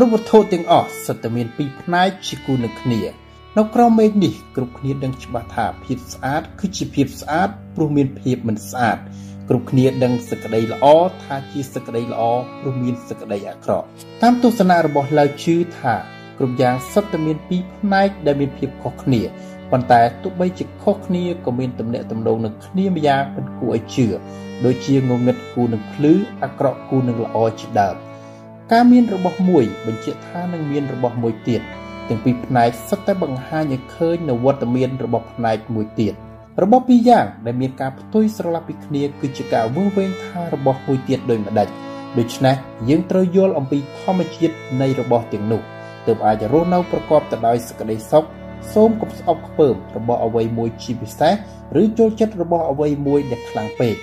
គ្រប់វត្ថុទាំងអស់សុទ្ធតែមានពីរផ្នែកជាគូនឹងគ្នានៅក្រោមមេឃនេះគ្រប់គ្នាដឹងច្បាស់ថាភាពស្អាតគឺជាភាពស្អាតព្រោះមានភាពមិនស្អាតគ្រប់គ្នាដឹងសក្តីល្អថាជាសក្តីល្អព្រោះមានសក្តីអាក្រក់តាមទស្សនៈរបស់ឡាវជឿថាគ្រប់យ៉ាងសុទ្ធតែមានពីរផ្នែកដែលមានភាពខុសគ្នាប៉ុន្តែទោះបីជាខុសគ្នាក៏មានទំនាក់ទំនងនឹងគ្នាម្យ៉ាងមិនគួរឲ្យជឿដូចជាងងឹតគូនឹងភ្លឺអាក្រក់គូនឹងល្អជាដើម ការមានរបស់មួយបញ្ជាក់ថានឹងមានរបស់មួយទៀតទាំងពីរផ្នែកសុទ្ធតែបង្ហាញឲ្យឃើញនូវវត្តមានរបស់ផ្នែកមួយទៀតរបស់ពីរយ៉ាងដែលមានការផ្ទុយស្រឡះពីគ្នាគឺជាការវឹងវែងថារបស់មួយទៀតដូចម្ដេចដូច្នេះយើងត្រូវយល់អំពីធម្មជាតិនៃរបស់ទាំងនោះទើបអាចរស់នៅប្រកបទៅដោយសេចក្តីសុខសូមកុំស្អប់ខ្ពើមរបស់អ្វីមួយជាពិសេសឬចូលចិត្តរបស់អ្វីមួយដែលខ្លាំងពេក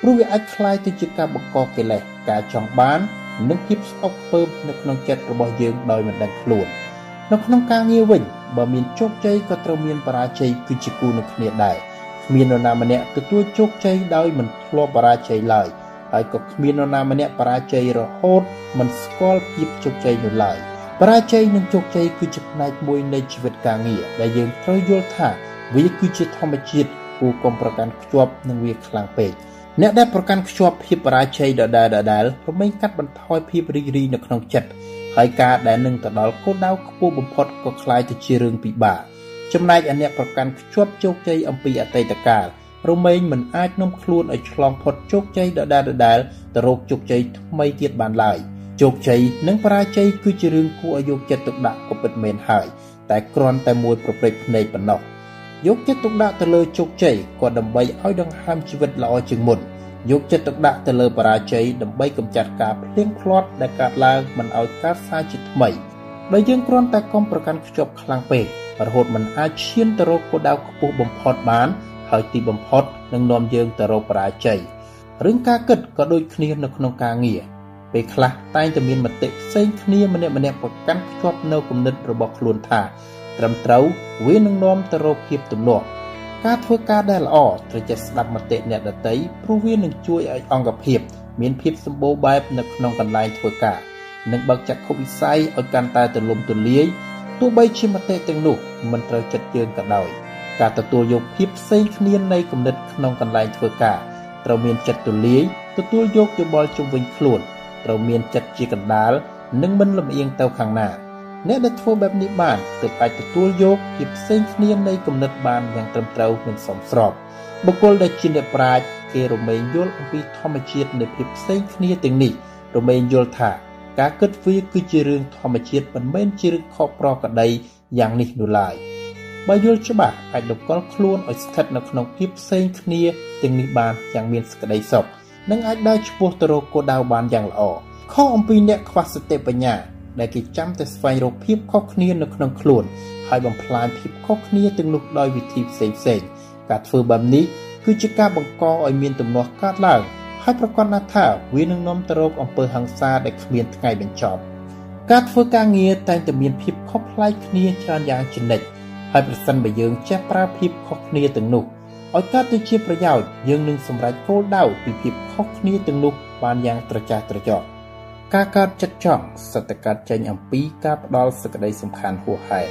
ព្រោះវាអាចคล้ายទៅជាការបង្កកិលេសការចង់បាន និងភាពស្អប់ខ្ពើមនៅក្នុងចិត្តរបស់យើងដោយមិនដឹងខ្លួននៅក្នុងការងារវិញបើមានជោគជ័យក៏ត្រូវមានបរាជ័យគឺជាគូនឹងគ្នាដែរគ្មាននរណាម្នាក់ទទួលជោគជ័យដោយមិនធ្លាប់បរាជ័យឡើយហើយក៏គ្មាននរណាម្នាក់បរាជ័យរហូតមិនស្គាល់ភាពជោគជ័យនោះឡើយបរាជ័យនិងជោគជ័យគឺជាផ្នែកមួយនៃជីវិតការងារដែលយើងត្រូវយល់ថាវាគឺជាធម្មជាតិគួរកុំប្រកាន់ខ្ជាប់នឹងវាខ្លាំងពេក អ្នកដែលប្រកាន់ខ្ជាប់ភាពបរាជ័យដដែលដដែលរមែងកាត់បន្ថយភាពរីករាយនៅក្នុងចិត្តហើយការដែលនឹងទៅដល់គោលដៅខ្ពស់បំផុតក៏คล้ายទៅជារឿងពិបាកចំណែកឯអ្នកប្រកាន់ខ្ជាប់ជោគជ័យអំពីអតីតកាលរមែងមិនអាចនាំខ្លួនឲ្យឆ្លងផុតជោគជ័យដដែលដដែលទៅរកជោគជ័យថ្មីទៀតបានឡើយជោគជ័យនិងបរាជ័យគឺជារឿងគួរឲ្យយកចិត្តទុកដាក់ក៏ពិតមែនហើយតែគ្រាន់តែមួយប្រព្រឹត្តភ្នែកប៉ុណ្ណោះ យកចិត្តទុកដាក់ទៅលើជោគជ័យក៏ដើម្បីឲ្យដង្ហើមជីវិតល្អជាងមុនយកចិត្តទុកដាក់ទៅលើបរាជ័យដើម្បីកម្ចាត់ការភ្លៀងភ្លាត់ដែលកើតឡើងមិនឲ្យកើតសារជាថ្មីដោយយើងគ្រាន់តែកុំប្រកាន់ខ្ជាប់ខ្លាំងពេករហូតមិនអាចឈានទៅរកគោលដៅខ្ពស់បំផុតបាន ហើយទីបំផុតនឹងនាំយើងទៅរកបរាជ័យរឿងការគិតក៏ដូចគ្នានៅក្នុងការងារពេលខ្លះតែងតែមានមតិផ្សេងគ្នាម្នាក់ម្នាក់ប្រកាន់ខ្ជាប់នៅគំនិតរបស់ខ្លួនថា ត្រឹមត្រូវវានឹងនាំទៅរកភាពទំនាស់ការធ្វើការដែលល្អត្រូវចេះស្ដាប់មតិអ្នកដទៃព្រោះវានឹងជួយឲ្យអង្គភាព មានភាពសម្បូរបែបនៅក្នុងកន្លែងធ្វើការនិងបើកចក្ខុវិស័យឲ្យកាន់តែទូលំទូលាយទោះបីជាមតិទាំងនោះមិនត្រូវចិត្តយើងក៏ដោយការទទួលយកភាពផ្សេងគ្នានៃគំនិតក្នុងកន្លែងធ្វើការត្រូវមានចិត្តទូលាយទទួលយកយោបល់ជុំវិញខ្លួនត្រូវមានចិត្តជាកណ្ដាលនិងមិនលំអៀងទៅខាងណា អ្នកដែលធ្វើបែបនេះបានទើបអាចទទួលយកភាពផ្សេងគ្នានៃគំនិតបានយ៉ាងត្រឹមត្រូវនិងសមស្របបុគ្គលដែលជាអ្នកប្រាជ្ញគេរមែងយល់អំពីធម្មជាតិនៃភាពផ្សេងគ្នាទាំងនេះរមែងយល់ថាការគិតវាគឺជារឿងធម្មជាតិមិនមែនជារឿងខុសប្រក្រតីយ៉ាងនេះនោះឡើយបើយល់ច្បាស់អាចតម្កល់ខ្លួនឲ្យស្ថិតនៅក្នុងភាពផ្សេងគ្នាទាំងនេះបានយ៉ាងមានសេចក្តីសុខនិងអាចដើរឆ្ពោះទៅរកគោលដៅបានយ៉ាងល្អខុសអំពីអ្នកខ្វះសតិបញ្ញា ដែលគេចាំតែស្វែងរកភាពខុសគ្នានៅក្នុងខ្លួនហើយបំផ្លាញភាពខុសគ្នាទាំងនោះដោយវិធីផ្សេងផ្សេងការធ្វើបែបនេះគឺជាការបង្កឲ្យមានទំនាស់កើតឡើងហើយប្រកាសណាស់ថាវានឹងនាំទៅរកអំពើហិង្សាដែលគ្មានថ្ងៃបញ្ចប់ការធ្វើការងារតែងតែមានភាពខុសប្លែកគ្នាច្រើនយ៉ាងជានិច្ចហើយប្រសិនបើយើងចេះប្រើភាពខុសគ្នាទាំងនោះឲ្យកើតទៅជាប្រយោជន៍យើងនឹងសម្រេចគោលដៅពីភាពខុសគ្នាទាំងនោះបានយ៉ាងត្រចះត្រចង់ ការកើតចិត្តចង់សត្វកើតចេញអំពីការផ្ដល់សេចក្តីសំខាន់ហួសហេតុ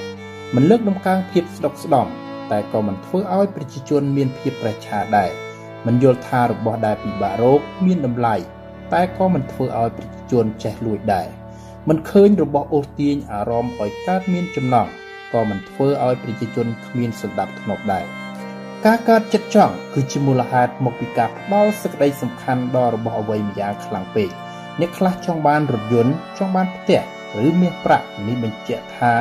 មិនលើកដំកើងភាពស្ដុកស្ដំតែក៏មិនធ្វើឲ្យប្រជាជនមានភាពប្រឆាដែរមិនយល់ថារបស់ដែលពិបាករោគមានតម្លៃតែក៏មិនធ្វើឲ្យប្រជាជនចេះលួចដែរមិនឃើញរបស់អូសទាញអារម្មណ៍ឲ្យកើតមានចំណងក៏មិនធ្វើឲ្យប្រជាជនគ្មានសន្តិភាពធ្ងប់ដែរការកើតចិត្តចង់គឺជាមូលហេតុមកពីការផ្ដល់សេចក្តីសំខាន់ដល់របស់អ្វីម្យ៉ាងខ្លាំងពេក អ្នកខ្លះចង់បានរថយន្តចង់បានផ្ទះឬមាសប្រាក់នេះបញ្ជាក់ថា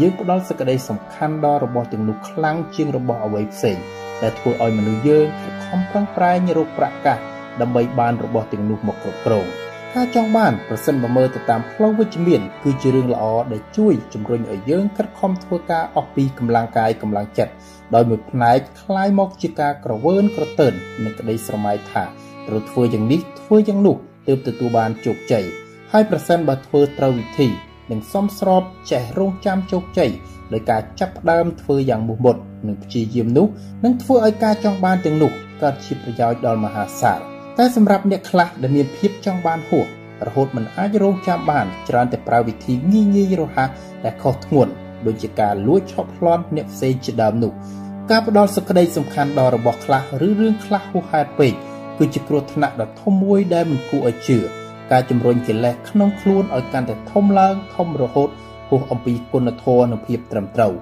យើងផ្ដល់សេចក្តីសំខាន់ដល់របស់ទាំងនោះខ្លាំងជាងរបស់អ្វីផ្សេងដែលធ្វើឲ្យមនុស្សយើងខិតខំប្រឹងប្រែងរកប្រាក់កាសដើម្បីបានរបស់ទាំងនោះមកគ្រប់គ្រងការចង់បានប្រសិនបើមើលទៅតាមផ្លូវវិជ្ជមានគឺជារឿងល្អដែលជួយជំរុញឲ្យយើងខិតខំធ្វើការអស់ពីកម្លាំងកាយកម្លាំងចិត្តដោយមួយផ្នែកคล้ายមកជាការក្រវើនក្រទើននិងក្តីស្រមៃថាត្រូវធ្វើយ៉ាងនេះធ្វើយ៉ាងនោះ ទើបទទួលបានជោគជ័យហើយប្រសិនបើធ្វើត្រូវវិធីនិងសមស្របចេះរងចាំជោគជ័យដោយការចាប់ផ្ដើមធ្វើយ៉ាងមុះមុតនិងព្យាយាមនោះនឹងធ្វើឲ្យការចង់បានទាំងនោះកើតជាប្រយោជន៍ដល់មហាសាលតែសម្រាប់អ្នកខ្លះដែលមានភាពចង់បានហួសរហូតមិនអាចរងចាំបានច្រើនតែប្រើវិធីងាយងាយរហ័សដែលខុសធ្ងន់ដូចជាការលួចឆក់ប្លន់អ្នកផ្សេងជាដើមនោះការផ្ដល់សេចក្តីសំខាន់ដល់របស់ខ្លះឬរឿងខ្លះហួសហេតុពេក គឺជាគ្រោះថ្នាក់ដ៏ធំមួយដែលមិនគួរឲ្យជឿការជំរុញកិលេសក្នុងខ្លួនឲ្យកាន់តែធំឡើងធំរហូតហួសអំពីគុណធម៌និងភាពត្រឹមត្រូវ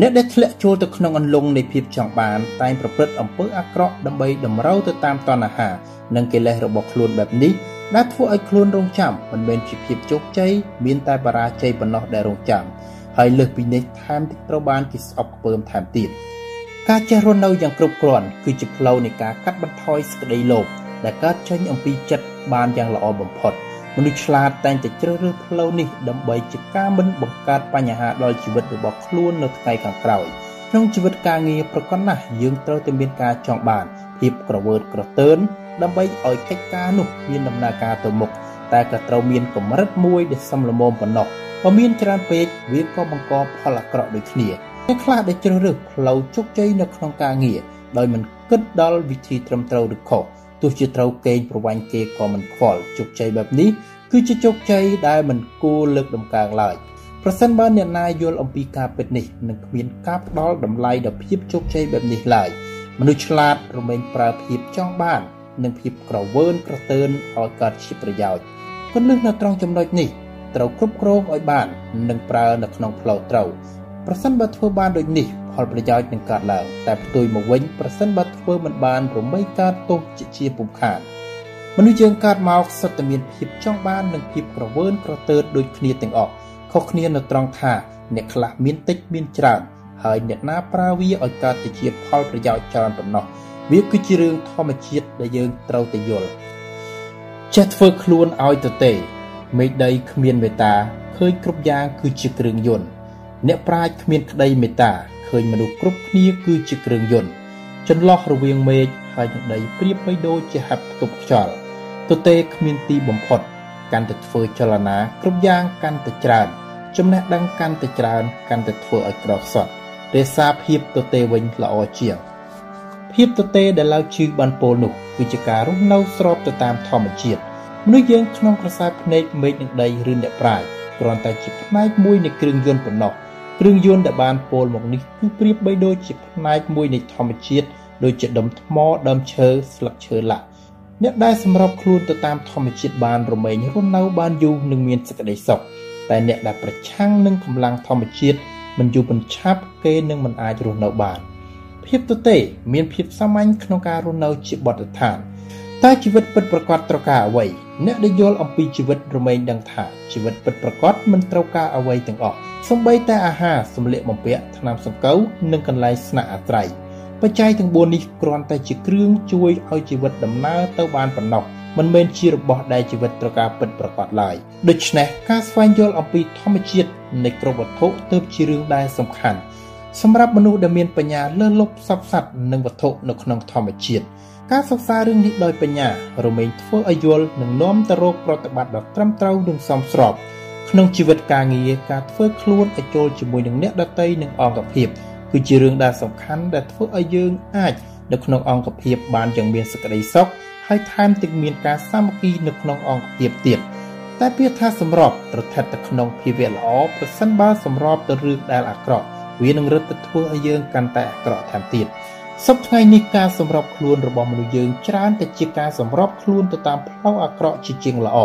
អ្នកដែលធ្លាក់ចូលទៅក្នុងអន្លង់នៃភាពចង់បានតែងប្រព្រឹត្តអំពើអាក្រក់ដើម្បីតម្រូវទៅតាមតណ្ហានិងកិលេសរបស់ខ្លួនបែបនេះដែលធ្វើឲ្យខ្លួនរងចាំមិនមែនជាភាពជោគជ័យមានតែបរាជ័យប៉ុណ្ណោះដែលរងចាំហើយលើសពីនេះថែមទាំងត្រូវបានគេស្អប់ខ្ពើមថែមទៀត ការចេះរស់នៅយ៉ាងគ្រប់គ្រាន់គឺជាផ្លូវនៃការកាត់បន្ថយសេចក្តីលោភដែលកើតចេញអំពីចិត្តបានយ៉ាងល្អបំផុតមនុស្សឆ្លាតតែងតែជ្រើសរើសផ្លូវនេះដើម្បីជាការមិនបង្កើតបញ្ហាដល់ជីវិតរបស់ខ្លួននៅថ្ងៃខាងក្រោយក្នុងជីវិតការងារប្រកបណាស់យើងត្រូវតែមានការចង់បានភាពក្រវើតក្រទើនដើម្បីឲ្យកិច្ចការនោះមានដំណើរការទៅមុខតែក៏ត្រូវមានកម្រិតមួយដែលសមល្មមប៉ុណ្ណោះបើមានច្រើនពេកវាក៏បង្កផលអាក្រក់ដូចគ្នា អ្នកខ្លះដែលជ្រើសរើសផ្លូវជោគជ័យនៅក្នុងការងារដោយមិនគិតដល់វិធីត្រឹមត្រូវឬខុសទោះជាត្រូវកេងប្រវ័ញ្ចគេក៏មិនខ្វល់ជោគជ័យបែបនេះគឺជាជោគជ័យដែលមិនគួរលើកដំកើងឡើយប្រសិនបើអ្នកណាយល់អំពីការពិតនេះនឹងគ្មានការផ្ដល់តម្លៃដល់ភាពជោគជ័យបែបនេះឡើយមនុស្សឆ្លាតរមែងប្រើភាពចង់បាន និងភាពក្រវើនក្រទើនឲ្យកើតជាប្រយោជន៍គន្លឹះនៅត្រង់ចំណុចនេះត្រូវគ្រប់គ្រងឲ្យបាន និងប្រើនៅក្នុងផ្លូវត្រូវ ប្រសិនបើធ្វើបានដូចនេះផលប្រយោជន៍នឹងកើតឡើងតែផ្ទុយមកវិញប្រសិនបើធ្វើមិនបានរមែងកើតទោសជាជាពុំខានមនុស្សយើងកើតមកសុទ្ធតែមានភាពចង់បាននិងភាពក្រវើនក្រទើតដូចគ្នាទាំងអស់ខុសគ្នានៅត្រង់ថាអ្នកខ្លះមានតិចមានច្រើនហើយអ្នកណាប្រើវាឲ្យកើតទៅជាផលប្រយោជន៍ច្រើនប៉ុណ្ណោះវាគឺជារឿងធម្មជាតិដែលយើងត្រូវតែយល់ចេះធ្វើខ្លួនឲ្យទៅទេមេឃដីគ្មានមេត្តាឃើញគ្រប់យ៉ាងគឺជាគ្រឿងយន្ត អ្នកប្រាជ្ញគ្មានក្តីមេត្តាឃើញមនុស្សគ្រប់គ្នាគឺជាគ្រឿងយន្តចន្លោះរវាងមេឃហើយនឹងដីប្រៀបបីដូចជាហាប់ផ្ទុកខ្យល់ទទេគ្មានទីបំផុត កាន់តែធ្វើចលនាគ្រប់យ៉ាងកាន់តែច្រើនចំណេះដឹងកាន់តែច្រើនកាន់តែធ្វើឲ្យក្រខ្សត់រក្សាភាពទទេវិញល្អជាងភាពទទេដែលឡើយជឿបានពោលនោះគឺជាការរស់នៅស្របទៅតាមធម្មជាតិមនុស្សយើងក្នុងក្រសែភ្នែកមេឃនិងដីឬអ្នកប្រាជ្ញគ្រាន់តែជាផ្នែកមួយនៃគ្រឿងយន្តប៉ុណ្ណោះ គ្រឿងយន្តដែលបានពោលមកនេះគឺប្រៀបបីដូចជាផ្នែកមួយនៃធម្មជាតិដូចជាដុំថ្មដើមឈើស្លឹកឈើលាក់អ្នកដែលសម្របខ្លួនទៅតាមធម្មជាតិបានរមែងរស់នៅបានយូរនិងមានសេចក្តីសុខតែអ្នកដែលប្រឆាំងនឹងកម្លាំងធម្មជាតិមិនយូរមិនឆាប់គេនឹងមិនអាចរស់នៅបានភាពទទេមានភាពសាមញ្ញក្នុងការរស់នៅជាបទដ្ឋានតែជីវិតពិតប្រាកដត្រូវការអ្វី អ្នកដែលយល់អំពីជីវិតរមែងដឹងថាជីវិតពិតប្រាកដមិនត្រូវការអ្វីទាំងអស់សូម្បីតែអាហារសម្លៀកបំពាក់ថ្នាំសង្កូវនិងកន្លែងស្នាក់អាស្រ័យបច្ច័យទាំង4នេះគ្រាន់តែជាគ្រឿងជួយឲ្យជីវិតដំណើរទៅបានប៉ុណ្ណោះមិនមែនជារបស់ដែលជីវិតត្រូវការពិតប្រាកដឡើយដូច្នេះការស្វែងយល់អំពីធម្មជាតិនៃគ្រប់វត្ថុទើបជារឿងដែលសំខាន់សម្រាប់មនុស្សដែលមានបញ្ញាលើសលប់សពសត្វនិងវត្ថុនៅក្នុងធម្មជាតិ ការសិក្សារឿងនេះដោយបញ្ញារមែងធ្វើឲ្យយល់និងនាំទៅរកប្រតិបត្តិដ៏ត្រឹមត្រូវនិងសមស្របក្នុងជីវិតការងារការធ្វើខ្លួនឲ្យចូលជាមួយនឹងអ្នកដទៃនិងអង្គភាពគឺជារឿងដែលសំខាន់ដែលធ្វើឲ្យយើងអាចនៅក្នុងអង្គភាពបានយ៉ាងមានសេចក្តីសុខហើយថែមទាំងមានការសាមគ្គីនៅក្នុងអង្គភាពទៀតតែពាក្យថាសម្របត្រថិតទៅក្នុងភាវៈល្អប្រសិនបើសម្របទៅរឿងដែលអាក្រក់វានឹងរឹតទៅធ្វើឲ្យយើងកាន់តែអាក្រក់ថែមទៀត សពថ្ងៃនេះការសម្របខ្លួនរបស់មនុស្សយើងច្រើនតែជាការសម្របខ្លួនទៅតាមផ្លូវអាក្រក់ជាជាងល្អ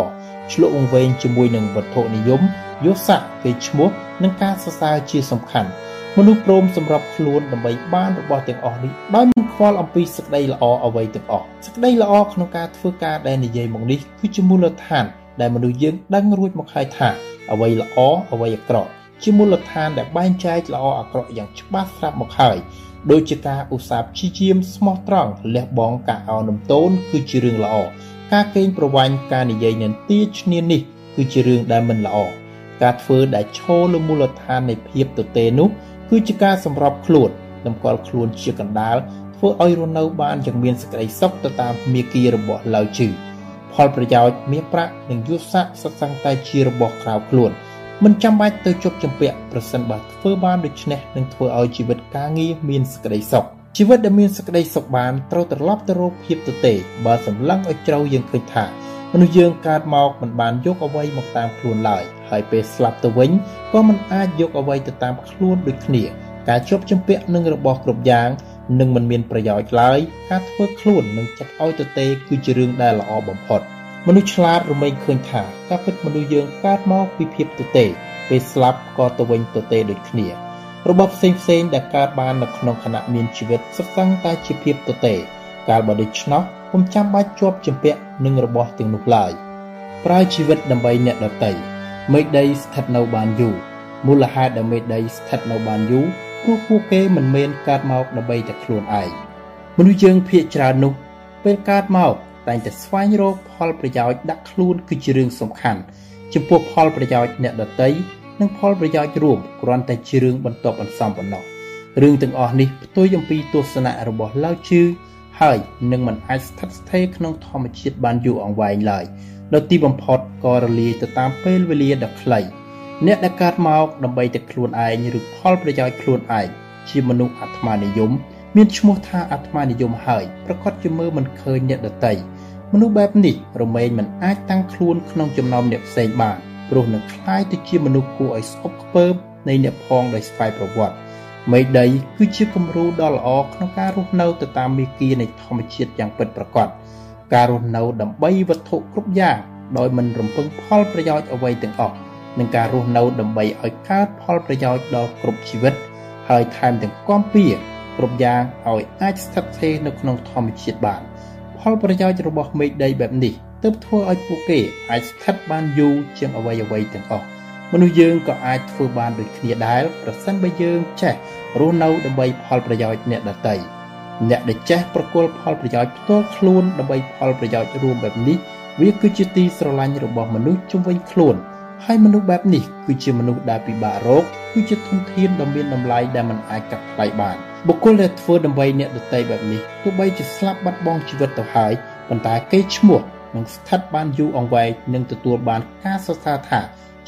ឆ្លុះវង្វេងជាមួយនឹងវត្ថុនិយមយស័ក្តិគេឈ្មោះនិងការសរសើរជាសំខាន់មនុស្សព្រមសម្របខ្លួនដើម្បីបានរបស់ទាំងអស់នេះដោយមិនខ្វល់អំពីសេចក្តីល្អអ្វីទាំងអស់សេចក្តីល្អក្នុងការធ្វើការដែលនិយាយមកនេះគឺជាមូលដ្ឋាន ដែលមនុស្សយើងដឹងរួចមកហើយថាអ្វីល្អអ្វីអាក្រក់ជាមូលដ្ឋានដែលបែងចែកល្អអាក្រក់យ៉ាងច្បាស់ស្រាប់មកហើយ ដូចជាការឧស្សាហ៍ព្យាយាមស្មោះត្រង់លះបង់ការអោននំតូនគឺជារឿងល្អការកេងប្រវ័ញ្ចការនិយាយនន្ទាឈ្នានេះ គឺជារឿងដែលមិនល្អការធ្វើដែលឈរលើមូលដ្ឋាននៃភាពទទេនោះគឺជាការសម្របខ្លួនតម្កល់ខ្លួនជាកណ្ដាលធ្វើឲ្យរស់នៅបានយ៉ាងមានសេចក្តីសុខទៅតាមមាគ៌ារបស់ឡៅជឺផលប្រយោជន៍មាសប្រាក់និងយុស័កសុទ្ធសឹងតែជារបស់ក្រៅខ្លួន មិនចាំបាច់ទៅជប់ចម្ពាក់ប្រសិនបើធ្វើបានដូច្នេះនឹងធ្វើឲ្យជីវិតការងារមានសេចក្តីសុខជីវិតដែលមានសេចក្តីសុខបានត្រូវត្រឡប់ទៅរកភាពទទេបើសម្លឹងឲ្យជ្រៅយើងឃើញថាមនុស្សយើងកើតមកមិនបានយកអ្វីមកតាមខ្លួនឡើយហើយពេលស្លាប់ទៅវិញក៏មិនអាចយកអ្វីទៅតាមខ្លួនដូចគ្នាការជាប់ជំពាក់នឹងរបស់គ្រប់យ៉ាងនឹងមិនមានប្រយោជន៍ឡើយការធ្វើខ្លួននឹងចិត្តឲ្យទៅទេគឺជារឿងដែលល្អបំផុត មនុស្សឆ្លាតរមែងឃើញថាការពិតមនុស្សយើងកើតមកពីភាពទៅទេពេលស្លាប់ក៏ទៅវិញទៅទេដូចគ្នារបបផ្សេងផ្សេងដែលកើតបាននៅក្នុងខណៈមានជីវិតសុទ្ធសឹងតែជាភាពទៅទេកាលបើដូច្នោះពុំចាំបាច់ជាប់ជំពាក់នឹងរបស់ទាំងនោះឡើយប្រើជីវិតដើម្បីអ្នកដទៃមេដីស្ថិតនៅបានយូរមូលហេតុដែលមេដីស្ថិតនៅបានយូរព្រោះពួកគេមិនមែនកើតមកដើម្បីតែខ្លួនឯងមនុស្សយើងភាកច្រើននោះពេលកើតមក តែងតែស្វែងរកផលប្រយោជន៍ដាក់ខ្លួនគឺជារឿងសំខាន់ចំពោះផលប្រយោជន៍អ្នកដទៃនិងផលប្រយោជន៍រួមគ្រាន់តែជារឿងបន្ទាប់បន្សំប៉ុណ្ណោះរឿងទាំងអស់នេះផ្ទុយអំពីទស្សនៈរបស់ឡាវជឺហើយនឹងមិនអាចស្ថិតស្ថេរក្នុងធម្មជាតិបានយូរអង្វែងឡើយនៅទីបំផុតក៏រលាយទៅតាមពេលវេលាដ៏ខ្លីអ្នកដែលកើតមកដើម្បីតែខ្លួនឯងឬផលប្រយោជន៍ខ្លួនឯងជាមនុស្សអាត្មានិយម មានឈ្មោះថាអាត្មានិយមហើយប្រកាសជាមើលមិនឃើញអ្នកដតីមនុស្សបែបនេះរមែងមិនអាចតាំងខ្លួនក្នុងចំណោមអ្នកផ្សេងបានព្រោះនឹងคล้ายទៅជាមនុស្សគួរឲ្យស្អប់ខ្ពើមនៃអ្នកផងដោយស្វ័យប្រវត្តិមេដីគឺជាគំរូដ៏ល្អក្នុងការរស់នៅទៅតាមមេគានៃធម្មជាតិយ៉ាងពិតប្រាកដការរស់នៅដើម្បីវត្ថុគ្រប់យ៉ាងដោយមិនរំពឹងផលប្រយោជន៍អ្វីទាំងអស់និងការរស់នៅដើម្បីឲ្យកើតផលប្រយោជន៍ដល់គ្រប់ជីវិតហើយថែមទាំងគាំពៀ គ្រប់យ៉ាងឲ្យអាចស្ថិតស្ថេរនៅក្នុងធម្មជាតិបានផលប្រយោជន៍របស់មេឃដីបែបនេះទើបធ្វើឲ្យពួកគេអាចស្ថិតបានយូរជាងអ្វីអ្វីទាំងអស់មនុស្សយើងក៏អាចធ្វើបានដូចគ្នាដែរប្រសិនបើយើងចេះរស់នៅដើម្បីផលប្រយោជន៍អ្នកដទៃអ្នកដែលចេះប្រគល់ផលប្រយោជន៍ផ្ទាល់ខ្លួនដើម្បីផលប្រយោជន៍រួមបែបនេះវាគឺជាទីស្រឡាញ់របស់មនុស្សជំនវិញខ្លួនហើយមនុស្សបែបនេះគឺជាមនុស្សដែលពិបាករកគឺជាធនធានដ៏មានតម្លៃដែលមិនអាចកាត់ថ្លៃបាន បុគ្គលដែលធ្វើដើម្បីអ្នកដទៃបែបនេះទោះបីជាស្លាប់បាត់បង់ជីវិតទៅហើយប៉ុន្តែគេឈ្មោះនឹងស្ថិតបានយូរអង្វែងនិងទទួលបានការសរសើរថា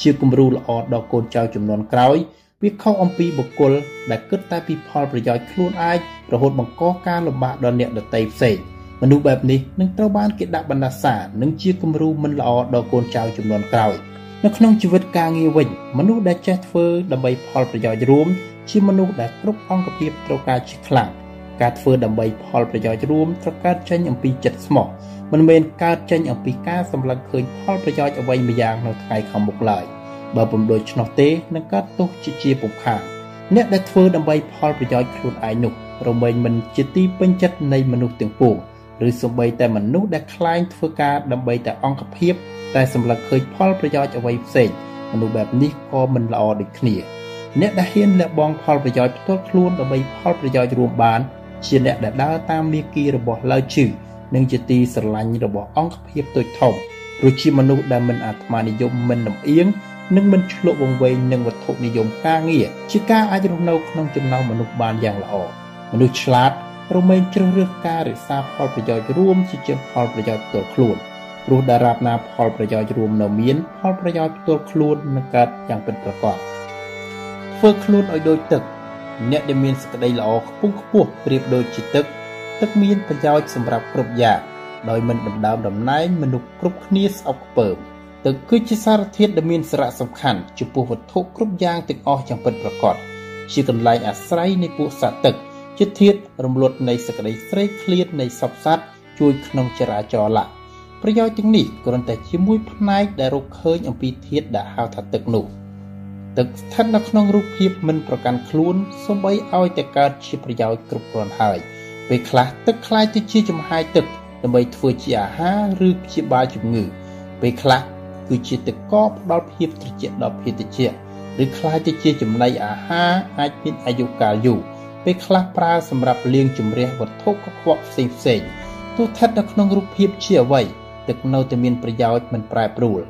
ជាគំរូល្អដល់កូនចៅចំនួនក្រោយវាខុសអំពីបុគ្គលដែលគិតតែពីផលប្រយោជន៍ខ្លួនឯងរហូតបង្កការលំបាកដល់អ្នកដទៃផ្សេងមនុស្សបែបនេះនឹងត្រូវបានគេដាក់បណ្ដាសានិងជាគំរូមិនល្អដល់កូនចៅចំនួនក្រោយនៅក្នុងជីវិតការងារវិញមនុស្សដែលចេះធ្វើដើម្បីផលប្រយោជន៍រួម ជាមនុស្សដែលគ្រប់អង្គភាពត្រូវការជាខ្លាំងការធ្វើដើម្បីផលប្រយោជន៍រួមត្រូវកើតចេញអំពីចិត្តស្មោះមិនមែនកើតចេញអំពីការសម្លឹងឃើញផលប្រយោជន៍អ្វីម្យ៉ាងនៅថ្ងៃខាងមុខឡើយបើពុំដូច្នោះទេនឹងកើតទោសជាជាពុំខានអ្នកដែលធ្វើដើម្បីផលប្រយោជន៍ខ្លួនឯងនោះរមែងមិនជាទីពេញចិត្តនៃមនុស្សទាំងពួងឬសូម្បីតែមនុស្សដែលខ្លាញ់ធ្វើការដើម្បីតែអង្គភាពតែសម្លឹងឃើញផលប្រយោជន៍អ្វីផ្សេងមនុស្សបែបនេះក៏មិនល្អដូចគ្នា អ្នកដែលហ៊ានលះបង់ផលប្រយោជន៍ផ្ទាល់ខ្លួនដើម្បីផលប្រយោជន៍រួមបាន ជាអ្នកដែលដើរតាមមាគ៌ារបស់ឡើយជឺនិងជាទីស្រឡាញ់របស់អង្គភាពតូចធំព្រោះជាមនុស្សដែលមិនអាត្មានិយមមិនលំអៀងនិងមិនឆ្លក់វង្វេងនឹងវត្ថុនិយមការងារជាការអាចរស់នៅក្នុងចំណោមមនុស្សបានយ៉ាងល្អមនុស្សឆ្លាតរមែងជ្រើសរើសការរក្សាផលប្រយោជន៍រួមជាជាងផលប្រយោជន៍ផ្ទាល់ខ្លួនព្រោះដរាបណាផលប្រយោជន៍រួមនៅមានផលប្រយោជន៍ផ្ទាល់ខ្លួននឹងកើតយ៉ាងពិតប្រាកដ ធ្វើខ្លួនឲ្យដូចទឹក អ្នកដែលមានសក្តីល្អខ្ពង់ខ្ពស់ប្រៀបដូចជាទឹក ទឹកមានប្រយោជន៍សម្រាប់គ្រប់យ៉ាងដោយមិនដណ្ដើមតំណែងមនុស្សគ្រប់គ្នាស្អប់ខ្ពើមទឹកគឺជាសារធាតុដែលមានសារៈសំខាន់ចំពោះវត្ថុគ្រប់យ៉ាងទាំងអស់យ៉ាងពិតប្រាកដជាកន្លែងអាស្រ័យនៃពួកសត្វទឹក ជាធាតុរំលត់នៃសក្តីស្រេកឃ្លាននៃសពសត្វជួយក្នុងចរាចរណ៍ឡាប្រយោជន៍ទាំងនេះគ្រាន់តែជាមួយផ្នែកដែលរកឃើញអំពីធាតុដែលហៅថាទឹកនោះ ទឹកស្ថិតនៅក្នុងរូបភាពមិនប្រកាន់ខ្លួនសូម្បីឲ្យតែកើតជាប្រយោជន៍គ្រប់គ្រាន់ហើយពេលខ្លះទឹកคล้ายទៅជាចំហាយទឹកដើម្បីធ្វើជាអាហារឬព្យាបាលជំងឺពេលខ្លះគឺជាទឹកកកផ្ដល់ភាពត្រជាក់ដល់ភេទជ្ជៈឬคล้ายទៅជាចំណីអាហារអាចមានអាយុកាលយូរពេលខ្លះប្រើសម្រាប់លាងជម្រះវត្ថុកខ្វក់ផ្សេងផ្សេងទោះស្ថិតនៅក្នុងរូបភាពជាអ្វីទឹកនៅតែមានប្រយោជន៍មិនប្រែប្រួល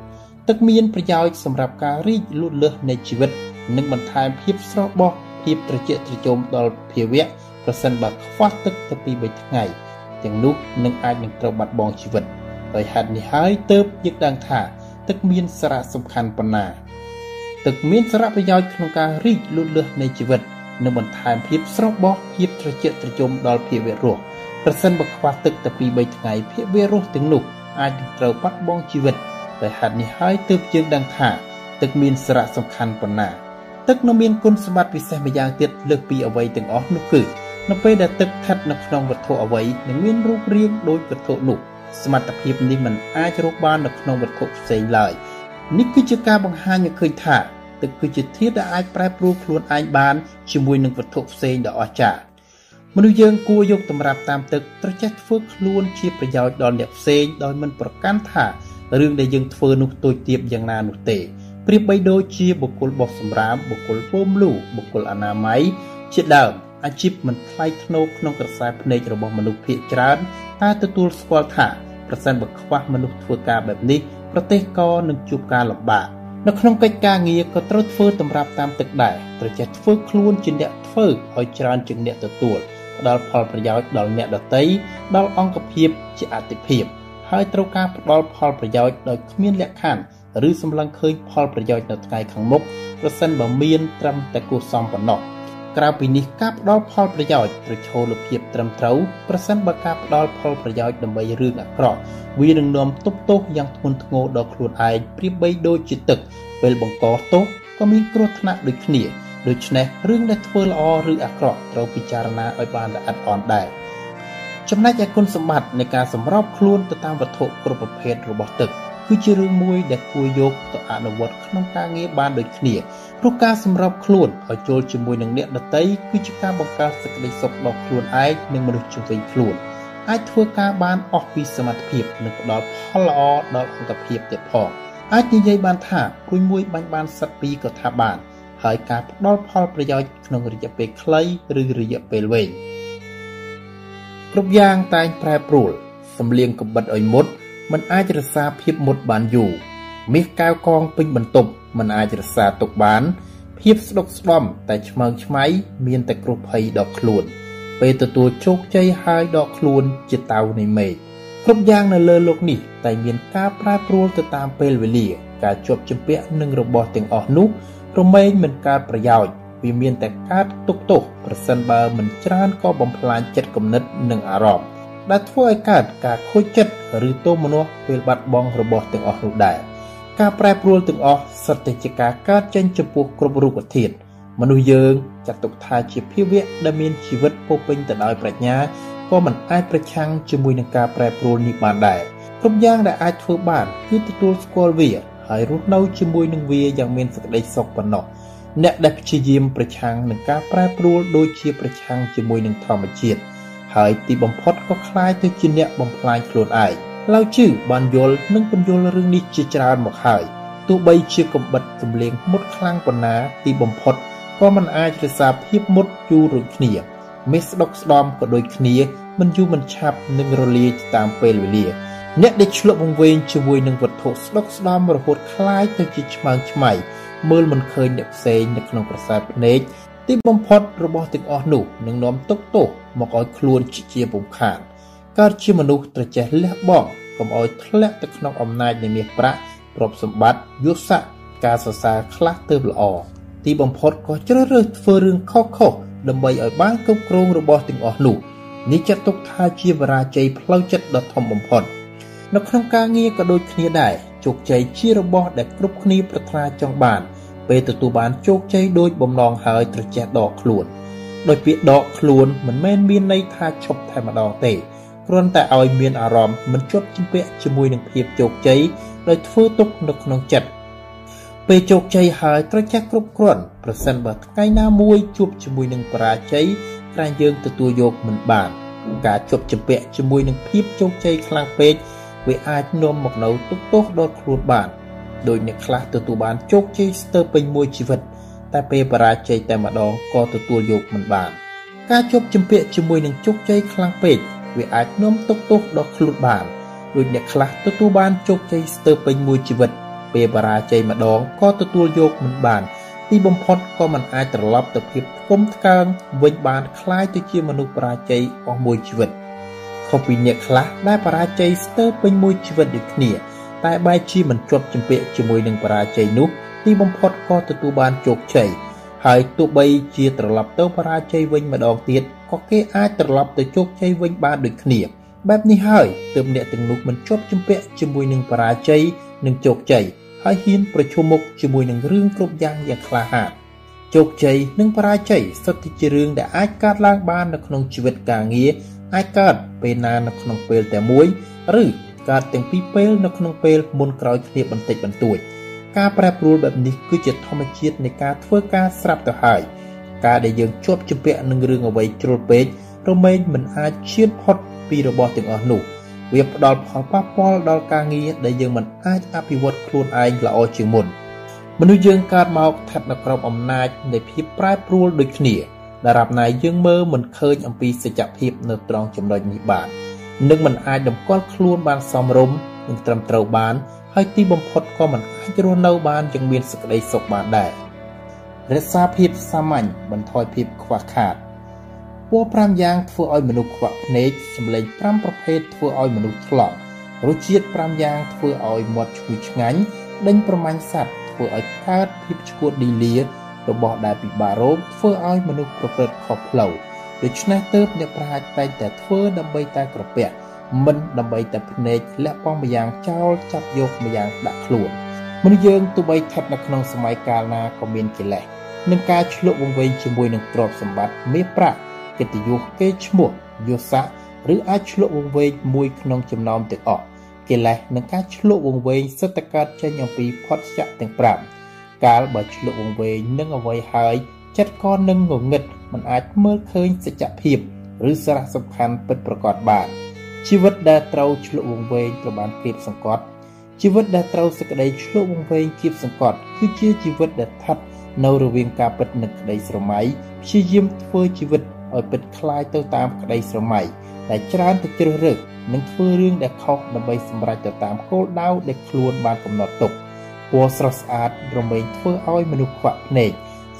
ទឹកមានប្រយោជន៍សម្រាប់ការរីកលូតលាស់នៃជីវិត និងបន្ថែមភាពស្រស់បោះភាពត្រជាក់ត្រជុំដល់ភាវៈប្រសិនបើខ្វះទឹកទៅពី3ថ្ងៃទាំងនោះនឹងអាចនឹងត្រូវបាត់បង់ជីវិតដោយហេតុនេះហើយទើបយើងដឹងថា ទឹកមានសារៈសំខាន់ប៉ុណ្ណា ទឹកមានសារៈប្រយោជន៍ក្នុងការរីកលូតលាស់នៃជីវិតនិងបន្ថែមភាពស្រស់បោះភាពត្រជាក់ត្រជុំដល់ភាវៈរស់ប្រសិនបើខ្វះទឹកទៅពី3ថ្ងៃភាវៈរស់ទាំងនោះអាចនឹងត្រូវបាត់បង់ជីវិត ដោយហេតុនេះហើយទើបយើងដឹងថា ទឹកមានសារៈសំខាន់ប៉ុណ្ណាទឹកនៅមានគុណសម្បត្តិពិសេសម្យ៉ាងទៀតលើសពីអ្វីទាំងអស់នោះគឺនៅពេលដែលទឹកស្ថិតនៅក្នុងវត្ថុអ្វីនឹងមានរូបរាងដូចវត្ថុនោះសមត្ថភាពនេះមិនអាចរកបាននៅក្នុងវត្ថុផ្សេងឡើយនេះគឺជាការបង្ហាញឲ្យឃើញថាទឹកគឺជាធាតុដែលអាចប្រែប្រួលខ្លួនឯងបានជាមួយនឹងវត្ថុផ្សេងដ៏អស្ចារ្យមនុស្សយើងគួរយកតម្រាប់តាមទឹកត្រូវចេះធ្វើខ្លួនជាប្រយោជន៍ដល់អ្នកផ្សេងដោយមិនប្រកាន់ថា រឿងដែលយើងធ្វើនោះតូចទាបយ៉ាងណានោះទេប្រៀបបីដូចជាបុគ្គលបោះសម្រាមបុគ្គលពំលូបុគ្គលអនាម័យជាដើមអាជីពមិនថ្លៃថ្នូរក្នុងក្រសែភ្នែករបស់មនុស្សភាគច្រើនតែទទួលស្គាល់ថាប្រសិនបើខ្វះមនុស្សធ្វើការបែបនេះប្រទេសក៏នឹងជួបការលំបាកនៅក្នុងកិច្ចការងារក៏ត្រូវធ្វើតម្រាប់តាមទឹកដែរត្រូវចេះធ្វើខ្លួនជាអ្នកធ្វើឲ្យច្រើនជាងអ្នកទទួលផ្ដល់ផលប្រយោជន៍ដល់អ្នកដទៃដល់អង្គភាពជាអតិភិប ហើយត្រូវការផ្ដល់ផលប្រយោជន៍ដោយគ្មានលក្ខខណ្ឌឬសម្លឹងឃើញផលប្រយោជន៍នៅថ្ងៃខាងមុខប្រសិនបើមានត្រឹមតែគួរសមប៉ុណ្ណោះក្រៅពីនេះការផ្ដល់ផលប្រយោជន៍ត្រូវឈលលើភាពត្រឹមត្រូវប្រសិនបើការផ្ដល់ផលប្រយោជន៍ដើម្បីរឿងអាក្រក់វានឹងនាំទប់ទោសយ៉ាងធ្ងន់ធ្ងរដល់ខ្លួនឯងប្រៀបបីដូចជាទឹកពេលបង្កទោសក៏មានគ្រោះថ្នាក់ដូចគ្នាដូច្នេះរឿងដែលធ្វើល្អឬអាក្រក់ត្រូវពិចារណាឲ្យបានល្អិតអាន់ដែរ ចំណែកឯគុណសម្បត្តិនៃការសម្របខ្លួនទៅតាមវត្ថុគ្រប់ប្រភេទរបស់ទឹកគឺជារឿងមួយដែលគួរយកទៅអនុវត្តក្នុងការងារបានដូចគ្នាព្រោះការសម្របខ្លួនឲ្យចូលជាមួយនឹងអ្នកដទៃគឺជាការបង្កើតសេចក្តីសុខដល់ខ្លួនឯងនិងមនុស្សជុំវិញខ្លួនអាចធ្វើការបានអស់ពីសមត្ថភាពនិងផ្ដល់ផលល្អដល់អង្គភាពទៀតផងអាចនិយាយបានថាព្រួយមួយបាញ់បានសិតពីរក៏ថាបានហើយការផ្ដល់ផលប្រយោជន៍ក្នុងរយៈពេលខ្លីឬរយៈពេលវែង គ្រប់យ៉ាងតែងប្រែប្រួលសំលៀងកបិតឲ្យមុតมันអាចរក្សាភាពមុតបានយូរមាសកៅកងពេញបន្ទប់มันអាចរក្សាទុកបាន ភាពស្ដុកស្ដំតែឆ្មើងឆ្មៃមានតែគ្រោះភ័យដល់ខ្លួន ពេលទទួលជោគជ័យហើយដកខ្លួនជាតៅនៃមេឃគ្រប់យ៉ាងនៅលើលោកនេះតែមានការប្រែប្រួលទៅតាមពេលវេលា ការជាប់ជំពាក់នឹងរបស់ទាំងអស់នោះរមែងមិនកើតប្រយោជន៍ វាមានតែកើតទុកទោសប្រសិនបើមិនច្រើនក៏បំផ្លាញចិត្តគំនិតនិងអារម្មណ៍ដែលធ្វើឲ្យកើតការខូចចិត្តឬទោមនស្សពេលបាត់បង់របស់ទាំងអស់នោះដែរការប្រែប្រួលទាំងអស់សុទ្ធតែជាការកើតចេញចំពោះគ្រប់រូបធាតុមនុស្សយើងចាត់ទុកថាជាភាវៈដែលមានជីវិតពោពេញទៅដោយប្រាជ្ញាក៏មិនអាចប្រឆាំងជាមួយនឹងការប្រែប្រួលនេះបានដែរគ្រប់យ៉ាងដែលអាចធ្វើបានគឺទទួលស្គាល់វាហើយរស់នៅជាមួយនឹងវាយ៉ាងមានសេចក្តីសុខប៉ុណ្ណោះ អ្នកដែលព្យាយាមប្រឆាំងនឹងការប្រែប្រួលដូចជាប្រឆាំងជាមួយនឹងធម្មជាតិហើយទីបំផុតក៏คล้ายទៅជាអ្នកបំផ្លាញខ្លួនឯងឡៅជឺបានយល់និងពន្យល់រឿងនេះជាច្រើនមកហើយទោះបីជាកំបិតសម្លេងមុតខ្លាំងប៉ុណ្ណាទីបំផុតក៏មិនអាចរក្សាភាពមុតយូរដូចគ្នាមេស្ដុកស្ដំក៏ដូចគ្នាមិនយូរមិនឆាប់នឹងរលាយតាមពេលវេលា អ្នកដែលឆ្លក់វង្វេងជាមួយនឹងវត្ថុស្ដុកស្ដំរហូតคล้ายទៅជាឆ្មើងឆ្មៃ មើលមិនឃើញអ្នកផ្សេងនៅក្នុងក្រសែភ្នែកទីបំផុតរបស់ទាំងអស់នោះនឹងនាំទុកទោសមកឲ្យខ្លួនជាពុំខានកើតជាមនុស្សត្រចេះលះបង់កុំឲ្យធ្លាក់ទៅក្នុងអំណាចនៃមាសប្រាក់ទ្រព្យសម្បត្តិយស័ក្តិការសរសើរខ្លះទៅល្អទីបំផុតក៏ជ្រើសរើសធ្វើរឿងខុសៗដើម្បីឲ្យបានគ្រប់គ្រងរបស់ទាំងអស់នោះនេះចាត់ទុកថាជាបរាជ័យផ្លូវចិត្តដ៏ធំបំផុតនៅក្នុងការងារក៏ដូចគ្នាដែរជោគជ័យជារបស់ដែលគ្រប់គ្នាប្រាថ្នាចង់បាន ពេលទទួលបានជោគជ័យដោយបំណងហើយត្រចះដកខ្លួនដោយពាក្យដកខ្លួនមិនមែនមានន័យថាឈប់តែម្ដងទេគ្រាន់តែឲ្យមានអារម្មណ៍មិនជាប់ជំពាក់ជាមួយនឹងភាពជោគជ័យដោយធ្វើទុកនៅក្នុងចិត្តពេលជោគជ័យហើយត្រូវចេះគ្រប់គ្រាន់ប្រសិនបើថ្ងៃណាមួយជួបជាមួយនឹងបរាជ័យក្រែងយើងទទួលយកមិនបានការជាប់ជំពាក់ជាមួយនឹងភាពជោគជ័យខ្លាំងពេកវាអាចនាំមកនៅទុកទោសដល់ខ្លួនបាន ដោយអ្នកខ្លះទទួលបានជោគជ័យស្ទើរពេញមួយជីវិត តែពេលបរាជ័យតែម្ដងក៏ទទួលយកមិនបាន ការជាប់ជំពាក់ជាមួយនឹងជោគជ័យខ្លាំងពេកវាអាចនាំទុកទោសដល់ខ្លួនបានដោយអ្នកខ្លះទទួលបានជោគជ័យស្ទើរពេញមួយជីវិត ពេលបរាជ័យម្ដងក៏ទទួលយកមិនបាន ទីបំផុតក៏មិនអាចត្រឡប់ទៅភាពធ្ងន់ធ្កើងវិញបានคล้ายទៅជាមនុស្សបរាជ័យអស់មួយជីវិតខុសពីអ្នកខ្លះដែលបរាជ័យស្ទើរពេញមួយជីវិតដូចគ្នា តែបែរជាមិនជាប់ជំពាក់ជាមួយនឹងបរាជ័យនោះទីបំផុតក៏ទទួលបានជោគជ័យហើយទោះបីជាត្រឡប់ទៅបរាជ័យវិញម្ដងទៀតក៏គេអាចត្រឡប់ទៅជោគជ័យវិញបានដូចគ្នាបែបនេះហើយទើបអ្នកទាំងនោះមិនជាប់ជំពាក់ជាមួយនឹងបរាជ័យនិងជោគជ័យហើយហ៊ានប្រឈមមុខជាមួយនឹងរឿងគ្រប់យ៉ាងយ៉ាងក្លាហានជោគជ័យនិងបរាជ័យសុទ្ធតែជារឿងដែលអាចកើតឡើងបាននៅក្នុងជីវិតការងារអាចកើតពេលណានៅក្នុងពេលតែមួយ ឬ កើតទាំងពីរពេលនៅក្នុងពេលមុនក្រោយគ្នាបន្តិចបន្តួចការប្រែប្រួលបែបនេះគឺជាធម្មជាតិនៃការធ្វើការស្រាប់ទៅហើយការដែលយើងជាប់ជំពាក់នឹងរឿងអ្វីជ្រុលពេករមែងមិនអាចឈានផុតពីរបស់ទាំងអស់នោះវាផ្ដល់ផលប៉ះពាល់ដល់ការងារដែលយើងមិនអាចអភិវឌ្ឍខ្លួនឯងល្អជាងមុនមនុស្សយើងកើតមកស្ថិតនៅក្រោមអំណាចនៃភាពប្រែប្រួលដូចគ្នាដរាបណាយើងមើលមិនឃើញអំពីសច្ចភាពនៅត្រង់ចំណុចនេះបាន នឹងមិនអាចតម្កល់ខ្លួនបានសមរម្យនិងត្រឹមត្រូវបាន ហើយទីបំផុតក៏មិនអាចរស់នៅបានយ៉ាងមានសេចក្តីសុខបានដែររក្សាភាពសាមញ្ញបន្ថយភាពខ្វះខាតពណ៌5យ៉ាងធ្វើឲ្យមនុស្សខ្វាក់ភ្នែកសម្លេង5ប្រភេទធ្វើឲ្យមនុស្សថ្លង់រសជាតិ5យ៉ាងធ្វើឲ្យមាត់ឈ្ងុយឆ្ងាញ់ដេញប្រមាញ់សัตว์ធ្វើឲ្យកើតភាពឈួតឌីលារបស់ដែលពិបាករោគធ្វើឲ្យមនុស្សប្រព្រឹត្តខុសផ្លូវ ដូច្នេះទើបអ្នកប្រាជ្ញតែងតែធ្វើដើម្បីតែក្រពះមិនដើម្បីតែភ្នែកលាក់ប៉ងម្យ៉ាងចោលចាប់យកម្យ៉ាងដាក់ខ្លួនមនុស្សយើងទោះបីស្ថិតនៅក្នុងសម័យកាលណាក៏មានកិលេសនឹងការឆ្លក់វង្វេងជាមួយនឹងទ្រព្យសម្បត្តិមាសប្រាក់កិត្តិយសគេឈ្មោះយស័កឬអាចឆ្លក់វង្វេងមួយក្នុងចំណោមទាំងអស់កិលេសនិងការឆ្លក់វង្វេងសិតតកើតចេញអំពីផុតចៈទាំង5កាលបើឆ្លក់វង្វេងនឹងអ្វីហើយ ចិត្តក៏នឹងងងឹតមិនអាចមើលឃើញសច្ចភាពឬសារៈសំខាន់ពិតប្រាកដបានជីវិតដែលត្រូវឆ្លក់វង្វេងត្រូវបានគៀបសង្កត់ជីវិតដែលត្រូវសេចក្តីឆ្លក់វង្វេងគៀបសង្កត់គឺជាជីវិតដែលស្ថិតនៅរវាងការពិតនិងក្តីស្រមៃព្យាយាមធ្វើជីវិតឲ្យពិតคล้ายទៅតាមក្តីស្រមៃដែលច្រើនទៅជ្រើសរើសនិងធ្វើរឿងដែលខុសដើម្បីសម្រេចទៅតាមគោលដៅដែលខ្លួនបានកំណត់ទុកពណ៌ស្រស់ស្អាតរមែងធ្វើឲ្យមនុស្សខ្វាក់ភ្នែក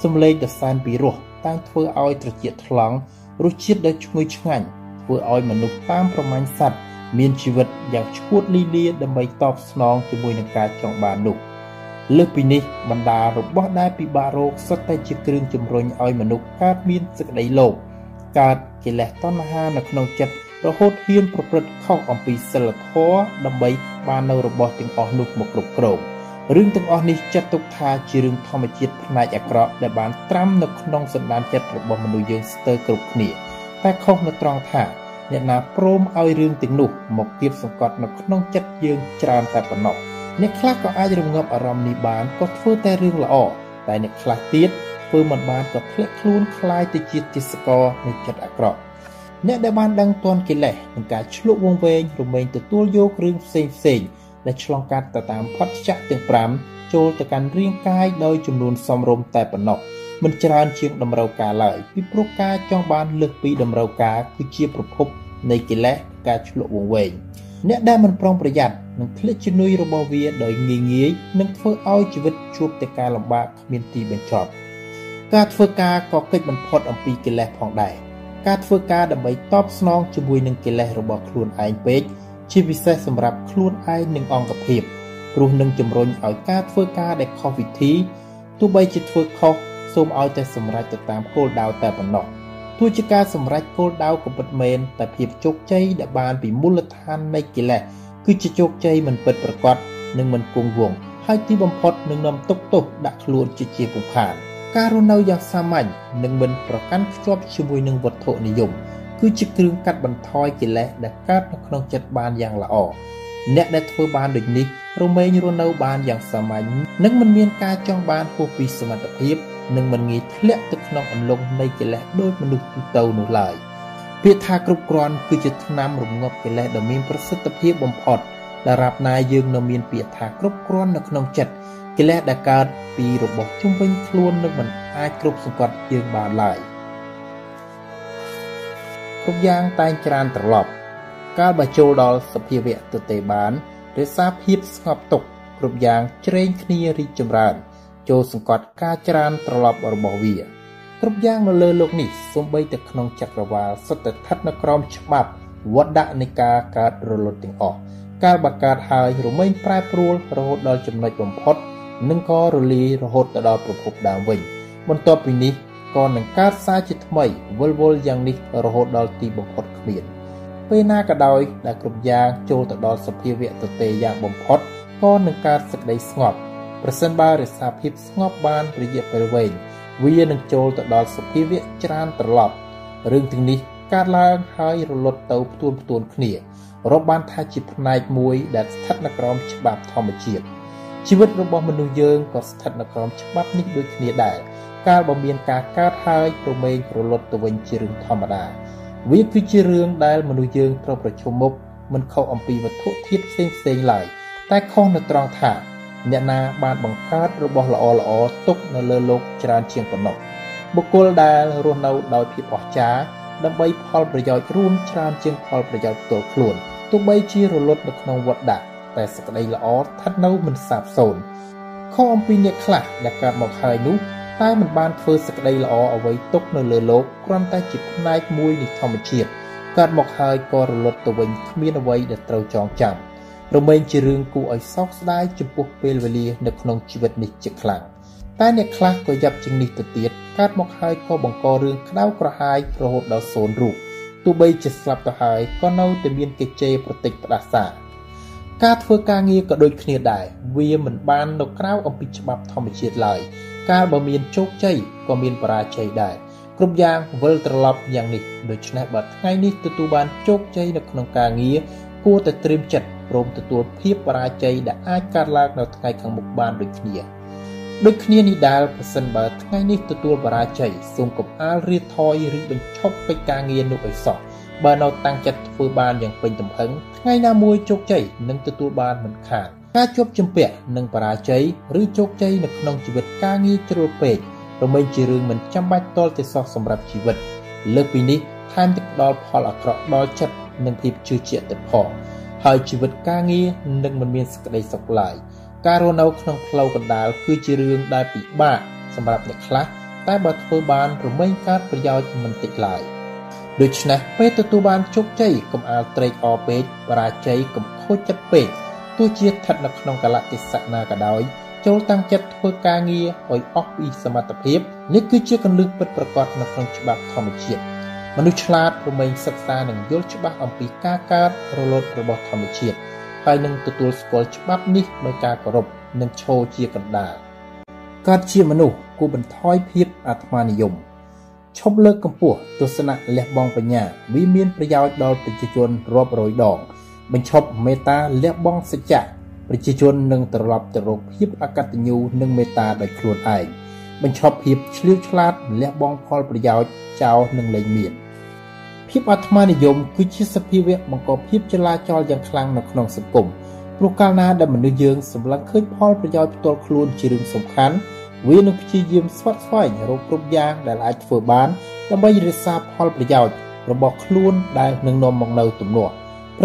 សំឡេងដ៏សែនពីរោះតែងធ្វើឲ្យត្រចៀកថ្លង់រសជាតិដ៏ឈ្ងុយឆ្ងាញ់ធ្វើឲ្យមនុស្សតាមប្រមាញ់សត្វមានជីវិតយ៉ាងឈួតលីលាដើម្បីតបស្នងជាមួយនឹងការចង់បាននោះលើសពីនេះបណ្ដារបស់ដែលពិបាករោគសុទ្ធតែជាគ្រឿងជំរុញឲ្យមនុស្សកើតមានសេចក្តីលោភកើតកិលេសតណ្ហានៅក្នុងចិត្តរហូតហ៊ានប្រព្រឹត្តខុសអំពីសិលធម៌ដើម្បីបាននៅរបស់ទាំងអស់នោះមកគ្រប់គ្រង រឿងទាំងអស់នេះចាត់ទុកថាជារឿងធម្មជាតិផ្នែកអាក្រក់ដែលបានត្រាំនៅក្នុងសន្តានចិត្តរបស់មនុស្សយើងស្ទើរគ្រប់គ្នាតែខុសនៅត្រង់ថាអ្នកណាព្រមឲ្យរឿងទាំងនោះមកគៀបសង្កត់នៅក្នុងចិត្តយើងច្រើនតែប៉ុណ្ណោះអ្នកខ្លះក៏អាចរងាប់អារម្មណ៍នេះបានក៏ធ្វើតែរឿងល្អតែអ្នកខ្លះទៀតធ្វើមិនបានក៏ធ្លាក់ខ្លួនคล้ายទៅជាទិសករនៃចិត្តអាក្រក់អ្នកដែលបានដឹងតនកិលេសនឹងការឆ្លុះវងវែងរមែងទទួលយករឿងផ្សេងផ្សេង ដែលឆ្លងកាត់ទៅតាមផាត់ចៈទាំង5ចូលទៅកាន់រាងកាយដោយចំនួនសមរម្យតែប៉ុណ្ណោះមិនច្រើនជាងតម្រូវការឡើយពីព្រោះការចង់បានលើសពីតម្រូវការគឺជាប្រភពនៃកិលេសការឆ្លុះវងវែងអ្នកដែលមិនប្រុងប្រយ័ត្ននឹងធ្លាក់ជំនួយរបស់វាដោយងាយងាយនឹងធ្វើឲ្យជីវិតជួបតែការលំបាកគ្មានទីបញ្ចប់ការធ្វើការក៏កិច្ចបំផុតអំពីកិលេសផងដែរការធ្វើការដើម្បីតបស្នងជាមួយនឹងកិលេសរបស់ខ្លួនឯងពេក ជាពិសេសសម្រាប់ខ្លួនឯងនិងអង្គភាពព្រោះនឹងជំរុញឲ្យការធ្វើការដែលខុសវិធីទោះបីជាធ្វើខុសសូមឲ្យតែសម្រេចទៅតាមគោលដៅតែប៉ុណ្ណោះទោះជាការសម្រេចគោលដៅក៏ពិតមែនតែភាពជោគជ័យដែលបានពីមូលដ្ឋាននៃកិលេសគឺជាជោគជ័យមិនពិតប្រាកដនិងមិនគង់វង្សហើយទីបំផុតនឹងនាំទុកទោសដាក់ខ្លួនជាជាពុខាន។ការរស់នៅយ៉ាងសាមញ្ញនិងមិនប្រកាន់ខ្ជាប់ជាមួយនឹងវត្ថុនិយម គឺជាគ្រឿងកាត់បន្ថយកិលេសដែលកើតនៅក្នុងចិត្តបានយ៉ាងល្អអ្នកដែលធ្វើបានដូចនេះរមែងរស់នៅបានយ៉ាងសាមញ្ញនិងមិនមានការចង់បានហួសពីសមត្ថភាពនិងមិនងាយធ្លាក់ទៅក្នុងអន្លង់នៃកិលេសដោយមនុស្សទូទៅនោះឡើយពាក្យថាគ្រប់គ្រាន់គឺជាថ្នាំរងាប់កិលេសដ៏មានប្រសិទ្ធភាពបំផុតដែលរាប់ណាយើងនៅមានពាក្យថាគ្រប់គ្រាន់នៅក្នុងចិត្តកិលេសដែលកើតពីរបស់ជុំវិញខ្លួននឹងមិនអាចគ្រប់សង្កត់យើងបានឡើយ គ្រប់យ៉ាងតែងច្រានត្រឡប់ កាលបើចូលដល់សភាវៈទទេបានរក្សាភាពស្ងប់ទុកគ្រប់យ៉ាងច្រែងគ្នារីកចម្រើន ចូលសង្កត់ការច្រានត្រឡប់របស់វាគ្រប់យ៉ាងនៅលើលោកនេះសូម្បីតែក្នុងចក្រវាលសុទ្ធតែស្ថិតនៅក្រោមច្បាប់វត្តដាក់នៃការកើតរលត់ទាំងអស់កាលបើកើតហើយរមែងប្រែប្រួលរហូតដល់ចំណុចបំផុតនិងក៏រលាយរហូតទៅដល់ប្រភពដើមវិញបន្ទាប់ពីនេះ ក៏នឹងកើតសារជាថ្មីវិលវល់យ៉ាងនេះរហូតដល់ទីបំផុតគ្មានពេលណាក៏ដោយដែលគ្រប់យ៉ាងចូលទៅដល់សភាវៈទទេយ៉ាងបំផុតក៏នឹងកើតសេចក្តីស្ងប់ប្រសិនបើរក្សាភាពស្ងប់បានរយៈពេលវែងវានឹងចូលទៅដល់សភាវៈច្រើនត្រឡប់រឿងទាំងនេះកើតឡើងហើយរលត់ទៅផ្ទួនផ្ទួនគ្នារាប់បានថាជាផ្នែកមួយដែលស្ថិតនៅក្រោមច្បាប់ធម្មជាតិជីវិតរបស់មនុស្សយើងក៏ស្ថិតនៅក្រោមច្បាប់នេះដូចគ្នាដែរ កាលបើមានការកើតហើយប្រមេងរលត់ទៅវិញជារឿងធម្មតាវាគឺជារឿងដែលមនុស្សយើងត្រូវប្រឈមមុខមិនខុសអំពីវត្ថុធាតុផ្សេងផ្សេងឡើយតែខុសនៅត្រង់ថាអ្នកណាបានបង្កើតរបស់ល្អល្អទុកនៅលើโลกច្រើនជាងប៉ុណ្ណោះបុគ្គលដែលរស់នៅដោយភាពអស្ចារ្យដើម្បីផលប្រយោជន៍រួមច្រើនជាងផលប្រយោជន៍ផ្ទាល់ខ្លួនទោះបីជារលត់នៅក្នុងវត្តដាក់តែសក្តីល្អស្ថិតនៅមិនសាបសូន្យខុសអំពីអ្នកខ្លះដែលកើតមកហើយនោះ តែមិនបានធ្វើសក្តីល្អអ្វីទុកនៅលើលោកគ្រាន់តែជាផ្នែកមួយនៃធម្មជាតិកើតមកហើយក៏រលត់ទៅវិញគ្មានអ្វីដែលត្រូវចងចាំរមែងជារឿងគួរឲ្យសោកស្ដាយចំពោះពេលវេលានៅក្នុងជីវិតនេះជាខ្លាំងតែអ្នកខ្លះក៏យ៉ាប់ជាងនេះទៅទៀតកើតមកហើយក៏បង្ករឿងក្តៅក្រហាយរហូតដល់សូន្យរូបទោះបីជាស្លាប់ទៅហើយក៏នៅតែមានកិច្ចប្រតិចផ្ដាសាការធ្វើការងារក៏ដូចគ្នាដែរវាមិនបាននៅក្រៅអំពីច្បាប់ធម្មជាតិឡើយ កាលបើមានជោគជ័យក៏មានបរាជ័យដែរគ្រប់យ៉ាងវិលត្រឡប់យ៉ាងនេះដូច្នេះបើថ្ងៃនេះទទួលបានជោគជ័យនៅក្នុងការងារគួរតែត្រៀមចិត្តព្រមទទួលភាពបរាជ័យដែលអាចកើតឡើងនៅថ្ងៃខាងមុខបានដូចគ្នាដូចគ្នានេះដែរប្រសិនបើថ្ងៃនេះទទួលបរាជ័យសូមកុំអាលរៀបថយឬបញ្ឈប់កិច្ចការងារនោះឲ្យសោះបើនៅតាំងចិត្តធ្វើបានយ៉ាងពេញទំហឹងថ្ងៃណាមួយជោគជ័យនឹងទទួលបានមិនខាន ការជាប់ជំពាក់នឹងបរាជ័យឬជោគជ័យនៅក្នុងជីវិតការងារជ្រុលពេករមែងជារឿងមិនចាំបាច់តលទៅសោះសម្រាប់ជីវិត លើសពីនេះថែមទាំងផ្ដល់ផលអាក្រក់ដល់ចិត្តនិងភាពជឿជាក់ទៅផងហើយជីវិតការងារនឹងមិនមានសេចក្តីសុខឡើយការរស់នៅក្នុងផ្លូវកណ្ដាលគឺជារឿងដែលពិបាកសម្រាប់អ្នកខ្លះតែបើធ្វើបានរមែងកើតប្រយោជន៍មិនតិចឡើយដូច្នេះពេលទទួលបានជោគជ័យកុំអាលត្រេកអរពេកបរាជ័យកុំខូចចិត្តពេក ទោះជាស្ថិតនៅក្នុងកលៈទេសៈណាក៏ដោយចូលតាំងចិត្តធ្វើការងារឲ្យអស់ពីសមត្ថភាពនេះគឺជាកន្លឹះពិតប្រាកដនៅក្នុងច្បាប់ធម្មជាតិមនុស្សឆ្លាតរមែងសិក្សានិងយល់ច្បាស់អំពីការកើតរលត់របស់ធម្មជាតិហើយនឹងទទួលស្គាល់ច្បាប់នេះដោយការគោរពនិងឈរជាកណ្ដាលកើតជាមនុស្សគួរបន្ថយភាពអាត្មានិយមឈប់លើកកម្ពស់ទស្សនៈលះបង់បញ្ញាវាមានប្រយោជន៍ដល់ប្រជាជនរាប់រយដង បញ្ឈប់មេត្តាលះបង់សច្ចៈប្រជាជននឹងត្រឡប់ទៅរកភាពអកតញ្ញូនិងមេត្តាដោយខ្លួនឯងបញ្ឈប់ភាពឆ្លៀវឆ្លាតលះបង់ផលប្រយោជន៍ចោលនឹងលែងមានភាពអាត្មានិយមគឺជាសភាវៈបង្កភាពចលាចលយ៉ាងខ្លាំងនៅក្នុងសង្គមព្រោះកាលណាដែលមនុស្សយើងសម្លឹងឃើញផលប្រយោជន៍ផ្ទាល់ខ្លួនជារឿងសំខាន់វានឹងព្យាយាមស្វាត់ស្វែងរកគ្រប់យ៉ាងដែលអាចធ្វើបានដើម្បីរក្សាផលប្រយោជន៍របស់ខ្លួនដែលនឹងនាំមកនៅទំនាស់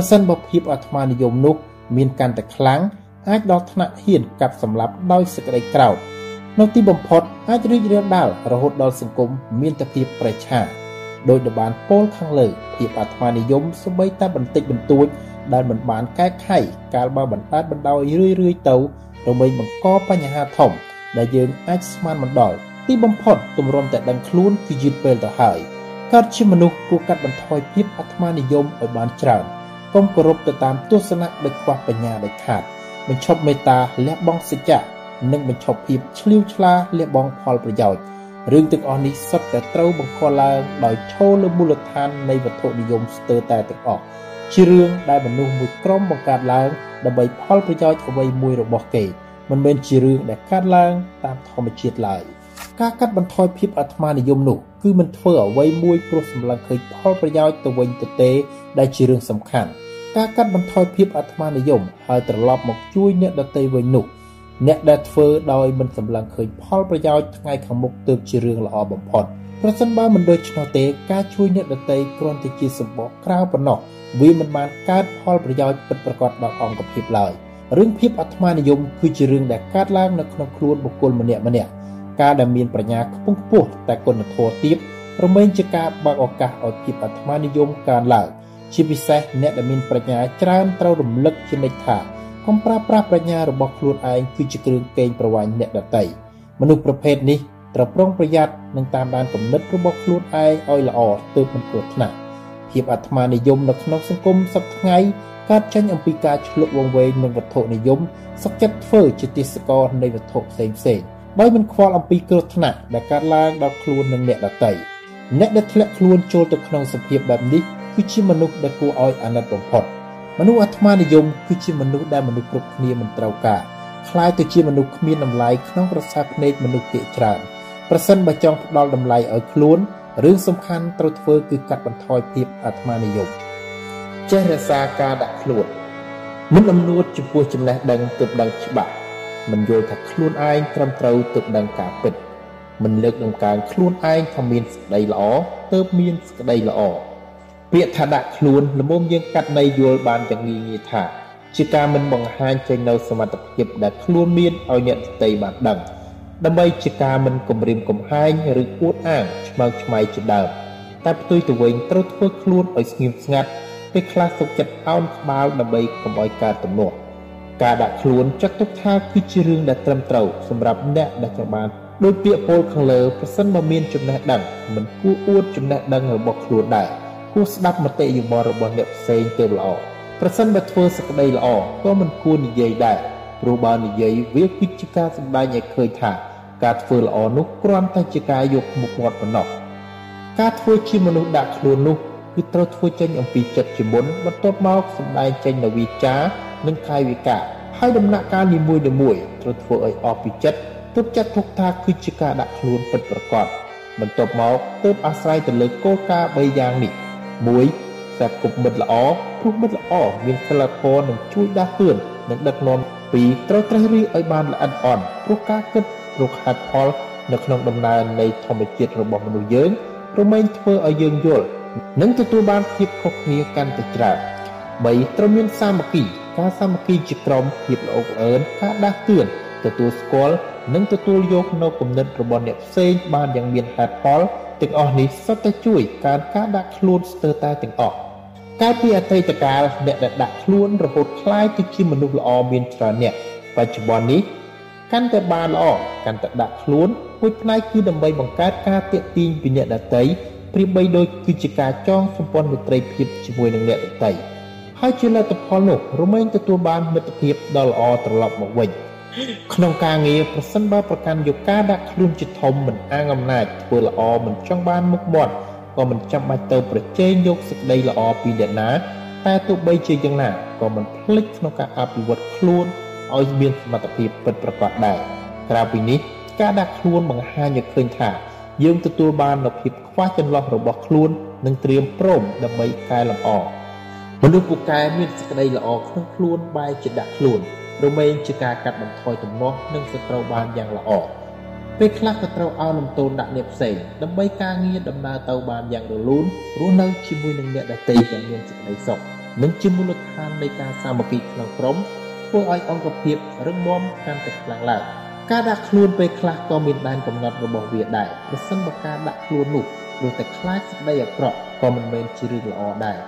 ប្រសិនបើភាពអាត្មានិយមនោះមានកាន់តែខ្លាំងអាចដល់ថ្នាក់ហ៊ានកាប់សម្លាប់ដោយសេចក្តីក្រោធនៅទីបំផុតអាចរីករាលដាលរហូតដល់សង្គមមានតែភាពប្រឆាដោយដែលបានពោលខាងលើភាពអាត្មានិយមសម្បីតែបន្តិចបន្តួចដែលមិនបានកែខៃកាលបើបណ្ដាលបណ្ដោយរឿយរឿយទៅរមែងបង្កបញ្ហាធំ ដែលយើងអាចស្មានមិនដល់ទីបំផុតទម្រាំតែដឹងខ្លួនគឺយឺតពេលទៅហើយកើតជាមនុស្សគួរកាត់បន្ថយភាពអាត្មានិយមឲ្យបានច្រើន កុំគោរពទៅតាមទស្សនៈដោយខ្វះបញ្ញាដាច់ខាតបញ្ឈប់មេត្តាលះបង់សច្ចៈនិងបញ្ឈប់ភាពឆ្លៀវឆ្លាលះបង់ផលប្រយោជន៍រឿងទាំងអស់នេះសុទ្ធតែត្រូវបង្កឡើងដោយឈលលើមូលដ្ឋាននៃវត្ថុនិយមស្ទើរតែទាំងអស់ជារឿងដែលមនុស្សមួយក្រុមបង្កើតឡើងដើម្បីផលប្រយោជន៍អ្វីមួយរបស់គេមិនមែនជារឿងដែលកើតឡើងតាមធម្មជាតិឡើយការកាត់បន្ថយភាពអាត្មានិយមនោះ គឺមិនធ្វើអ្វីមួយព្រោះសម្លឹងឃើញផលប្រយោជន៍ទៅវិញទៅទេ ដែលជារឿងសំខាន់ការកាត់បន្ថយភាពអាត្មានិយមហើយត្រឡប់មកជួយអ្នកដទៃវិញនោះអ្នកដែលធ្វើដោយមិនសម្លឹងឃើញផលប្រយោជន៍ថ្ងៃខាងមុខទើបជារឿងល្អបំផុតប្រសិនបើមិនដូច្នោះទេការជួយអ្នកដទៃគ្រាន់តែជាសម្បកក្រៅប៉ុណ្ណោះវាមិនបានកើតផលប្រយោជន៍ពិតប្រាកដដល់អង្គភាពឡើយរឿងភាពអាត្មានិយមគឺជារឿងដែលកើតឡើងនៅក្នុងខ្លួនបុគ្គលម្នាក់ម្នាក់ ការដែលមានប្រាជ្ញាខ្ពង់ខ្ពស់តែគុណធម៌ទាបរមែងជាការបើកឱកាសឲ្យភាពអាត្មានិយមកើនឡើងជាពិសេសអ្នកដែលមានប្រាជ្ញាច្រើនត្រូវរំលឹកជានិច្ចថាកុំប្រើប្រាស់ប្រាជ្ញារបស់ខ្លួនឯងគឺជាគ្រឿងកេងប្រវ័ញ្ចអ្នកដទៃមនុស្សប្រភេទនេះត្រូវប្រុងប្រយ័ត្ននិងតាមដានគំនិតរបស់ខ្លួនឯងឲ្យល្អទើបមិនគ្រោះថ្នាក់ភាពអាត្មានិយមនៅក្នុងសង្គមសប្តាហ៍ថ្ងៃកើតចេញអំពីការឆ្លុះវង្វេងនឹងវត្ថុនិយមសុខចិត្តធ្វើជាទេសកលនៃវត្ថុផ្សេងផ្សេង ដោយមិនខ្វល់អំពីគ្រោះថ្នាក់ដែលកើតឡើងដល់ខ្លួននិងអ្នកដទៃអ្នកដែលធ្លាក់ខ្លួនចូលទៅក្នុងសភាពបែបនេះគឺជាមនុស្សដែលគួរឲ្យអាណិតបំផុតមនុស្សអាត្មានិយមគឺជាមនុស្សដែលមនុស្សគ្រប់គ្នាមិនត្រូវការคล้ายទៅជាមនុស្សគ្មានតម្លៃក្នុងប្រសាភ្នែកមនុស្សភាគច្រើនប្រសិនបើចង់ផ្ដល់តម្លៃឲ្យខ្លួនរឿងសំខាន់ត្រូវធ្វើគឺកាត់បន្ថយភាពអាត្មានិយមចេះរក្សាការដាក់ខ្លួនមិនអំនួតចំពោះចំណេះដឹងទើបដឹងច្បាស់ មិនយល់ថាខ្លួនឯងត្រឹមត្រូវទើបដឹងការពិតមិនលើកដំកើងខ្លួនឯងថាមានសេចក្តីល្អទើបមានសេចក្តីល្អពាក្យថាដាក់ខ្លួនល្មមយើងកាត់ន័យយល់បានយ៉ាងងាយងាយថាជាការមិនបង្ហាញចេញនៅសមត្ថភាពដែលខ្លួនមានឲ្យអ្នកដទៃបានដឹងដើម្បីជាការមិនគំរាមកំហែងឬអួតអាងឆ្មើងឆ្មៃជាដើមតែផ្ទុយទៅវិញត្រូវធ្វើខ្លួនឲ្យស្ងៀមស្ងាត់ពេលខ្លះទុកចិត្តអោនក្បាលដើម្បីកុំឲ្យកើតទំនាស់ ការដាក់ខ្លួនចាត់ទុកថាគឺជារឿងដែលត្រឹមត្រូវសម្រាប់អ្នកដែលចង់បានដោយពាក្យពោលខាងលើប្រសិនបើមានចំណេះដឹងមិនគួរអួតចំណេះដឹងរបស់ខ្លួនដែរគួរស្ដាប់មតិយោបល់របស់អ្នកផ្សេងទៅល្អប្រសិនបើធ្វើសក្តីល្អក៏មិនគួរនិយាយដែរព្រោះបើនិយាយវាគឺជាការសម្ដែងឲ្យឃើញថាការធ្វើល្អនោះគ្រាន់តែជាការយកមុខមាត់ប៉ុណ្ណោះការធ្វើជាមនុស្សដាក់ខ្លួននោះគឺត្រូវធ្វើចេញអំពីចិត្តជាមុនបន្ទាប់មកសម្ដែងចេញនៅវាចា និងកាយវិការហើយដំណាក់កាលនីមួយៗត្រូវធ្វើឲ្យអស់ពីចិត្តទើបចាត់ទុកថាគឺជាការដាក់ខ្លួនពិតប្រាកដបន្ទាប់មកទើបអាស្រ័យទៅលើគោលការណ៍3យ៉ាងនេះ1សាគប់មិត្តល្អព្រោះមិត្តល្អមានសិលធម៌នឹងជួយដាស់តឿននិងដឹកនាំ2ត្រូវត្រេះរិះឲ្យបានល្អិតអន់ព្រោះការគិតរកហេតុផលនៅក្នុងដំណើរនៃធម្មជាតិរបស់មនុស្សយើងរមែងធ្វើឲ្យយើងយល់និងទទួលបានភាពខុសគ្នាកាន់តែច្រើន3ត្រូវមានសាមគ្គី ការសាមគ្គីជាក្រុមភាពល្អអើនការដាស់តឿនទទួលស្គាល់និងទទួលយកនៅគំនិតរបស់អ្នកផ្សេងបានយ៉ាងមានហេតុផលទាំងអស់នេះសុទ្ធតែជួយការការដាក់ខ្លួនស្ទើរតែទាំងអស់កាលពីអតីតកាលអ្នកដែលដាក់ខ្លួនរហូតคล้ายទៅជាមនុស្សល្អមានច្រើនអ្នកបច្ចុប្បន្ននេះកាន់តែបានល្អកាន់តែដាក់ខ្លួនមួយផ្នែកគឺដើម្បីបង្កើតការទាក់ទាញពីអ្នកដទៃប្រៀបបីដូចគឺជាការចងសម្ព័ន្ធមិត្តភាពជាមួយនឹងអ្នកដទៃ ហើយជាលទ្ធផលនោះរមែងទទួលបានមិត្តភាពដ៏ល្អត្រឡប់មកវិញក្នុងការងារប្រសិនបើប្រកាន់យកការដាក់ខ្លួនជាធំមិនអាងអំណាចធ្វើល្អមិនចង់បានមុខមាត់ក៏មិនចាំបាច់ទៅប្រជែងយកសេចក្តីល្អពីអ្នកណាតែទោះបីជាយ៉ាងណាក៏មិនភ្លេចក្នុងការអភិវឌ្ឍខ្លួនឲ្យមានសមត្ថភាពពិតប្រាកដដែរក្រៅពីនេះការដាក់ខ្លួនបង្ហាញឲ្យឃើញថាយើងទទួលបាននូវភាពខ្វះចន្លោះរបស់ខ្លួននិងត្រៀមព្រមដើម្បីកែលម្អ មនុស្សពូកែមានសេចក្តីល្អក្នុងខ្លួនបែរជាដាក់ខ្លួនរមែងជាការកាត់បន្ថយទំនាស់និងសត្រូវបានយ៉ាងល្អពេលខ្លះក៏ត្រូវឲ្យលំទោនដាក់អ្នកផ្សេងដើម្បីការងារដំណើរទៅបានយ៉ាងរលូនរស់នៅជាមួយនឹងអ្នកដទៃដែលមានសេចក្តីសុខនិងជាមូលដ្ឋាននៃការសាមគ្គីក្នុងក្រុមធ្វើឲ្យអង្គភាពរឹងមាំកាន់តែខ្លាំងឡើងការដាក់ខ្លួនពេលខ្លះក៏មានដែនកំណត់របស់វាដែរប្រសិនបើការដាក់ខ្លួននោះព្រោះតែខ្លាចសេចក្តីអាក្រក់ក៏មិនមែនជារឿងល្អដែរ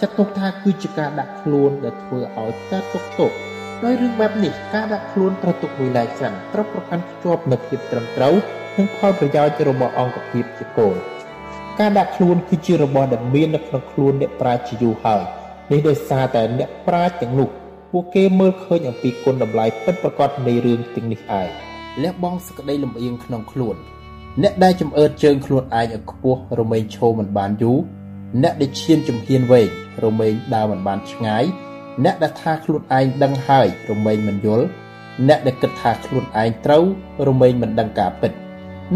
ចាត់ទុកថាគឺជាការដាក់ខ្លួនដែលធ្វើឲ្យកើតទុកទោសដោយរឿងបែបនេះការដាក់ខ្លួនត្រូវទុកមួយឡែកសិនត្រូវប្រកាន់ភ្ជាប់នូវភាពត្រឹមត្រូវនិងផលប្រយោជន៍របស់អង្គភាពជាគោលការដាក់ខ្លួនគឺជារបស់ដែលមាននៅក្នុងខ្លួនអ្នកប្រាជ្ញជាយូរហើយនេះដោយសារតែអ្នកប្រាជ្ញទាំងនោះពួកគេមើលឃើញអំពីគុណតម្លៃពិតប្រាកដនៃរឿងទាំងនេះឯងលះបង់សក្តីលំអៀងក្នុងខ្លួន អ្នកដែលចំអើតជើងខ្លួនឯងឲ្យខ្ពស់រមែងឈរមិនបានយូរ អ្នកដែលឈានជំហានវែងរមែងដើរមិនបានឆ្ងាយអ្នកដែលថាខ្លួនឯងដឹងហើយរមែងមិនយល់អ្នកដែលគិតថាខ្លួនឯងត្រូវរមែងមិនដឹងការពិត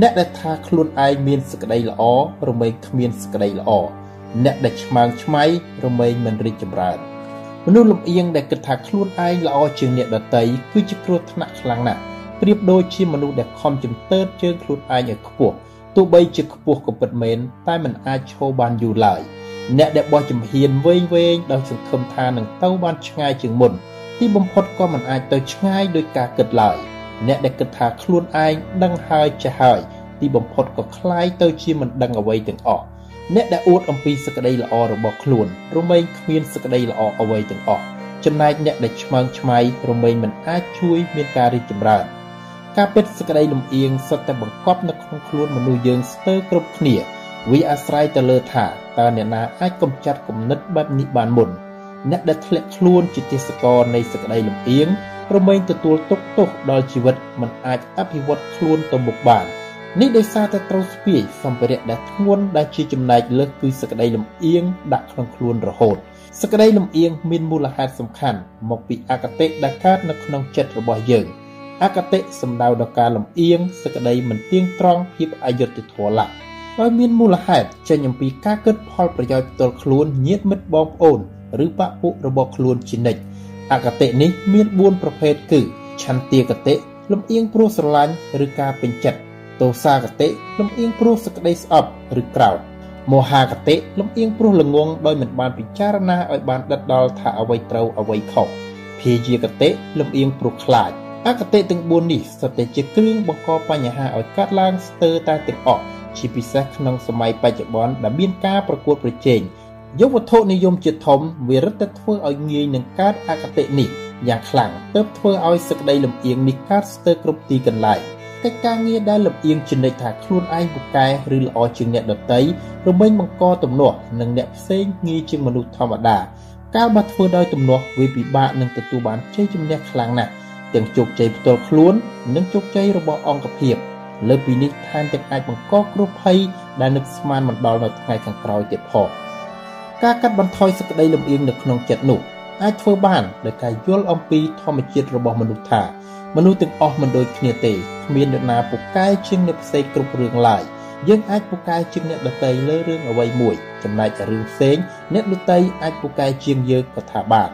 អ្នកដែលថាខ្លួនឯងមានសក្តីល្អរមែងគ្មានសក្តីល្អអ្នកដែលឆ្មើងឆ្មៃរមែងមិនរីកចម្រើនមនុស្សលំអៀងដែលគិតថាខ្លួនឯងល្អជាងអ្នកដទៃគឺជាគ្រោះថ្នាក់ខ្លាំងណាស់ប្រៀបដូចជាមនុស្សដែលខំជំទើតជើងខ្លួនឯងឲ្យខ្ពស់ ទោះបីជាខ្ពស់ក៏ពិតមែនតែមិនអាចឈរបានយូរឡើយអ្នកដែលបោះជំហានវែងវែងដោយសង្ឃឹមថានឹងទៅបានឆ្ងាយជាងមុនទីបំផុតក៏មិនអាចទៅឆ្ងាយដោយការគិតឡើយអ្នកដែលគិតថាខ្លួនឯងដឹងហើយចេះហើយទីបំផុតក៏คล้ายទៅជាមិនដឹងអ្វីទាំងអស់អ្នកដែលអួតអំពីសក្តីល្អរបស់ខ្លួនរមែងគ្មានសក្តីល្អអ្វីទាំងអស់ចំណែកអ្នកដែលឆ្មើងឆ្មៃរមែងមិនអាចជួយមានការរីកចម្រើន ការពិតសក្តីលំអៀងសុទ្ធតែបង្កប់នៅក្នុងខ្លួនមនុស្សយើងស្ទើរគ្រប់គ្នាវាអាស្រ័យទៅលើថាតើអ្នកណាអាចកម្ចាត់គំនិតបែបនេះបានមុនអ្នកដែលធ្លាក់ខ្លួនជាទេសកលនៃសក្តីលំអៀងរមែងទទួលទុកទោសដល់ជីវិតមិនអាចអភិវឌ្ឍខ្លួនទៅមុខបាននេះដោយសារតែត្រូវស្ពាយសម្ភារៈដែលធ្ងន់ដែលជាចំណែកលើសគឺសក្តីលំអៀងដាក់ក្នុងខ្លួនរហូតសក្តីលំអៀងមានមូលហេតុសំខាន់មកពីអកតេដែលកើតនៅក្នុងចិត្តរបស់យើង អកតេសំដៅដល់ការលំអៀងសក្តីមិនទៀងត្រង់ភាពអយុត្តិធម៌ឡើយដោយមានមូលហេតុចេញអំពីការគិតផលប្រយោជន៍ផ្ទាល់ខ្លួនញាតិមិត្តបងប្អូនឬបពុរបស់ខ្លួនជានិច្ចអកតេនេះមាន4ប្រភេទគឺឆន្ទាកតេលំអៀងព្រោះស្រឡាញ់ឬការពេញចិត្តទោសាកតេលំអៀងព្រោះសក្តីស្អប់ឬក្រោធមោហាកតេលំអៀងព្រោះល្ងងដោយមិនបានពិចារណាឲ្យបានដិតដល់ថាអ្វីត្រូវអ្វីខុសភាយាកតេលំអៀងព្រោះខ្លាច អកតេទាំង4នេះសុទ្ធតែជាគ្រឿងបង្កបញ្ហាឲ្យកើតឡើងស្ទើរតែទាំងអស់ជាពិសេសក្នុងសម័យបច្ចុប្បន្នដែលមានការប្រកួតប្រជែងយកវត្ថុនិយមជាធំវារឹតតែធ្វើឲ្យងាយនឹងកើតអកតេនេះយ៉ាងខ្លាំងទើបធ្វើឲ្យសក្តីលំអៀងនេះកើតស្ទើរគ្រប់ទីកន្លែងកិច្ចការងារដែលលំអៀងជានិច្ចថាខ្លួនឯងពូកែឬល្អជាងអ្នកដទៃរមែងបង្កទំនាស់នឹងអ្នកផ្សេងងាយជាងមនុស្សធម្មតាកាលបើធ្វើដោយទំនាស់វាពិបាកនឹងទទួលបានជ័យជំនះខ្លាំងណាស់ ទាំងជោគជ័យផ្ទាល់ខ្លួន និងជោគជ័យរបស់អង្គភាព លើពីនេះថែមទាំងអាចបង្កគ្រោះភ័យដែលនឹកស្មានមិនដល់នៅថ្ងៃខាងក្រោយទៀតផងការកាត់បន្ថយសេចក្តីលំអៀងនៅក្នុងចិត្តនោះអាចធ្វើបានដោយការយល់អំពីធម្មជាតិរបស់មនុស្សថាមនុស្សទាំងអស់មិនដូចគ្នាទេគ្មាននរណាពូកែជាងអ្នកផ្សេងគ្រប់រឿងឡើយយើងអាចពូកែជាងអ្នកដតីលើរឿងអ្វីមួយចំណែករឿងផ្សេងអ្នកដតីអាចពូកែជាងយើងក៏ថាបាន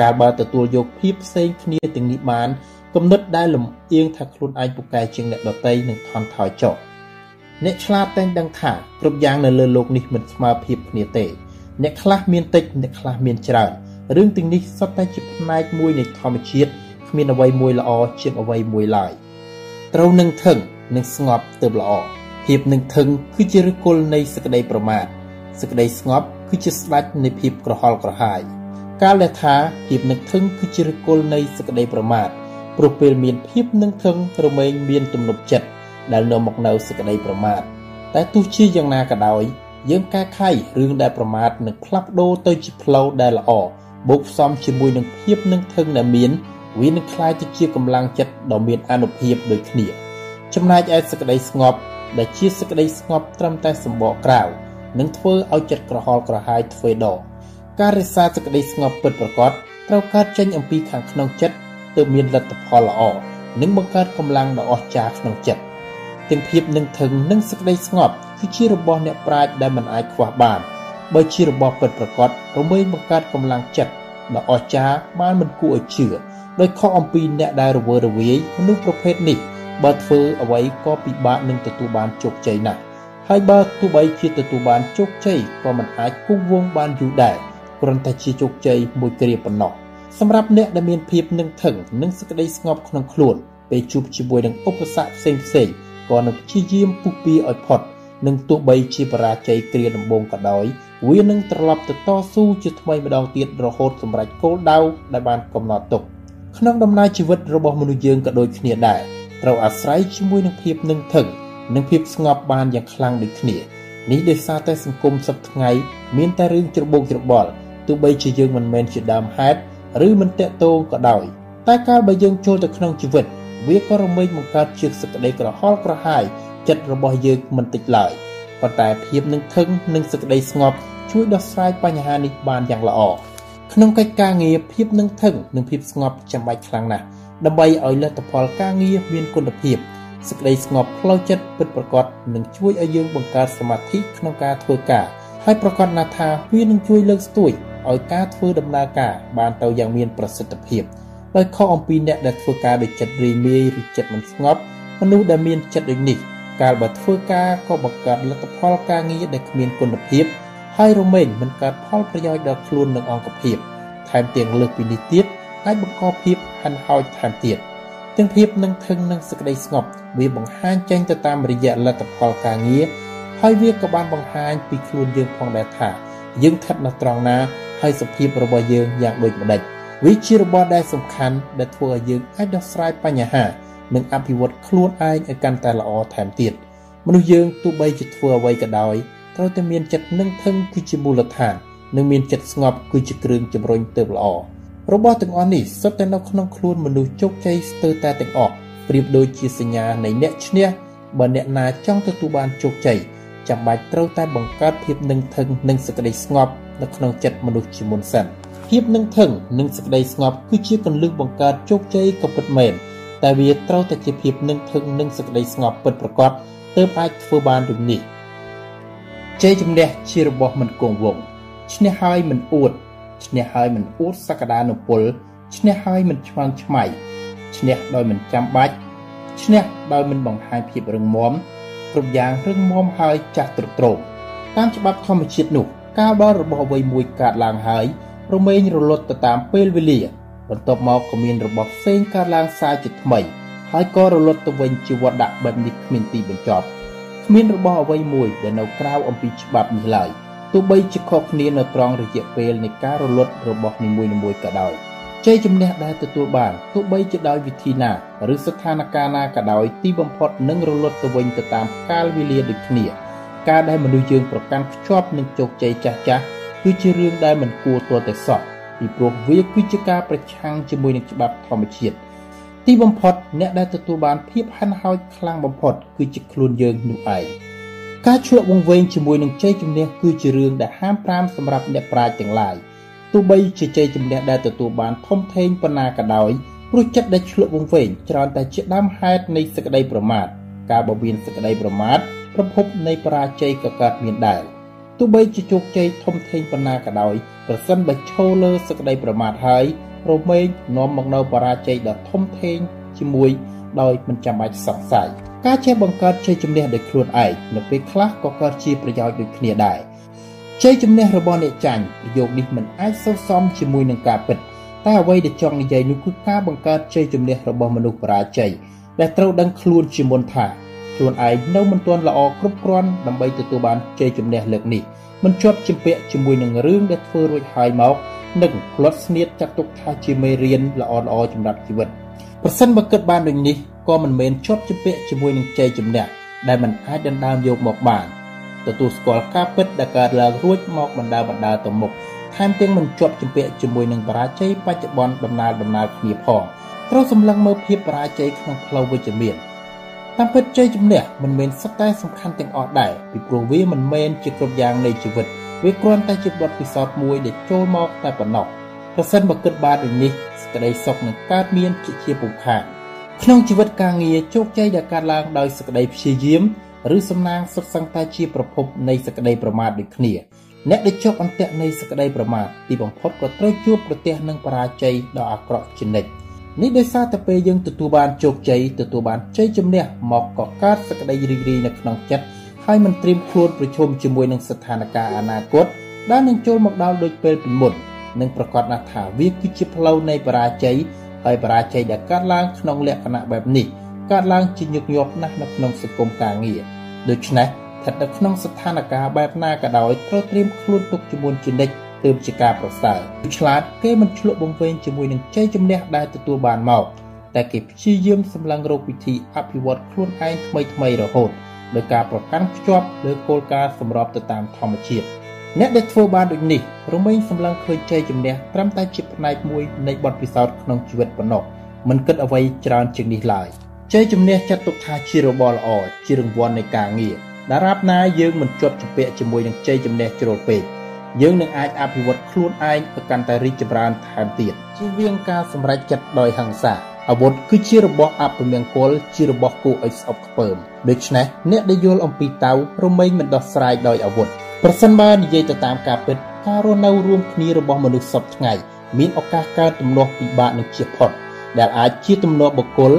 កាលបើទទួលយកភាពផ្សេងគ្នាទាំងនេះបានគំនិតដែលលំអៀងថាខ្លួនឯងពូកែជាងអ្នកដតីនឹងថន់ថយចុះអ្នកឆ្លាតតែងដឹងថាគ្រប់យ៉ាងនៅលើโลกនេះមិនស្មើភាពគ្នាទេអ្នកខ្លះមានតិចអ្នកខ្លះមានច្រើនរឿងទាំងនេះសុទ្ធតែជាផ្នែកមួយនៃធម្មជាតិគ្មានអ្វីមួយល្អជាងអ្វីមួយឡើយត្រូវនឹងថឹងនិងស្ងប់ទើបល្អភាពនឹងថឹងគឺជាឫសគល់នៃសក្តីប្រមាទសក្តីស្ងប់គឺជាស្ដេចនៃភាពក្រហល់ក្រហាយ ការលះថាភាពនឹកធឹងគឺជាឫសគល់នៃសេចក្តីប្រមាទព្រោះពេលមានភាពនឹងធឹងរមែងមានទំនុកចិត្តដែលនាំមកនៅសេចក្តីប្រមាទតែទោះជាយ៉ាងណាក៏ដោយយើងកែខៃរឿងដែលប្រមាទនឹងផ្លាស់ប្ដូរទៅជាផ្លូវដែលល្អបូកផ្សំជាមួយនឹងភាពនឹងធឹងដែលមានវានឹងក្លាយទៅជាកម្លាំងចិត្តដ៏មានអនុភាពដូចគ្នាចំណែកឯសេចក្តីស្ងប់ដែលជាសេចក្តីស្ងប់ត្រឹមតែសម្បកក្រៅនឹងធ្វើឲ្យចិត្តក្រហល់ក្រហាយទ្វេដង ការរក្សាសេចក្តីស្ងប់ពិតប្រាកដត្រូវកើតចេញអំពីខាងក្នុងចិត្តទើបមានលទ្ធផលល្អនិងបង្កើតកម្លាំងដ៏អស្ចារ្យក្នុងចិត្តទាំងភាពនឹងធឹងនិងសេចក្តីស្ងប់គឺជារបស់អ្នកប្រាជ្ញដែលមិនអាចខ្វះបានបើជារបស់ពិតប្រាកដរមែងបង្កើតកម្លាំងចិត្តដ៏អស្ចារ្យបានមិនគួរឲ្យជឿដោយខុសអំពីអ្នកដែលរវើរវាយមនុស្សប្រភេទនេះបើធ្វើអ្វីក៏ពិបាកនឹងទទួលបានជោគជ័យណាស់ហើយបើទោះបីជាទទួលបានជោគជ័យក៏មិនអាចគង់វង្សបានយូរដែរ គ្រាន់តែជាជោគជ័យមួយគ្រាប៉ុណ្ណោះសម្រាប់អ្នកដែលមានភាពនឹងថឹងនិងសេចក្តីស្ងប់ក្នុងខ្លួនពេលជួបជាមួយនឹងឧបសគ្គផ្សេងផ្សេងក៏នឹងព្យាយាមពុះពៀឲ្យផុតនិងទោះបីជាបរាជ័យគ្រាដំបូងក៏ដោយវានឹងត្រឡប់ទៅតស៊ូជាថ្មីម្ដងទៀតរហូតសម្រេចគោលដៅដែលបានកំណត់ទុកក្នុងដំណើរជីវិតរបស់មនុស្សយើងក៏ដូចគ្នាដែរត្រូវអាស្រ័យជាមួយនឹងភាពនឹងធឹងនិងភាពស្ងប់បានយ៉ាងខ្លាំងដូចគ្នានេះដោយសារតែសង្គមសប្តាហ៍ថ្ងៃមានតែរឿងច្របូកច្របល់ ទោះបីជាយើងមិនមែនជាដើមហេតុឬមិនតាក់ទងក៏ដោយតែកាលបើយើងចូលទៅក្នុងជីវិត វាក៏រមែងបង្កើតជាសក្តីក្រហល់ក្រហាយចិត្តរបស់យើងមិនតិចឡើយប៉ុន្តែភាពនឹងធឹងនិងសេចក្តីស្ងប់ជួយដោះស្រាយបញ្ហានេះបានយ៉ាងល្អក្នុងកិច្ចការងារភាពនឹងធឹងនិងភាពស្ងប់ចាំបាច់ខ្លាំងណាស់ដើម្បីឲ្យលទ្ធផលការងារមានគុណភាពសេចក្តីស្ងប់ផ្លូវចិត្តពិតប្រាកដនឹងជួយឲ្យយើងបង្កើតសមាធិក្នុងការធ្វើការហើយប្រកាសណាស់ថាវានឹងជួយលើកស្ទួយ ឲ្យការធ្វើដំណើរការបានទៅយ៉ាងមានប្រសិទ្ធភាពដោយខុសអំពីអ្នកដែលធ្វើការដោយចិត្តរីមាយឬចិត្តមិនស្ងប់មនុស្សដែលមានចិត្តដូចនេះកាលបើធ្វើការក៏បង្កើតលទ្ធផលការងារដែលគ្មានគុណភាពហើយរមែងមិនកើតផលប្រយោជន៍ដល់ខ្លួននិងអង្គភាពថែមទាំងលើសពីនេះទៀតអាចបង្កភាពហិនហោចថែមទៀតទាំងភាពនឹងធឹងនឹងសេចក្តីស្ងប់វាបង្ហាញចេញទៅតាមរយៈលទ្ធផលការងារហើយវាក៏បានបង្ហាញពីខ្លួនយើងផងដែរថាយើងស្ថិតនៅត្រង់ណា ហើយសភាពរបស់យើងយ៉ាងដូចម្ដេចវាជារបស់ដែលសំខាន់ដែលធ្វើឲ្យយើងអាចដោះស្រាយបញ្ហានិងអភិវឌ្ឍខ្លួនឯងឲ្យកាន់តែល្អថែមទៀតមនុស្សយើងទោះបីជាធ្វើអ្វីក៏ដោយត្រូវតែមានចិត្តនឹងធឹងគឺជាមូលដ្ឋាននិងមានចិត្តស្ងប់គឺជាគ្រឿងជំរុញទៅល្អរបស់ទាំងអស់នេះសុទ្ធតែនៅក្នុងខ្លួនមនុស្សជោគជ័យស្ទើរតែទាំងអស់ប្រៀបដូចជាសញ្ញានៃអ្នកឈ្នះបើអ្នកណាចង់ទទួលបានជោគជ័យចាំបាច់ត្រូវតែបង្កើតភាពនឹងធឹងនិងសេចក្តីស្ងប់ នៅក្នុងចិត្តមនុស្សជាមុនសិនភាពនឹងធឹងនិងសេចក្តីស្ងប់គឺជាកន្លឹះបង្កើតជោគជ័យក៏ពិតមែនតែវាត្រូវតែជាភាពនឹងធឹងនិងសេចក្តីស្ងប់ពិតប្រាកដទើបអាចធ្វើបានដូចនេះជ័យជំនះជារបស់មិនគង់វង្សឈ្នះហើយមិនអួតឈ្នះហើយមិនអួតសក្តានុពលឈ្នះហើយមិនឆ្វាងឆ្មៃឈ្នះដោយមិនចាំបាច់ឈ្នះដោយមិនបង្ហាញភាពរឹងមាំគ្រប់យ៉ាងរឹងមាំហើយចាស់ទ្រុឌទ្រោមតាមច្បាប់ធម្មជាតិនោះ កាលដល់របស់អ្វីមួយកើតឡើងហើយរមែងរលត់ទៅតាមពេលវេលា បន្ទាប់មកក៏មានរបស់ផ្សេងកើតឡើងសារជាថ្មី ហើយក៏រលត់ទៅវិញជាវត្តដាក់បែបនេះគ្មានទីបញ្ចប់គ្មានរបស់អ្វីមួយដែលនៅក្រៅអំពីច្បាប់នេះឡើយទោះបីជាខុសគ្នានៅត្រង់រយៈពេលនៃការរលត់របស់នីមួយៗក៏ដោយជ័យជំនះដែលទទួលបានទោះបីជាដោយវិធីណាឬស្ថានភាពណាក៏ដោយទីបំផុតនឹងរលត់ទៅវិញទៅតាមកាលវេលាដូចគ្នា ការដែលមនុស្សយើងប្រកាន់ខ្ជាប់នឹងជោគជ័យចាស់ចាស់គឺជារឿងដែលមិនគួរទាល់តែសោះពីព្រោះវាគឺជាការប្រឆាំងជាមួយនឹងច្បាប់ធម្មជាតិទីបំផុតអ្នកដែលទទួលបានភាពហិនហោចខ្លាំងបំផុតគឺជាខ្លួនយើងនោះឯងការឆ្លក់វង្វេងជាមួយនឹងជ័យជំនះគឺជារឿងដែលហាមប្រាមសម្រាប់អ្នកប្រាជ្ញទាំងឡាយទោះបីជាជ័យជំនះដែលទទួលបានធំធេងប៉ុណ្ណាក៏ដោយព្រោះចិត្តដែលឆ្លក់វង្វេងច្រើនតែជាដើមហេតុនៃសេចក្តីប្រមាទការបបៀនសេចក្តីប្រមាទ ប្រភពនៃបរាជ័យក៏កើតមានដែរទោះបីជាជោគជ័យធំធេងប៉ុណ្ណាក៏ដោយប្រសិនបើឈរលើសេចក្តីប្រមាទហើយរមែងនាំមកនៅបរាជ័យដ៏ធំធេងជាមួយដោយមិនចាំបាច់សង្ស័យការចេះបង្កើតជ័យជំនះដោយខ្លួនឯងនៅពេលខ្លះក៏កើតជាប្រយោជន៍ដូចគ្នាដែរជ័យជំនះរបស់អ្នកចាញ់ប្រយោគនេះមិនអាចសូវសមជាមួយនឹងការពិតតែអ្វីដែលចង់និយាយនោះគឺការបង្កើតជ័យជំនះរបស់មនុស្សបរាជ័យដែលត្រូវដឹងខ្លួនជាមុនថា ខ្លួនឯងនៅមិនទាន់ល្អគ្រប់គ្រាន់ដើម្បីទទួលបានជ័យជំនះលើកនេះមិនជាប់ជំពាក់ជាមួយនឹងរឿងដែលធ្វើរួចហើយមកនិងផ្លត់ស្នៀតចាត់ទុកថាជាមេរៀនល្អល្អសម្រាប់ជីវិតប្រសិនបើគិតបានដូចនេះក៏មិនមែនជាប់ជំពាក់ជាមួយនឹងជ័យជំនះដែលមិនអាចដណ្ដើមយកមកបានទទួលស្គាល់ការពិតដែលកើតឡើងរួចមកបណ្ដាបណ្ដាទៅមុខថែមទាំងមិនជាប់ជំពាក់ជាមួយនឹងបរាជ័យបច្ចុប្បន្នដំណើរដំណើរគ្នាផងត្រូវសម្លឹងមើលភាពបរាជ័យក្នុងផ្លូវវិជ្ជមាន តាមពិតជ័យជំនះមិនមែនសុទ្ធតែសំខាន់ទាំងអស់ដែរពីព្រោះវាមិនមែនជាគ្រប់យ៉ាងនៃជីវិតវាគ្រាន់តែជាបទពិសោធន៍មួយដែលចូលមកតែប៉ុណ្ណោះប្រសិនបើគិតបានដូចនេះសេចក្តីសុខនឹងកើតមានជាជាពុខខានក្នុងជីវិតការងារជោគជ័យដែលកើតឡើងដោយសេចក្តីព្យាយាមឬសំណាងសុទ្ធសឹងតែជាប្រភពនៃសេចក្តីប្រមាទដូចគ្នាអ្នកដែលជាប់អន្ទាក់នៃសេចក្តីប្រមាទទីបំផុតក៏ត្រូវជួបប្រទះនឹងបរាជ័យដ៏អាក្រក់ជានិច្ច នេះដោយសារតែពេលយើងទទួលបានជោគជ័យទទួលបានជ័យជំនះមកក៏កើតសេចក្តីរីករាយនៅក្នុងចិត្តហើយមិនត្រៀមខ្លួនប្រឈមជាមួយនឹងស្ថានភាពអនាគតដែលនឹងចូលមកដល់ដូចពេលពីមុននិងប្រកាសណាស់ថាវាគឺជាផ្លូវនៃបរាជ័យហើយបរាជ័យដែលកើតឡើងក្នុងលក្ខណៈបែបនេះកើតឡើងជាញឹកញាប់ណាស់នៅក្នុងសង្គមការងារដូច្នេះស្ថិតនៅក្នុងស្ថានភាពបែបណាក៏ដោយត្រូវត្រៀមខ្លួនទុកជាមុនជានិច្ច ទើបជាការប្រសើរឆ្លាតគេមិនឆ្លក់បង្វែងជាមួយនឹងជ័យជំនះដែលទទួលបានមកតែគេព្យាយាមសម្លឹងរកវិធីអភិវឌ្ឍខ្លួនឯងថ្មីថ្មីរហូតដោយការប្រកាន់ខ្ជាប់លើគោលការណ៍សម្របទៅតាមធម្មជាតិអ្នកដែលធ្វើបានដូចនេះរមែងសម្លឹងឃើញជ័យជំនះត្រឹមតែជាផ្នែកមួយនៃបទពិសោធន៍ក្នុងជីវិតប៉ុណ្ណោះមិនគិតអ្វីច្រើនជាងនេះឡើយជ័យជំនះចាត់ទុកថាជារបស់ល្អជារង្វាន់នៃការងារតារាបណាយើងមិនជាប់ជំពាក់ជាមួយនឹងជ័យជំនះជ្រុលពេក យើងនឹងអាចអភិវឌ្ឍខ្លួនឯងឲ្យកាន់តែរីកចម្រើនថែមទៀតជៀសវាងការសម្រេចចិត្តដោយហិង្សាអាវុធគឺជារបស់អពមង្គលជារបស់គួរឲ្យស្អប់ខ្ពើមដូច្នេះអ្នកដែលយល់អំពីតៅរមែងមិនដោះស្រាយដោយអាវុធប្រសិនបើនិយាយទៅតាមការពិតការរស់នៅរួមគ្នារបស់មនុស្សសពថ្ងៃមានឱកាសកើតទំនាស់ពិបាកនឹងជៀសផុតដែលអាចជាទំនាស់បុគ្គល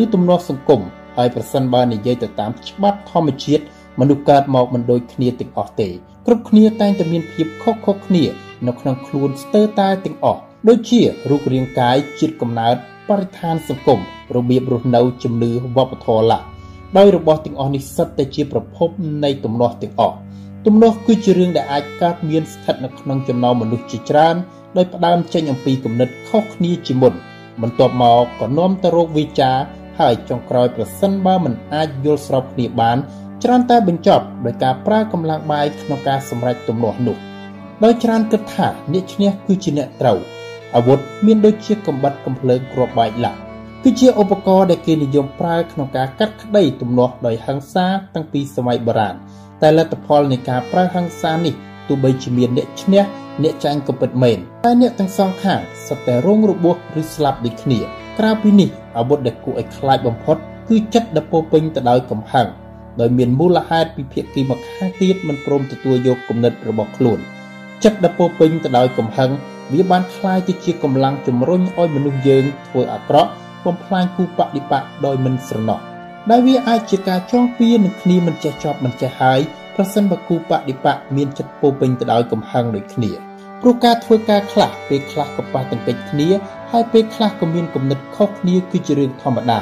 ឬទំនាស់សង្គមហើយប្រសិនបើនិយាយទៅតាមច្បាប់ធម្មជាតិមនុស្សកើតមកមិនដូចគ្នាទាំងអស់ទេ គ្រប់គ្នាតែងតែមានភាពខុសៗគ្នា នៅក្នុងខ្លួនស្ទើរតែទាំងអស់ដូចជារូបរាងកាយជាតិកំណើតបរិស្ថានសង្គមរបៀបរស់នៅជំនឿវប្បធម៌ឡាដោយរបស់ទាំងអស់នេះសិតតែជាប្រភពនៃទំនាស់ទាំងអស់ទំនាស់គឺជារឿងដែលអាចកើតមានស្ថិតនៅក្នុងចំណោមមនុស្សជាច្រើនដោយផ្ដើមចេញអំពីគំនិតខុសគ្នាជាមុនបន្ទាប់មកក៏នាំទៅរកវិចារហើយចុងក្រោយប្រសិនបើមិនអាចយល់ស្របគ្នាបាន ច្រើនតែបញ្ចប់ដោយការប្រើកម្លាំងបាយក្នុងការសម្រេចទំនាស់នោះដោយច្រើនគិតថាអ្នកឈ្នះគឺជាអ្នកត្រូវអាវុធមានដូចជាកំបិតកំភ្លើងគ្រាប់បែកឡាក់គឺជាឧបករណ៍ដែលគេនិយមប្រើក្នុងការកាត់ក្តីទំនាស់ដោយហិង្សាតាំងពីសម័យបុរាណតែលទ្ធផលនៃការប្រើហិង្សានេះទោះបីជាមានអ្នកឈ្នះអ្នកចាញ់ក៏ពិតមែនតែអ្នកទាំងសងខាងសុទ្ធតែរងរបួសឬស្លាប់ដូចគ្នាក្រៅពីនេះអាវុធដែលគួរឲ្យខ្លាចបំផុតគឺចិត្តដែលពោពេញទៅដោយកំហឹង ដោយមានមូលហេតុពីភាគីម្ខាងទៀតមិនព្រមទទួលយកគំនិតរបស់ខ្លួនចិត្តដែលពោពេញទៅដោយកំហឹងវាបានคล้ายទៅជាកម្លាំងជំរុញឲ្យមនុស្សយើងធ្វើអាក្រក់បំផ្លាញគូបដិបកដោយមិនស្រណោះដែលវាអាចជាការចងពៀនឹងគ្នាមិនចេះចប់មិនចេះហើយប្រសិនបើគូបដិបកមានចិត្តពោពេញទៅដោយកំហឹងដូចគ្នាព្រោះការធ្វើការខ្លះពេលខ្លះក៏ប៉ះទង្គិចគ្នាហើយពេលខ្លះក៏មានគំនិតខុសគ្នាគឺជារឿងធម្មតា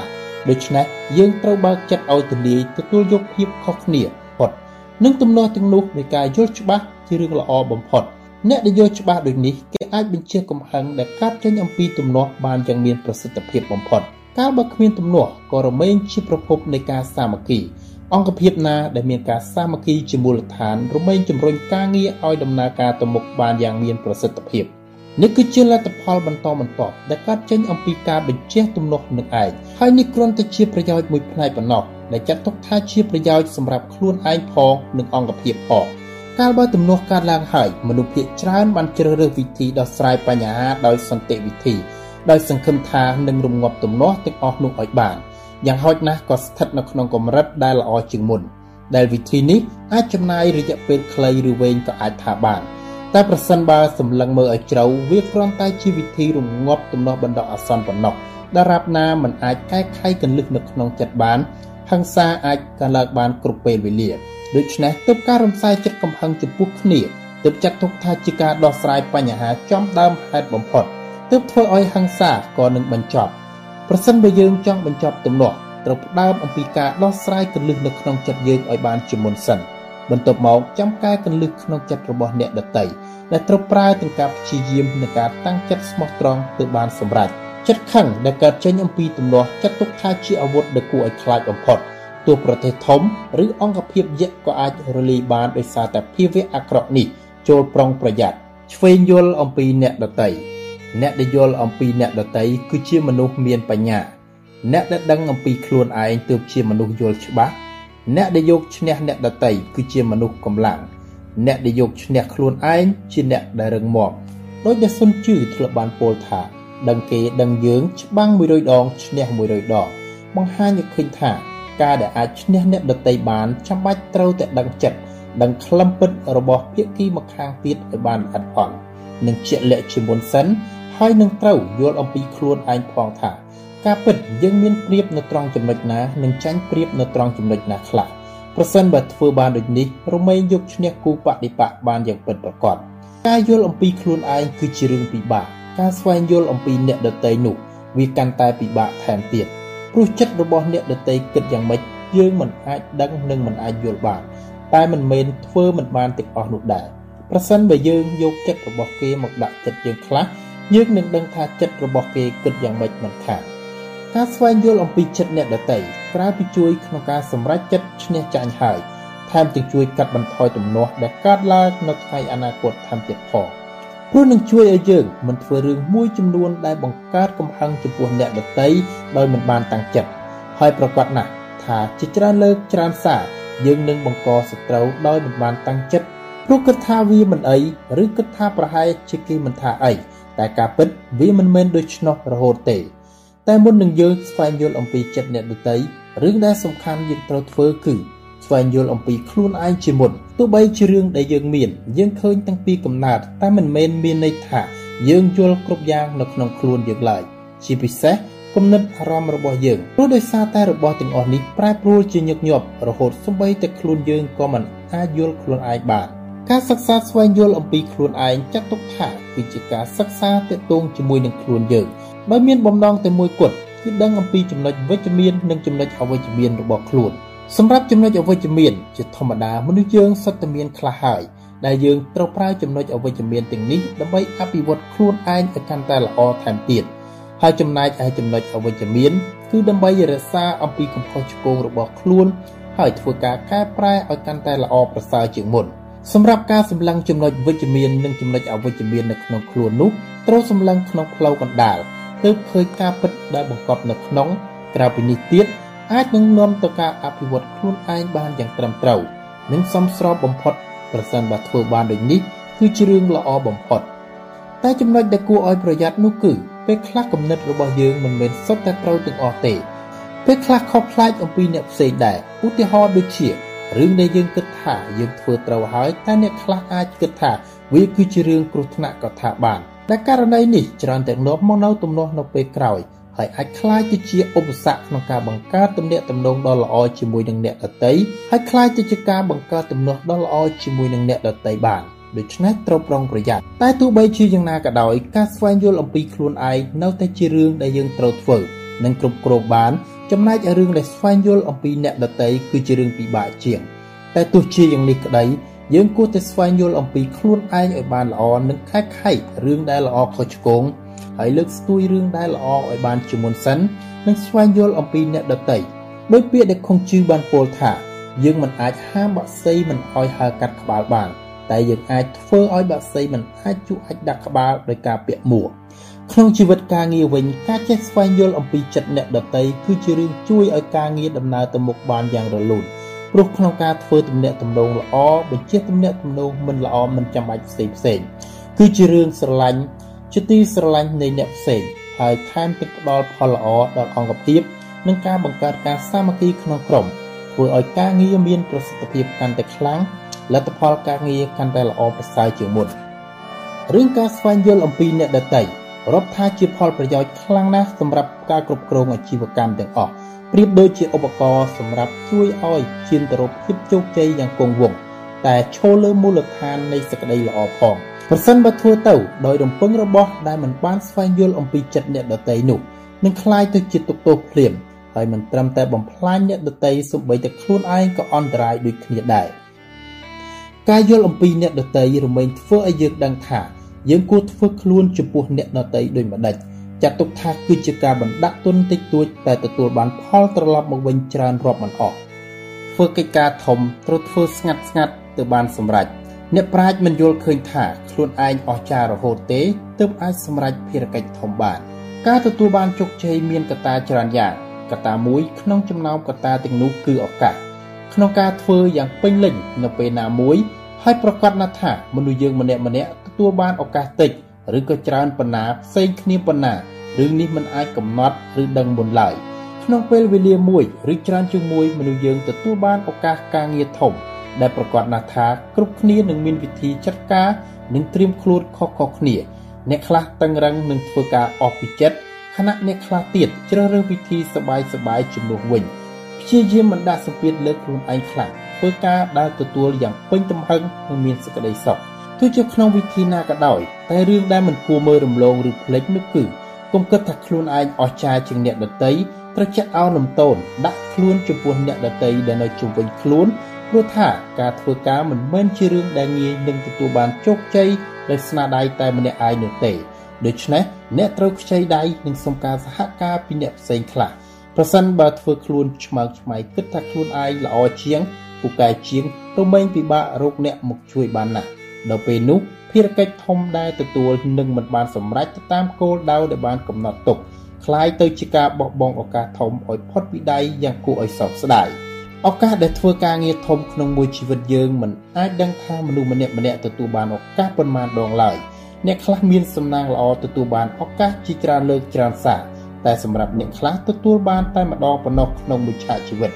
ដូច្នេះយើងត្រូវបើកចិត្តឲ្យទូលាយទទួលយកភាពខុសគ្នាផុតនិងទំនាស់ទាំងនោះនៃការយល់ច្បាស់ជារឿងល្អបំផុតអ្នកដែលយល់ច្បាស់ដូចនេះគេអាចបញ្ជាកំហឹងដែលកើតចេញអំពីទំនាស់បានយ៉ាងមានប្រសិទ្ធភាពបំផុតកាលបើគ្មានទំនាស់ក៏រមែងជាប្រភពនៃការសាមគ្គីអង្គភាពណាដែលមានការសាមគ្គីជាមូលដ្ឋានរមែងជំរុញការងារឲ្យដំណើរការទៅមុខបានយ៉ាងមានប្រសិទ្ធភាព នេះគឺជាលទ្ធផលបន្តបន្ទាប់ដែលកើតចេញអំពីការបញ្ជាទំនាស់នឹងឯងហើយនេះគ្រាន់តែជាប្រយោជន៍មួយផ្នែកប៉ុណ្ណោះដែលចាត់ទុកថាជាប្រយោជន៍សម្រាប់ខ្លួនឯងផងនិងអង្គភាពផងកាលបើទំនាស់កើតឡើងហើយមនុស្សភាគច្រើនបានជ្រើសរើសវិធីដោះស្រាយបញ្ហាដោយសន្តិវិធីដោយសង្ឃឹមថានឹងរងាប់ទំនាស់ទាំងអស់នោះឲ្យបានយ៉ាងហោចណាស់ក៏ស្ថិតនៅក្នុងកម្រិតដែលល្អជាងមុនដែលវិធីនេះអាចចំណាយរយៈពេលខ្លីឬវែងក៏អាចថាបាន តែប្រសិនបើសម្លឹងមើលឲ្យជ្រៅវាគ្រាន់តែជាវិធីរងាប់ទំនាស់បណ្ដោះអាសន្នប៉ុណ្ណោះដរាបណាมันអាចកែខៃកលឹះនៅក្នុងចិត្តបានហិង្សាអាចកើតឡើងបានគ្រប់ពេលវេលាដូច្នេះទើបការរំសាយចិត្តកំហឹងចំពោះគ្នាទើបចាត់ទុកថាជាការដោះស្រាយបញ្ហាចំដើមហេតុបំផុតទើបធ្វើឲ្យហិង្សាក៏នឹងបញ្ចប់ប្រសិនបើយើងចង់បញ្ចប់ទំនាស់ត្រូវផ្ដើមអំពីការដោះស្រាយកលឹះនៅក្នុងចិត្តយើងឲ្យបានជាមុនសិន បន្ទាប់មកចាំកែកលឹះក្នុងចិត្តរបស់អ្នកដទៃដែលត្រូវប្រើទាំងការព្យាយាមនិងការតាំងចិត្តស្មោះត្រង់ទើបបានសម្រេចចិត្តខឹងដែលកើតចេញអំពីទំនាស់ចាត់ទុកថាជាអាវុធដែលគួរឲ្យខ្លាចបំផុតទោះប្រទេសធំឬអង្គភាពយក្សក៏អាចរលាយបានដោយសារតែភាវៈអាក្រក់នេះចូលប្រុងប្រយ័ត្នឆ្វេងយល់អំពីអ្នកដទៃអ្នកដែលយល់អំពីអ្នកដទៃគឺជាមនុស្សមានបញ្ញា អ្នកដែលដឹងអំពីខ្លួនឯងទើបជាមនុស្សយល់ច្បាស់ អ្នកដែលយកឈ្នះអ្នកដទៃគឺជាមនុស្សកម្លាំងអ្នកដែលយកឈ្នះខ្លួនឯងជាអ្នកដែលរឹងមាំដោយដែលសុនជឺធ្លាប់បានពោលថា ដឹងគេដឹងយើងច្បាំង100ដងឈ្នះ100ដងបង្ហាញឲ្យឃើញថា ការដែលអាចឈ្នះអ្នកដទៃបានចាំបាច់ត្រូវតែដឹងចិត្តដឹងខ្លឹមពិតរបស់ភាគីម្ខាងទៀតឲ្យបានល្អិតអន់និងជាក់លាក់ជាមុនសិនហើយនឹងត្រូវយល់អំពីខ្លួនឯងផងថា ការពិតយើងមានព្រៀបនៅត្រង់ចំណុចណានិងចាញ់ព្រៀបនៅត្រង់ចំណុចណាខ្លះប្រសិនបើធ្វើបានដូចនេះរមែងយកឈ្នះគូបដិបកបានយ៉ាងពិតប្រាកដការយល់អំពីខ្លួនឯងគឺជារឿងពិបាកការស្វែងយល់អំពីអ្នកដទៃនោះវាកាន់តែពិបាកថែមទៀតព្រោះចិត្តរបស់អ្នកដទៃគិតយ៉ាងម៉េចយើងមិនអាចដឹងនិងមិនអាចយល់បានតែមិនមែនធ្វើមិនបានទាំងអស់នោះដែរប្រសិនបើយើងយកចិត្តរបស់គេមកដាក់ចិត្តយើងខ្លះយើងនឹងដឹងថាចិត្តរបស់គេគិតយ៉ាងម៉េចមិនខាន ការស្វែងយល់អំពីចិត្តអ្នកដទៃក្រៅពីជួយក្នុងការសម្រេចចិត្តឈ្នះចាញ់ហើយថែមទាំងជួយកាត់បន្ថយទំនាស់ដែលកើតឡើងនៅថ្ងៃអនាគតថែមទៀតផងព្រោះនឹងជួយឲ្យយើងមិនធ្វើរឿងមួយចំនួនដែលបង្កើតកំហឹងចំពោះអ្នកដទៃដោយមិនបានតាំងចិត្តហើយប្រកាសណាស់ថាជាច្រើនលើកច្រើនសារយើងនឹងបង្កសត្រូវដោយមិនបានតាំងចិត្តព្រោះគិតថាវាមិនអីឬគិតថាប្រហែលជាគេមិនថាអីតែការពិតវាមិនមែនដូច្នោះរហូតទេ តែមុននឹងយើងស្វែងយល់អំពីចិត្តអ្នកដទៃរឿងដែលសំខាន់យើងត្រូវធ្វើគឺស្វែងយល់អំពីខ្លួនឯងជាមុនទោះបីជារឿងដែលយើងមានយើងឃើញតាំងពីកំណើតតែមិនមែនមានន័យថាយើងយល់គ្រប់យ៉ាងនៅក្នុងខ្លួនយើងឡើយជាពិសេសគំនិតអារម្មណ៍របស់យើងព្រោះដោយសារតែរបស់ទាំងអស់នេះប្រែប្រួលជាញឹកញាប់រហូតសូម្បីតែខ្លួនយើងក៏មិនអាចយល់ខ្លួនឯងបានការសិក្សាស្វែងយល់អំពីខ្លួនឯងចាត់ទុកថាគឺជាការសិក្សាទាក់ទងជាមួយនឹងខ្លួនយើង ដោយមានបំណងតែមួយគត់គឺដឹងអំពីចំណុចវិជ្ជមាននិងចំណុចអវិជ្ជមានរបស់ខ្លួនសម្រាប់ចំណុចអវិជ្ជមានជាធម្មតាមនុស្សយើងសុទ្ធតែមានខ្លះហើយដែលយើងត្រូវប្រើចំណុចអវិជ្ជមានទាំងនេះដើម្បីអភិវឌ្ឍខ្លួនឯងឲ្យកាន់តែល្អថែមទៀតហើយចំណែកឯចំណុចអវិជ្ជមានគឺដើម្បីរក្សាអំពីកំហុសឆ្គងរបស់ខ្លួនហើយធ្វើការកែប្រែឲ្យកាន់តែល្អប្រសើរជាងមុនសម្រាប់ការសម្លឹងចំណុចវិជ្ជមាននិងចំណុចអវិជ្ជមាននៅក្នុងខ្លួននោះត្រូវសម្លឹងក្នុងផ្លូវកណ្ដាល ទើបឃើញការពិតដែលបង្កប់នៅក្នុងក្រៅពីនេះទៀតអាចនឹងនាំទៅការអភិវឌ្ឍខ្លួនឯងបានយ៉ាងត្រឹមត្រូវនិងសមស្របបំផុតប្រសិនបើធ្វើបានដូចនេះគឺជារឿងល្អបំផុតតែចំណុចដែលគួរឲ្យប្រយ័ត្ននោះគឺពេលខ្លះគំនិតរបស់យើងមិនមែនសុទ្ធតែត្រូវទាំងអស់ទេពេលខ្លះខុសប្លែកអំពីអ្នកផ្សេងដែរឧទាហរណ៍ដូចជារឿងដែលយើងគិតថាយើងធ្វើត្រូវហើយតែអ្នកខ្លះអាចគិតថាវាគឺជារឿងគ្រោះថ្នាក់ក៏ថាបាន តែករណីនេះច្រើនតែនាំមកនៅទំនាស់នៅពេលក្រោយហើយអាចคล้ายទៅជាឧបសគ្គក្នុងការបង្កើតទំនាក់ទំនងដ៏ល្អជាមួយនឹងអ្នកដទៃហើយคล้ายទៅជាការបង្កើតទំនាស់ដ៏ល្អជាមួយនឹងអ្នកដទៃបានដូច្នេះត្រូវប្រុងប្រយ័ត្នតែទោះបីជាយ៉ាងណាក៏ដោយការស្វែងយល់អំពីខ្លួនឯងនៅតែជារឿងដែលយើងត្រូវធ្វើនិងគ្រប់គ្រងបានចំណែករឿងដែលស្វែងយល់អំពីអ្នកដទៃគឺជារឿងពិបាកជាងតែទោះជាយ៉ាងនេះក្តី យើងគួរតែស្វែងយល់អំពីខ្លួនឯងឲ្យបានល្អនិងខែខៃរឿងដែលល្អខុសឆ្គងហើយលើកស្ទួយរឿងដែលល្អឲ្យបានជាមុនសិននិងស្វែងយល់អំពីអ្នកដទៃដោយពាក្យដែលខុងជឺបានពោលថា យើងមិនអាចហាមបាក់សីមិនឲ្យហើរកាត់ក្បាលបាន តែយើងអាចធ្វើឲ្យបាក់សីមិនអាចជក់អាចដាក់ក្បាលដោយការពាក់មួកក្នុងជីវិតការងារវិញការចេះស្វែងយល់អំពីចិត្តអ្នកដទៃគឺជារឿងជួយឲ្យការងារដំណើរទៅមុខបានយ៉ាងរលូន ព្រោះក្នុងការធ្វើទំនាក់ទំនងល្អបញ្ជាទំនាក់ទំនងមិនល្អមិនចាំបាច់ផ្សេងផ្សេងគឺជារឿងស្រឡាញ់ជាទីស្រឡាញ់នៃអ្នកផ្សេងហើយថែមទាំងផ្ដល់ផលល្អដល់អង្គភាពនិងការបង្កើតការសាមគ្គីក្នុងក្រុមធ្វើឲ្យការងារមានប្រសិទ្ធភាពកាន់តែខ្លាំងលទ្ធផលការងារកាន់តែល្អប្រសើរជាងមុនរឿងការស្វែងយល់អំពីអ្នកដទៃរាប់ថាជាផលប្រយោជន៍ខ្លាំងណាស់សម្រាប់ការគ្រប់គ្រងអាជីវកម្មទាំងអស់ ប្រៀបដូចជាឧបករណ៍សម្រាប់ជួយឲ្យឈានទៅរកភាពជោគជ័យយ៉ាងគង់វង្សតែឈរលើមូលដ្ឋាននៃសក្តីល្អផងប្រសិនបើធ្វើទៅដោយរំពឹងរបស់ដែលមិនបានស្វែងយល់អំពីចិត្តអ្នកដទៃនោះនឹងคล้ายទៅជាទុកទោសភ្លាមហើយមិនត្រឹមតែបំផ្លាញអ្នកដទៃសូម្បីតែខ្លួនឯងក៏អន្តរាយដូចគ្នាដែរការយល់អំពីអ្នកដទៃរមែងធ្វើឲ្យយើងដឹងថាយើងគួរធ្វើខ្លួនចំពោះអ្នកដទៃដូចម្ដេច ចាត់ទុកថាគឺជាការបណ្ដាក់ទុនតិចតួចតែទទួលបានផលត្រឡប់មកវិញច្រើនរាប់មិនអស់ធ្វើកិច្ចការធំត្រូវធ្វើស្ងាត់ស្ងាត់ទៅបានសម្រេចអ្នកប្រាជ្ញមិនយល់ឃើញថាខ្លួនឯងអស្ចារ្យរហូតទេទើបអាចសម្រេចភារកិច្ចធំបាន ការទទួលបានជោគជ័យមានកត្តាច្រើនយ៉ាងកត្តាមួយក្នុងចំណោមកត្តាទាំងនោះគឺឱកាសក្នុងការធ្វើយ៉ាងពេញលេញនៅពេលណាមួយហើយប្រកាសណាស់ថាមនុស្សយើងម្នាក់ម្នាក់ទទួលបានឱកាសតិច ឬក៏ច្រើនប៉ុណ្ណាផ្សេងគ្នាប៉ុណ្ណារឿងនេះមិនអាចកំណត់ឬដឹងមុនឡើយក្នុងពេលវេលាមួយឬច្រើនជាងមួយមនុស្សយើងទទួលបានឱកាសការងារធំដែលប្រកាសណាស់ថាគ្រប់គ្នានឹងមានវិធីចាត់ការនិងត្រៀមខ្លួនខុសៗគ្នា អ្នកខ្លះតឹងរឹងនឹងធ្វើការអស់ពីចិត្តខណៈអ្នកខ្លះទៀតជ្រើសរើសវិធីសបាយសបាយជំនួសវិញព្យាយាមមិនដាក់សម្ពាធលើខ្លួនឯងខ្លាំងធ្វើការដែលទទួលយ៉ាងពេញទំហឹងនិងមានសេចក្តីសុខ ទោះជាក្នុងវិធីណាក៏ដោយតែរឿងដែលមិនគួរមើលរំលងឬភ្លេចនោះគឺកុំគិតថាខ្លួនឯងអស្ចារ្យជាងអ្នកដទៃត្រូវចេះអោនលំទោនដាក់ខ្លួនចំពោះអ្នកដទៃដែលនៅជុំវិញខ្លួនព្រោះថាការធ្វើការមិនមែនជារឿងដែលងាយនឹងទទួលបានជោគជ័យដោយស្នាដៃតែម្នាក់ឯងនោះទេដូច្នេះអ្នកត្រូវខ្ចីដៃនិងសុំការសហការពីអ្នកផ្សេងខ្លះប្រសិនបើធ្វើខ្លួនឆ្មើងឆ្មៃគិតថាខ្លួនឯងល្អជាងពូកែជាងរមែងពិបាករកអ្នកមកជួយបានណាស់ ដល់ពេលនោះភារកិច្ចធំដែលទទួលនឹងមិនបានសម្រេចទៅតាមគោលដៅដែលបានកំណត់ទុកคล้ายទៅជាការបោះបង់ឱកាសធំឲ្យផុតពីដៃយ៉ាងគួរឲ្យសោកស្ដាយឱកាសដែលធ្វើការងារធំក្នុងមួយជីវិតយើងមិនអាចដឹងថាមនុស្សម្នាក់ម្នាក់ទទួលបានឱកាសប៉ុន្មានដងឡើយអ្នកខ្លះមានសំណាងល្អទទួលបានឱកាសជាច្រើនលើកច្រើនសារតែសម្រាប់អ្នកខ្លះទទួលបានតែម្ដងប៉ុណ្ណោះក្នុងមួយឆាកជីវិត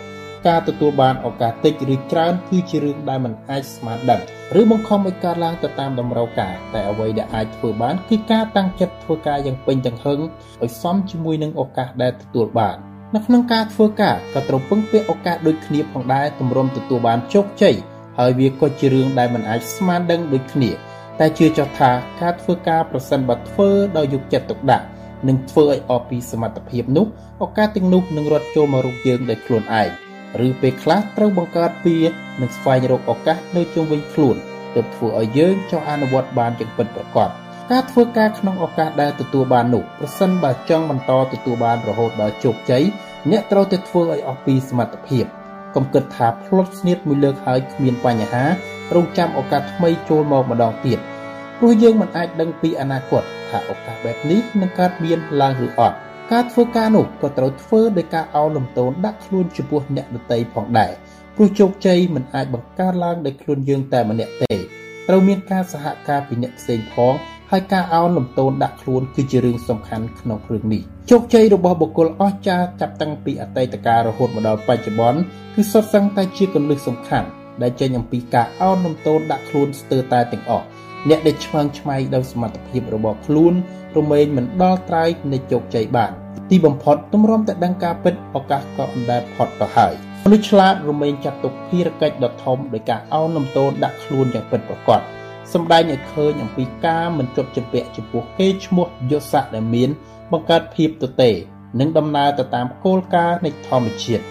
ការទទួលបានឱកាសតិចឬច្រើនគឺជារឿងដែលមិនអាចស្មានដឹងឬបង្ខំឲ្យកើតឡើងទៅតាមតម្រូវការតែអ្វីដែលអាចធ្វើបានគឺការតាំងចិត្តធ្វើការយ៉ាងពេញទាំងហឹងឲ្យសមជាមួយនឹងឱកាសដែលទទួលបាននៅក្នុងការធ្វើការក៏ត្រូវពឹងពាក់ឱកាសដូចគ្នាផងដែរទម្រាំទទួលបានជោគជ័យហើយវាក៏ជារឿងដែលមិនអាចស្មានដឹងដូចគ្នាតែជឿចោះថាការធ្វើការប្រសិនបើធ្វើដោយយកចិត្តទុកដាក់នឹងធ្វើឲ្យអស់ពីសមត្ថភាពនោះឱកាសទាំងនោះនឹងរត់ចូលមករូបយើងដោយខ្លួនឯង ឬពេលខ្លះត្រូវបង្កើតពៀនិងស្វែងរកឱកាសនៅជុំវិញខ្លួនទើបធ្វើឲ្យយើងចុះអនុវត្តបានយ៉ាងពិតប្រាកដការធ្វើការក្នុងឱកាសដែលទទួលបាននោះប្រសិនបើចង់បន្តទទួលបានរហូតដល់ជោគជ័យអ្នកត្រូវតែធ្វើឲ្យអស់ពីសមត្ថភាពកុំគិតថាផ្លត់ស្នៀតមួយលើកហើយគ្មានបញ្ហារងចាំឱកាសថ្មីចូលមកម្ដងទៀតព្រោះយើងមិនអាចដឹងពីអនាគតថាឱកាសបែបនេះនឹងកើតមានឡើងឬអត់ ការធ្វើការនោះក៏ត្រូវធ្វើដោយការអោនលំទោនដាក់ខ្លួនចំពោះអ្នកដទៃផងដែរព្រោះជោគជ័យមិនអាចបង្កើតឡើងដោយខ្លួនយើងតែម្នាក់ទេត្រូវមានការសហការពីអ្នកផ្សេងផងហើយការអោនលំទោនដាក់ខ្លួនគឺជារឿងសំខាន់ក្នុងរឿងនេះជោគជ័យរបស់បុគ្គលអស្ចារ្យចាប់តាំងពីអតីតកាលរហូតមកដល់បច្ចុប្បន្នគឺសុទ្ធសឹងតែជាគន្លឹះសំខាន់ដែលចេញអំពីការអោនលំទោនដាក់ខ្លួនស្ទើរតែទាំងអស់អ្នកដែលឆ្មើងឆ្មៃដោយសមត្ថភាពរបស់ខ្លួនរមែងមិនដល់ត្រើយនៃជោគជ័យបាន ទីបំផុតទម្រាំតែដឹងការពិតឱកាសក៏អណ្ដែតផុតទៅហើយមនុស្សឆ្លាតរមែងចាត់ទុកភារកិច្ចដ៏ធំដោយការអោនលំទោនដាក់ខ្លួនយ៉ាងពិតប្រាកដសម្ដែងឲ្យឃើញអំពីការមិនចុចចម្ពាក់ចំពោះគេឈ្មោះយស័កដែលមាន បង្កើតភាពទទេនិងដំណើរទៅតាមគោលការណ៍នៃធម្មជាតិ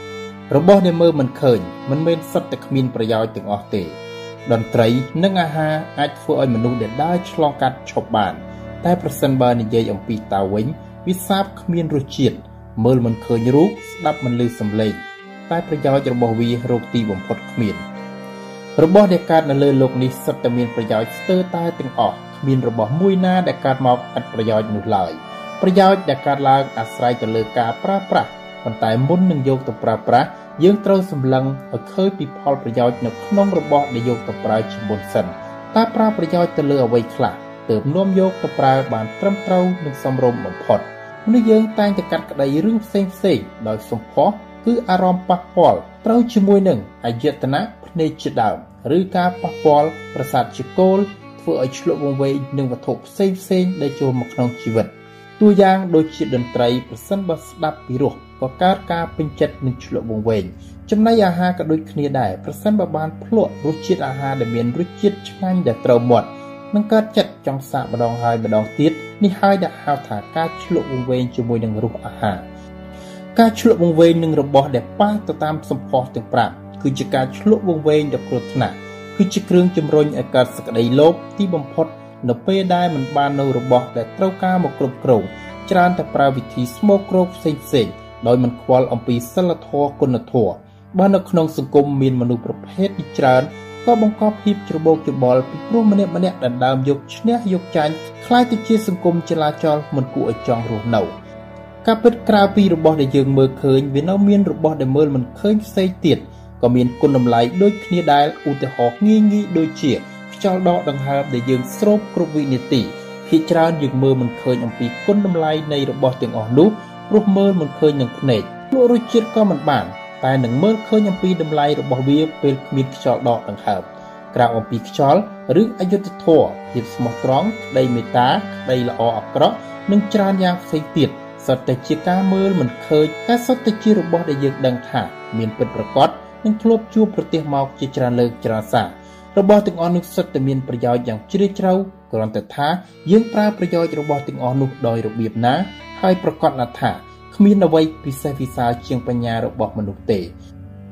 របស់ដែលមើលមិនឃើញមិនមែនសិតតែគ្មានប្រយោជន៍ទាំងអស់ទេ តន្ត្រីនិងអាហារអាចធ្វើឲ្យមនុស្សដែលដើរឆ្លងកាត់ឈប់បាន តែប្រសិនបើនិយាយអំពីតើវិញ វាសាបគ្មានរសជាតិមើលមិនឃើញរូបស្ដាប់មិនឮសំឡេងតែប្រយោជន៍របស់វារកទីបំផុតគ្មានរបស់ដែលកើតនៅលើលោកនេះសុទ្ធតែមានប្រយោជន៍ស្ទើរតែទាំងអស់គ្មានរបស់មួយណាដែលកើតមកឥតប្រយោជន៍នោះឡើយប្រយោជន៍ដែលកើតឡើងអាស្រ័យទៅលើការប្រើប្រាស់ប៉ុន្តែមុននឹងយកទៅប្រើប្រាស់យើងត្រូវសម្លឹងឲ្យឃើញពីផលប្រយោជន៍នៅក្នុងរបស់ដែលយកទៅប្រើជាមុនសិនតើប្រើប្រយោជន៍ទៅលើអ្វីខ្លះ ទើបនាំយកទៅប្រើបានត្រឹមត្រូវនិងសមរម្យបំផុតមនុស្សយើងតែងតែកាត់ក្តីរឿងផ្សេងផ្សេងដោយសម្ផស្សគឺអារម្មណ៍ប៉ះពាល់ត្រូវជាមួយនឹងអយតនៈភ្នែកជាដើមឬការប៉ះពាល់ប្រសាទជាគោលធ្វើឲ្យឆ្លុះវង្វេងនឹងវត្ថុផ្សេងផ្សេងដែលចូលមកក្នុងជីវិតតួយ៉ាងដូចជាតន្ត្រីប្រសិនបើស្ដាប់ពីរោះក៏កើតការពេញចិត្តនឹងឆ្លុះវង្វេងចំណីអាហារក៏ដូចគ្នាដែរប្រសិនបើបានភ្លក់រសជាតិអាហារដែលមានរសជាតិឆ្ងាញ់ដែលត្រូវមាត់ នឹងកើតចិត្តចង់សាកម្ដងហើយម្ដងទៀតនេះហើយដែលហៅថាការឆ្លក់វង្វេងជាមួយនឹងរសអាហារការឆ្លក់វង្វេងនឹងរបស់ដែលប៉ះទៅតាមសម្ផស្សទាំង5គឺជាការឆ្លក់វង្វេងដ៏គ្រោះថ្នាក់គឺជាគ្រឿងជំរុញឲ្យកើតសក្តីលោភទីបំផុតនៅពេលដែលមិនបាននៅរបស់ដែលត្រូវការមកគ្រប់គ្រងច្រើនតែប្រើវិធីស្មោកគ្រោកផ្សេងផ្សេងដោយមិនខ្វល់អំពីសិលធម៌គុណធម៌បើនៅក្នុងសង្គមមានមនុស្សប្រភេទនេះច្រើន ក៏បង្កភាពច្របូកច្របល់ពីព្រោះម្នាក់ម្នាក់ដណ្ដើមយកឈ្នះយកចាញ់คล้ายទៅជាសង្គមចលាចលមិនគួរឲ្យចង់រស់នៅការពិតក្រៅពីរបស់ដែលយើងមើលឃើញវានៅមានរបស់ដែលមើលមិនឃើញផ្សេងទៀតក៏មានគុណតម្លៃដូចគ្នាដែរឧទាហរណ៍ងាយងាយដូចជាខ្យល់ដកដង្ហើមដែលយើងស្រូបគ្រប់វិនាទីភាគច្រើនយើងមើលមិនឃើញអំពីគុណតម្លៃនៃរបស់ទាំងអស់នោះព្រោះមើលមិនឃើញនឹងភ្នែកលក់រសជាតិក៏មិនបាន តែនឹងមើលឃើញអំពីតម្លៃរបស់វាពេលគ្មានខ្យល់ដកដង្ហើមក្រៅអំពីខ្យល់ឬអយុត្តិធម៌ភាពស្មោះត្រង់ក្តីមេត្តាក្តីល្អអាក្រក់និងច្រើនយ៉ាងផ្សេងទៀតសុទ្ធតែជាការមើលមិនឃើញតែសុទ្ធតែជារបស់ដែលយើងដឹងថាមានពិតប្រាកដនិងធ្លាប់ជួបប្រទេសមកជាច្រើនលើកច្រើនសាររបស់ទាំងអស់នោះសុទ្ធតែមានប្រយោជន៍យ៉ាងជ្រាលជ្រៅគ្រាន់តែថាយើងប្រើប្រយោជន៍របស់ទាំងអស់នោះដោយរបៀបណា ហើយប្រកាសថា គ្មានអ្វីពិសេសវិសាលជាងបញ្ញារបស់មនុស្សទេ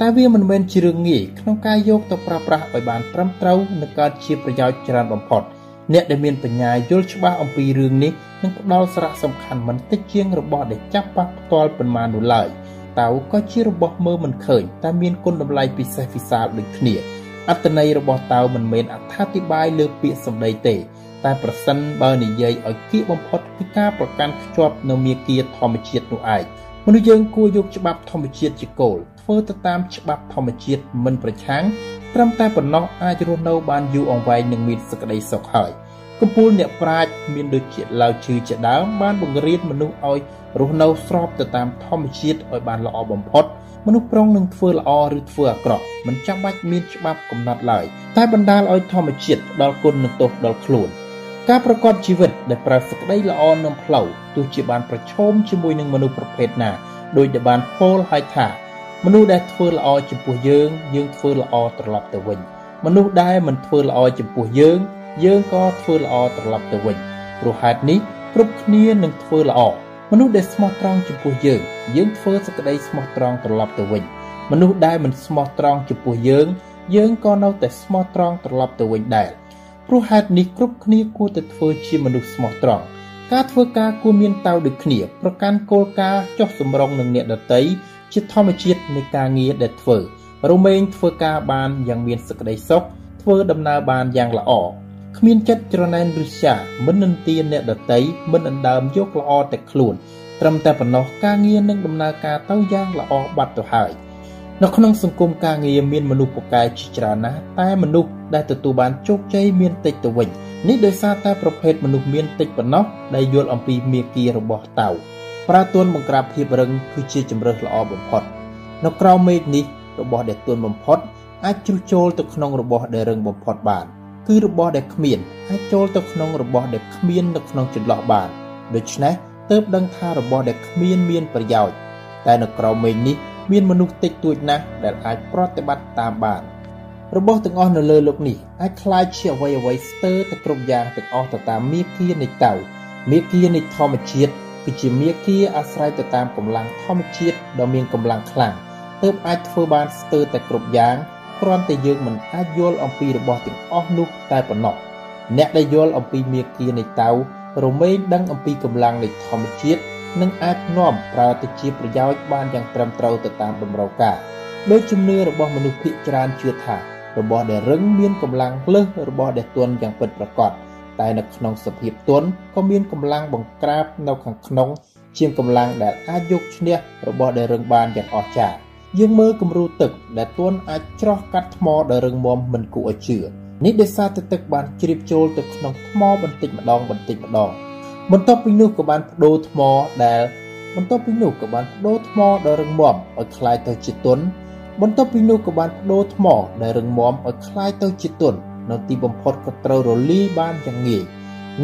តែវាមិនមែនជារឿងងាយក្នុងការយកទៅប្រើប្រាស់ឲ្យបានត្រឹមត្រូវនិងកើតជាប្រយោជន៍ច្រើនបំផុតអ្នកដែលមានបញ្ញាយល់ច្បាស់អំពីរឿងនេះនឹងផ្ដល់សារៈសំខាន់មិនតិចជាងរបស់ដែលចាប់ប៉ះផ្ទាល់ប៉ុន្មាននោះឡើយតើក៏ជារបស់មើលមិនឃើញតែមានគុណតម្លៃពិសេសវិសាលដូចគ្នាអត្តន័យរបស់តើមិនមែនអត្ថាធិប្បាយលើពាក្យសម្ដីទេ តែប្រសិនបើនិយាយឲ្យគៀកបំផុតគឺការប្រកាន់ខ្ជាប់នៅមាគាធម្មជាតិនោះឯងមនុស្សយើងគួរយកច្បាប់ធម្មជាតិជាគោលធ្វើទៅតាមច្បាប់ធម្មជាតិមិនប្រឆាំងត្រឹមតែប៉ុណ្ណោះអាចរស់នៅបានយូរអង្វែងនិងមានសេចក្តីសុខហើយកំពូលអ្នកប្រាជ្ញមានដូចជាឡាវជឿជាដើមបានបង្រៀនមនុស្សឲ្យរស់នៅស្របទៅតាមធម្មជាតិឲ្យបានល្អបំផុតមនុស្សប្រុងនឹងធ្វើល្អឬធ្វើអាក្រក់មិនចាំបាច់មានច្បាប់កំណត់ឡើយតែបណ្ដាលឲ្យធម្មជាតិផ្ដល់គុណនិងទោសដល់ខ្លួន ការប្រកបជីវិតដែលប្រើសេចក្តីល្អនឹងផ្លូវទោះជាបានប្រឈមជាមួយនឹងមនុស្សប្រភេទណាដោយដែលបានពោលឲ្យថា មនុស្សដែលធ្វើល្អចំពោះយើង យើងធ្វើល្អត្រឡប់ទៅវិញ មនុស្សដែលមិនធ្វើល្អចំពោះយើង យើងក៏ធ្វើល្អត្រឡប់ទៅវិញព្រោះហេតុនេះគ្រប់គ្នានឹងធ្វើល្អមនុស្សដែលស្មោះត្រង់ចំពោះយើង យើងធ្វើសេចក្តីស្មោះត្រង់ត្រឡប់ទៅវិញ មនុស្សដែលមិនស្មោះត្រង់ចំពោះយើង យើងក៏នៅតែស្មោះត្រង់ត្រឡប់ទៅវិញដែរ ព្រោះហេតុនេះគ្រប់គ្នាគួរតែធ្វើជាមនុស្សស្មោះត្រង់ការធ្វើការគួរមានតៅដូចគ្នាប្រកាន់គោលការណ៍ចុះសម្រុងនឹងអ្នកដតីជាធម្មជាតិនៃការងារដែលធ្វើរមែងធ្វើការបានយ៉ាងមានសេចក្តីសុខធ្វើដំណើរបានយ៉ាងល្អគ្មានចិត្តច្រណែនឬရှာមិននន្ទាអ្នកដតីមិនអណ្ដើមយកល្អតែខ្លួន ត្រឹមតែប៉ុណ្ណោះការងារនឹងដំណើរការទៅយ៉ាងល្អបាត់ទៅហើយ នៅក្នុងសង្គមការងារមានមនុស្សពូកែជាច្រើនណាស់តែមនុស្សដែលទទួលបានជោគជ័យមានតិចទៅវិញនេះដោយសារតែប្រភេទមនុស្សមានតិចប៉ុណ្ណោះដែលយល់អំពីមាគ៌ារបស់តៅប្រើទួនបង្ក្រាបភាពរឹងគឺជាជំរើសល្អបំផុតនៅក្រៅមេឃនេះរបស់ដែលទួនបំផុតអាចជ្រុះចូលទៅក្នុងរបស់ដែលរឹងបំផុតបានគឺរបស់ដែលគ្មានអាចចូលទៅក្នុងរបស់ដែលគ្មាននៅក្នុងចន្លោះបានដូច្នេះទើបដឹងថារបស់ដែលគ្មានមានប្រយោជន៍តែនៅក្រៅមេឃនេះ មានមនុស្សតិចតួចណាស់ដែលអាចប្រតិបត្តិតាមបានរបស់ទាំងអស់នៅលើលោកនេះអាចคล้ายជាអ្វីអ្វីស្ទើរទៅគ្រប់យ៉ាងទាំងអស់ទៅតាមមាគ៌ានៃតៅមាគ៌ានៃធម្មជាតិគឺជាមាគ៌ាអាស្រ័យទៅតាមកម្លាំងធម្មជាតិដ៏មានកម្លាំងខ្លាំងទើបអាចធ្វើបានស្ទើរតែគ្រប់យ៉ាងគ្រាន់តែយើងមិនអាចយល់អំពីរបស់ទាំងអស់នោះតែប៉ុណ្ណោះអ្នកដែលយល់អំពីមាគ៌ានៃតៅរមែងដឹងអំពីកម្លាំងនៃធម្មជាតិ និងអាចនាំប្រើទៅជាប្រយោជន៍បានយ៉ាងត្រឹមត្រូវទៅតាមតម្រូវការដោយជំនឿរបស់មនុស្សភាគច្រើនជឿថារបស់ដែលរឹងមានកម្លាំងលើសរបស់ដែលទន់យ៉ាងពិតប្រាកដតែនៅក្នុងសភាពទន់ក៏មានកម្លាំងបង្ក្រាបនៅខាងក្នុង ជាងកម្លាំងដែលអាចយកឈ្នះរបស់ដែលរឹងបានយ៉ាងអស្ចារ្យយើងមើលគំរូទឹកដែលទន់អាចច្រោះកាត់ថ្មដែលរឹងមាំមិនគួរឲ្យជឿនេះដោយសារតែទឹកបានជ្រាបចូលទៅក្នុងថ្មបន្តិចម្ដងបន្តិចម្ដង បន្ទាប់ពីនោះក៏បានបដូរថ្មដែលបន្ទាប់ពីនោះក៏បានបដូរថ្មដ៏រឹងមាំឲ្យคล้ายទៅជាទន់បន្ទាប់ពីនោះក៏បានបដូរថ្មដែលរឹងមាំឲ្យคล้ายទៅជាទន់នៅទីបំផុតក៏ត្រូវរលាយបានយ៉ាងងាយ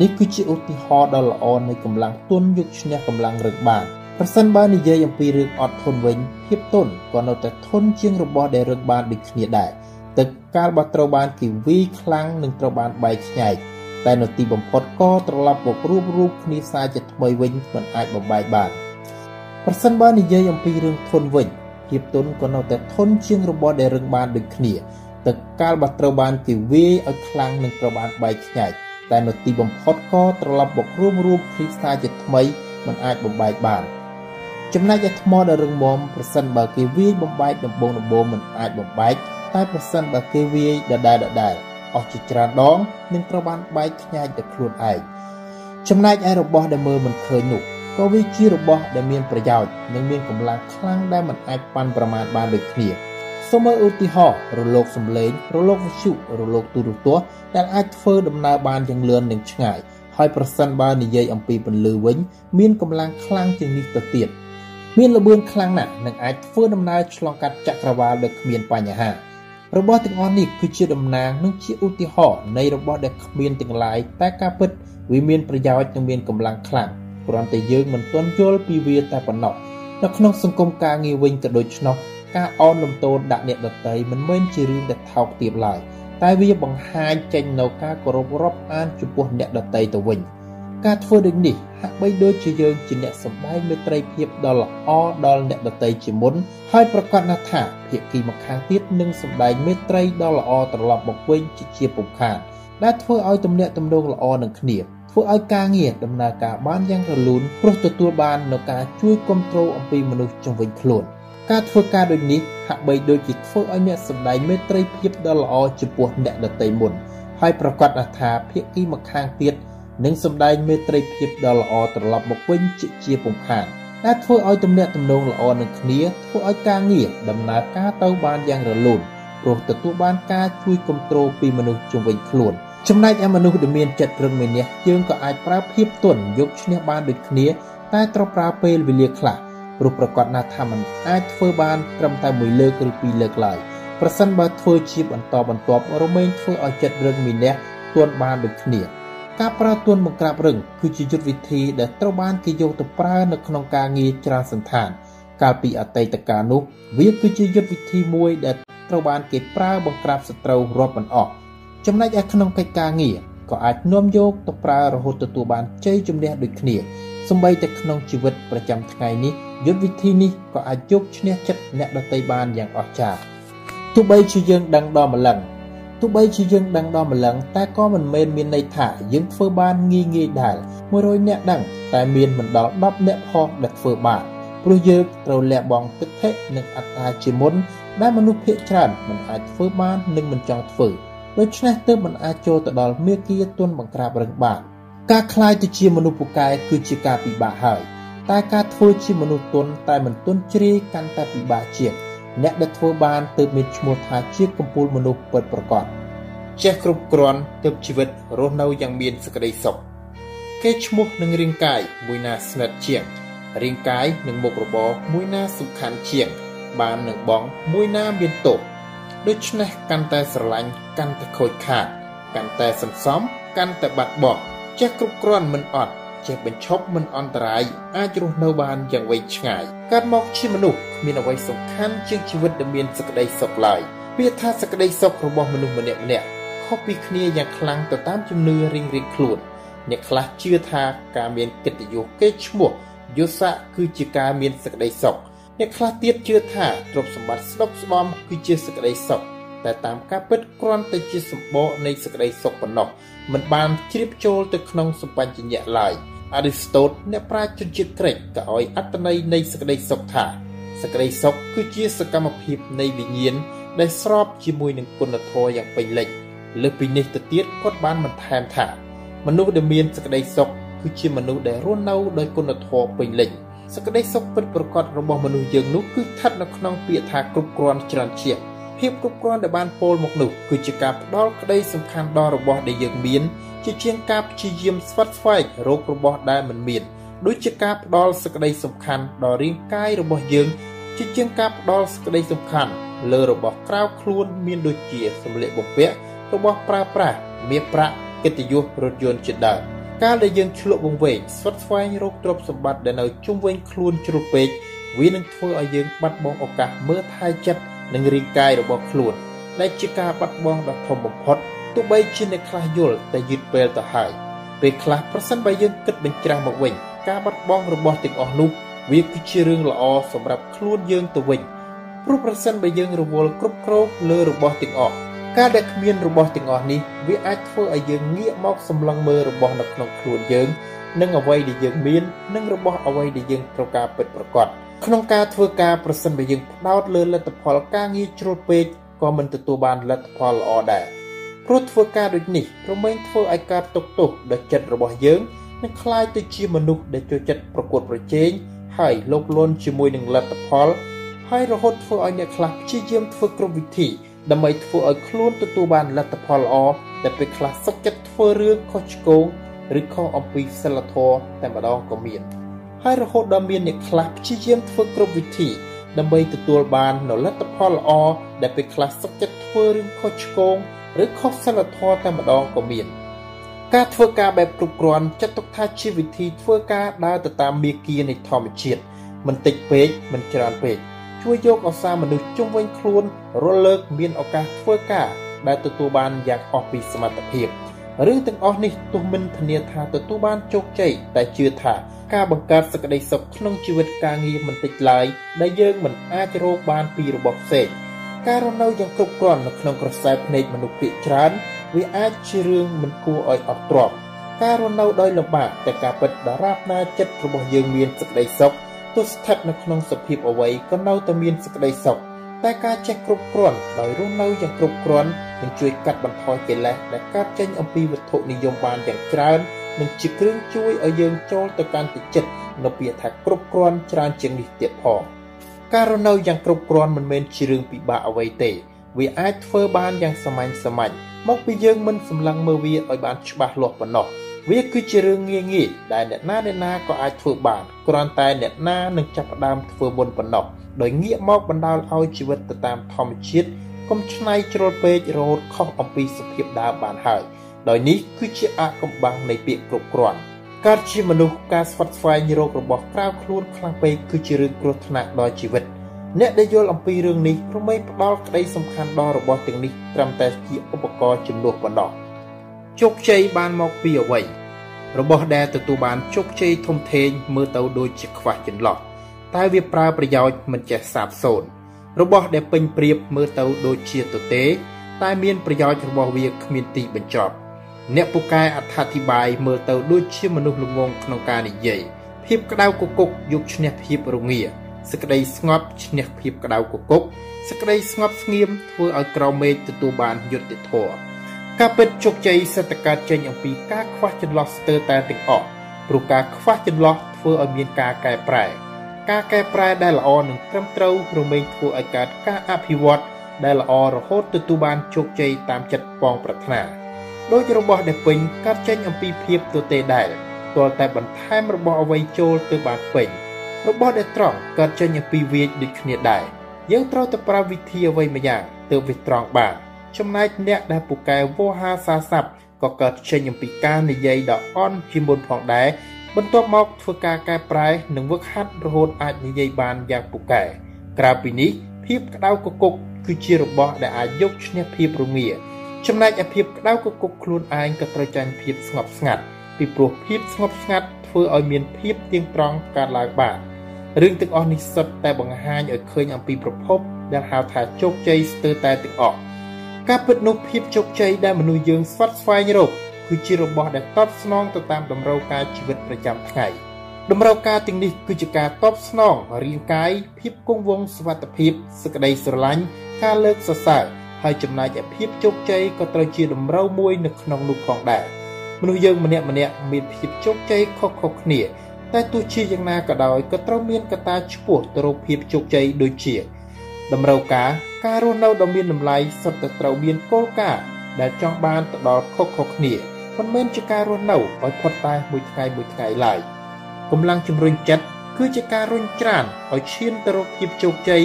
នេះគឺជាឧទាហរណ៍ដ៏ល្អនៃកម្លាំងទន់យកឈ្នះកម្លាំងរឹងបានប្រសិនបើនិយាយអំពីរឿងអត់ធន់វិញភាពទន់ក៏នៅតែធន់ជាងរបស់ដែលរឹងបានដូចគ្នាដែរទឹកកាលបើត្រូវបានគេវាយខ្លាំងនឹងត្រូវបានបែកខ្ញែក តែនៅទីបំផុតក៏ត្រឡប់មករួបរូបគ្នាសារជាថ្មីវិញមិនអាចបំបែកបានប្រសិនបើនិយាយអំពីរឿងធន់វិញភាពទន់ក៏នៅតែធន់ជាងរបស់ដែលរឹងបានដូចគ្នាទឹកកាលបើត្រូវបានគេវាយឲ្យខ្លាំងនឹងត្រូវបានបែកខ្ញែកតែនៅទីបំផុតក៏ត្រឡប់មករួមរួមគ្រីស្តាជាថ្មីមិនអាចបំបែកបានចំណែកឯថ្មដែលរឹងមាំប្រសិនបើគេវាយបំបែកដំបងដំបងមិនអាចបំបែកតែប្រសិនបើគេវាយដដែលដដែល អស់ជាច្រើនដងនឹងត្រូវបានបែកខ្ញែកទៅខ្លួនឯងចំណែកឯរបស់ដែលមើលមិនឃើញនោះក៏វាជារបស់ដែលមានប្រយោជន៍និងមានកម្លាំងខ្លាំងដែលមិនអាចប៉ាន់ប្រមាណបានដូចគ្នាសូមមើលឧទាហរណ៍រលកសំឡេងរលកវិទ្យុរលកទូរទស្សន៍ដែលអាចធ្វើដំណើរបានយ៉ាងលឿននិងឆ្ងាយហើយប្រសិនបើនិយាយអំពីពន្លឺវិញមានកម្លាំងខ្លាំងជាងនេះទៅទៀតមានល្បឿនខ្លាំងណាស់និងអាចធ្វើដំណើរឆ្លងកាត់ចក្រវាឡដោយគ្មានបញ្ហា របស់ទាំងអស់នេះគឺជាតំណាងនិងជាឧទាហរណ៍នៃរបស់ដែលគ្មានទាំងឡាយតែការពិតវាមានប្រយោជន៍និងមានកម្លាំងខ្លាំងគ្រាន់តែយើងមិនទាន់យល់ពីវាតែប៉ុណ្ណោះនៅក្នុងសង្គមការងារវិញក៏ដូច្នោះការអនលំទោនដាក់អ្នកដតីមិនមែនជារឿងដែលថោកទាបឡើយតែវាបង្ហាញចេញនៅការគោរពរាប់អានចំពោះអ្នកដតីទៅវិញ ការធ្វើដូចនេះហាក់បីដូចជាយើងជាអ្នកសម្ដែងមេត្រីភាពដ៏ល្អដល់អ្នកដតីជាមុនហើយប្រកាសណាស់ថាភាគីម្ខាងទៀតនឹងសម្ដែងមេត្រីដ៏ល្អត្រឡប់មកវិញជាជាពុំខានដែលធ្វើឲ្យទំនាក់ទំនងល្អនឹងគ្នាធ្វើឲ្យការងារដំណើរការបានយ៉ាងរលូនព្រោះទទួលបាននូវការជួយគ្រប់គ្រងអំពីមនុស្សជុំវិញខ្លួនការធ្វើការដូចនេះហាក់បីដូចជាធ្វើឲ្យអ្នកសម្ដែងមេត្រីភាពដ៏ល្អចំពោះអ្នកដទៃមុនហើយប្រកាសថាភាគីម្ខាងទៀត និងសម្ដែងមេត្រីភាពដ៏ល្អត្រឡប់មកវិញជាជាពុំខានដែលធ្វើឲ្យទំនាក់ទំនងល្អនឹងគ្នាធ្វើឲ្យការងារដំណើរការទៅបានយ៉ាងរលូនព្រោះទទួលបានការជួយគ្រប់គ្រងពីមនុស្សជុំវិញខ្លួនចំណែកឯមនុស្សដែលមានចិត្តរឹងមានះយើងក៏អាចប្រើភាពទន់យកឈ្នះបានដូចគ្នា តែត្រូវប្រើពេលវេលាខ្លះព្រោះប្រកាសណាស់ថាมันអាចធ្វើបានត្រឹមតែមួយលើកឬពីរលើកឡើយប្រសិនបើធ្វើជាបន្តបន្ទាប់រមែងធ្វើឲ្យចិត្តរឹងមានះទន់បានដូចគ្នា ការប្រើទួនបង្ក្រាបរឹងគឺជាយុទ្ធវិធីដែលត្រូវបានគេយកទៅប្រើនៅក្នុងការងារច្រើនសន្តាន កាលពីអតីតកាលនោះ វាគឺជាយុទ្ធវិធីមួយដែលត្រូវបានគេប្រើបង្ក្រាបសត្រូវរាប់មិនអស់ចំណែកឯក្នុងកិច្ចការងារក៏អាចនាំយកទៅប្រើរហូតទទួលបានជ័យជំនះដូចគ្នាសម្បីតែក្នុងជីវិតប្រចាំថ្ងៃនេះយុទ្ធវិធីនេះក៏អាចយកឈ្នះចិត្តអ្នកដទៃបានយ៉ាងអស្ចារ្យទោះបីជាយើងដឹងដល់ម្លឹង ទោះបីជាយើងដឹងដល់ម្លឹងតែក៏មិនមែនមានន័យថាយើងធ្វើបានងាយងាយដែរ100អ្នកដឹងតែមានមិនដល់10អ្នកផងដែលធ្វើបានព្រោះយើងត្រូវលះបង់ទឹកថេនិងអត្តាជាមុន ដែលមនុស្សភាគច្រើនមិនអាចធ្វើបាននិងមិនចង់ធ្វើដូច្នេះទើបមិនអាចចូលទៅដល់មេគាទុនបង្ក្រាបរឹងបានការคลายទៅជាមនុស្សពូកែគឺជាការពិបាកហើយតែការធ្វើជាមនុស្សទុនតែមិនទុនជ្រាយកាន់តែពិបាកជាង អ្នកដែលធ្វើបានទើបមានឈ្មោះថាជាកំពូលមនុស្សពិតប្រាកដចេះគ្រប់គ្រាន់ទើបជីវិតរស់នៅយ៉ាងមានសេចក្តីសុខគេឈ្មោះនឹងរាងកាយមួយណាស្និទ្ធជាងរាងកាយនិងមុខរបរមួយណាសំខាន់ជាង បាននឹងបងមួយណាមានទោសដូច្នេះកាន់តែស្រឡាញ់កាន់តែខូចខាត កាន់តែសន្សំកាន់តែបាត់បង់ចេះគ្រប់គ្រាន់មិនអត់ ចេះបញ្ឈប់មិនអន្តរាយអាចរស់នៅបានយ៉ាងវែងឆ្ងាយកើតមកជាមនុស្សគ្មានអ្វីសំខាន់ជាងជីវិតដែលមានសេចក្តីសុខឡើយពាក្យថាសេចក្តីសុខរបស់មនុស្សម្នាក់ម្នាក់ខុសពីគ្នាយ៉ាងខ្លាំងទៅតាមជំនឿរៀងៗខ្លួនអ្នកខ្លះជឿថាការមានកិត្តិយសកេរ្តិ៍ឈ្មោះយស័កគឺជាការមានសេចក្តីសុខអ្នកខ្លះទៀតជឿថាទ្រព្យសម្បត្តិស្ដុកស្ដំគឺជាសេចក្តីសុខតែតាមការពិតគ្រាន់តែជាសម្បកនៃសេចក្តីសុខប៉ុណ្ណោះមិនបានជ្រាបចូលទៅក្នុងសម្បញ្ញៈឡើយ អរិស្តូតអ្នកប្រាជ្ញជនជាតិក្រិកក៏ឲ្យអត្តន័យនៃសេចក្តីសុខថាសេចក្តីសុខគឺជាសកម្មភាពនៃវិញ្ញាណដែលស្របជាមួយនឹងគុណធម៌យ៉ាងពេញលេញលើសពីនេះទៅទៀតគាត់បានបន្ថែមថាមនុស្សដែលមានសេចក្តីសុខគឺជាមនុស្សដែលរស់នៅដោយគុណធម៌ពេញលេញសេចក្តីសុខពិតប្រាកដរបស់មនុស្សយើងនោះគឺស្ថិតនៅក្នុងពាក្យថាគ្រប់គ្រាន់ច្រើនជាងភាពគ្រប់គ្រាន់ដែលបានពោលមកនោះគឺជាការផ្ដល់ក្តីសំខាន់ដល់របស់ដែលយើងមាន ជាជាងការព្យាយាមស្វិតស្វែងរករបស់ដែលមិនមានដូចជាការផ្ដល់សេចក្តីសំខាន់ដល់រាងកាយរបស់យើងជាជាងការផ្ដល់សេចក្តីសំខាន់លើរបស់ក្រៅខ្លួនមានដូចជាសម្លៀកបំពាក់របស់ប្រើប្រាស់មាសប្រាក់កិត្តិយសរថយន្តជាដើមកាលដែលយើងឆ្លក់វង្វេងស្វិតស្វែងរកទ្រព្យសម្បត្តិដែលនៅជុំវិញខ្លួនជ្រុលពេកវានឹងធ្វើឲ្យយើងបាត់បង់ឱកាសមើលថែចិត្តនិងរាងកាយរបស់ខ្លួនដែលជាការបាត់បង់ដ៏ធំបំផុត ទោះបីជាអ្នកខ្លះយល់តែយឺតពេលទៅហើយពេលខ្លះប្រសិនបើយើងគិតបញ្ច្រាស់មកវិញការបាត់បង់របស់ទាំងអស់នោះវាគឺជារឿងល្អសម្រាប់ខ្លួនយើងទៅវិញព្រោះប្រសិនបើយើងរវល់គ្រប់គ្រងលើរបស់ទាំងអស់ការដែលគ្មានរបស់ទាំងអស់នេះវាអាចធ្វើឲ្យយើងងាកមកសម្លឹងមើលរបស់នៅក្នុងខ្លួនយើងនិងអ្វីដែលយើងមាននិងរបស់អ្វីដែលយើងត្រូវការពិតប្រាកដក្នុងការធ្វើការប្រសិនបើយើងផ្ដោតលើលទ្ធផលការងារជ្រុលពេកក៏មិនទទួលបានលទ្ធផលល្អដែរ ព្រោះធ្វើការដូចនេះរមែងធ្វើឲ្យការទុកទោសដល់ចិត្តរបស់យើងនឹងคล้ายទៅជាមនុស្សដែលចូលចិត្តប្រកួតប្រជែងហើយលោកលន់ជាមួយនឹងលទ្ធផលហើយរហូតធ្វើឲ្យអ្នកខ្លះព្យាយាមធ្វើគ្រប់វិធីដើម្បីធ្វើឲ្យខ្លួនទទួលបានលទ្ធផលល្អតែពេលខ្លះសុខចិត្តធ្វើរឿងខុសឆ្គងឬខុសអំពីសិលធម៌តែម្ដងក៏មានហើយរហូតដល់មានអ្នកខ្លះព្យាយាមធ្វើគ្រប់វិធីដើម្បីទទួលបាននូវលទ្ធផលល្អដែលពេលខ្លះសុខចិត្តធ្វើរឿងខុសឆ្គង ឬខុសសិលធម៌តែម្ដងក៏មាន ការធ្វើការបែបគ្រប់គ្រាន់ចាត់ទុកថាជាវិធីធ្វើការដើរទៅតាមមាគ៌ានៃធម្មជាតិមិនតិចពេកមិនច្រើនពេកជួយយកឱសាមនុស្សជុំវិញខ្លួនរលើកមានឱកាសធ្វើការដែលទទួលបានយ៉ាងអស់ពីសមត្ថភាពរឿងទាំងអស់នេះទោះមិនធានាថាទទួលបានជោគជ័យតែជឿថាការបង្កើតសេចក្តីសុខក្នុងជីវិតការងារមិនតិចឡើយដែលយើងមិនអាចរកបានពីរបស់ផ្សេង ការរស់នៅយ៉ាងគ្រប់គ្រាន់នៅក្នុងក្រសែភ្នែកមនុស្សភាគច្រើនវាអាចជារឿងមិនគួរឲ្យអត់ទ្រាំការរស់នៅដោយលំបាកតែការពិតដរាបណាចិត្តរបស់យើងមានសេចក្តីសុខទោះស្ថិតនៅក្នុងសភាពអ្វីក៏នៅតែមានសេចក្តីសុខតែការចេះគ្រប់គ្រាន់ដោយរស់នៅយ៉ាងគ្រប់គ្រាន់នឹងជួយកាត់បន្ថយកិលេសដែលកើតចេញអំពីវត្ថុនិយមបានយ៉ាងច្រើននិងជាគ្រឿងជួយឲ្យយើងចូលទៅកាន់ទីចិត្តនៅពាក្យថាគ្រប់គ្រាន់ច្រើនជាងនេះទៀតផង ការរស់នៅយ៉ាងគ្រប់គ្រាន់មិនមែនជារឿងពិបាកអ្វីទេ វាអាចធ្វើបានយ៉ាងសាមញ្ញសាមញ្ញមកពីយើងមិនសម្លឹងមើលវាឲ្យបានច្បាស់លាស់ប៉ុណ្ណោះវាគឺជារឿងងាយងាយដែលអ្នកណាអ្នកណាក៏អាចធ្វើបានគ្រាន់តែអ្នកណានឹងចាប់ផ្ដើមធ្វើមុនប៉ុណ្ណោះដោយងាកមកបណ្ដាលឲ្យជីវិតទៅតាមធម្មជាតិកុំឆ្នៃជ្រុលពេករហូតខុសអំពីសភាពដើមបានហើយដោយនេះគឺជាអាកំបាំងនៃពាក្យគ្រប់គ្រាន់ កើតជាមនុស្សការស្វាត់ស្វែងរករបស់ក្រៅខ្លួនខ្លាំងពេកគឺជារឿងគ្រោះថ្នាក់ដល់ជីវិតអ្នកដែលយល់អំពីរឿងនេះព្រមផ្ដល់ក្តីសំខាន់ដល់របស់ទាំងនេះត្រឹមតែជាឧបករណ៍ជំនួសប៉ុណ្ណោះជោគជ័យបានមកពីអ្វីរបស់ដែលទទួលបានជោគជ័យធំធេងមើលទៅដូចជាខ្វះចន្លោះតែវាប្រើប្រយោជន៍មិនចេះសាបសូន្យរបស់ដែលពេញប្រៀបមើលទៅដូចជាទទេតែមានប្រយោជន៍របស់វាគ្មានទីបញ្ចប់ អ្នកពូកែអត្ថាធិប្បាយមើលទៅដូចជាមនុស្សល្ងងក្នុងការនិយាយភាពក្តៅគគុកយកឈ្នះភាពរងាសេចក្តីស្ងប់ឈ្នះភាពក្តៅគគុកសេចក្តីស្ងប់ស្ងៀមធ្វើឲ្យក្រមេឃទទួលបានយុត្តិធម៌ការពិតជោគជ័យសេដ្ឋកិច្ចចេញអំពីការខ្វះចន្លោះស្ទើរតែទាំងអស់ព្រោះការខ្វះចន្លោះធ្វើឲ្យមានការកែប្រែការកែប្រែដែលល្អនិងត្រឹមត្រូវរមែងធ្វើឲ្យកើតការអភិវឌ្ឍដែលល្អរហូតទទួលបានជោគជ័យតាមចិត្តពងប្រាថ្នា ដោយរបស់ដែលពេញកើតចេញអំពីភាពទទេដែលទាល់តែបន្ថែមរបស់អ្វីចូលទៅបានពេញរបស់ដែលត្រង់កើតចេញអំពីវាចដូចគ្នាដែរយើងត្រូវតែប្រើវិធីអ្វីម្យ៉ាងទើបវាត្រង់បានចំណែកអ្នកដែលពូកែវោហាសាស័ព្ទក៏កើតចេញអំពីការនិយាយដ៏អន់ជាមុនផងដែរបន្ទាប់មកធ្វើការកែប្រែនិងវឹកហាត់រហូតអាចនិយាយបានយ៉ាងពូកែក្រៅពីនេះភាពក្តៅកគុកគឺជារបស់ដែលអាចយកឈ្នះភាពរងា ចំណែកឯភាពក្តៅកគុកខ្លួនឯងក៏ត្រូវចាញ់ភាពស្ងប់ស្ងាត់ពីព្រោះភាពស្ងប់ស្ងាត់ធ្វើឲ្យមានភាពទៀងត្រង់កើតឡើងបានរឿងទាំងអស់នេះសុទ្ធតែបង្ហាញឲ្យឃើញអំពីប្រភពដែលហៅថាជោគជ័យស្ទើរតែទាំងអស់ការពិតនោះភាពជោគជ័យដែលមនុស្សយើងស្វាត់ស្វែងរកគឺជារបស់ដែលតបស្នងទៅតាមតម្រូវការជីវិតប្រចាំថ្ងៃតម្រូវការទាំងនេះគឺជាការតបស្នងរាងកាយភាពគង់វង្សសុវត្ថិភាពសេចក្តីស្រឡាញ់ការលើកសរសើរ ហើយចំណែកឯភាពជោគជ័យក៏ត្រូវជាតម្រូវមួយនៅក្នុងនោះផងដែរមនុស្សយើងម្នាក់ម្នាក់មានភាពជោគជ័យខុសៗគ្នា តែទោះជាយ៉ាងណាក៏ដោយក៏ត្រូវមានកត្តាឆ្ពោះទៅរកភាពជោគជ័យដូចជា តម្រូវការការរស់នៅដ៏មានតម្លៃសុទ្ធតែត្រូវមានគោលការណ៍ដែលចង់បានទៅដល់ខុសៗគ្នាមិនមែនជាការរស់នៅឲ្យផុតតែមួយថ្ងៃមួយថ្ងៃឡើយកម្លាំងជំរុញចិត្តគឺជាការរុញច្រានឲ្យឈានទៅរកភាពជោគជ័យ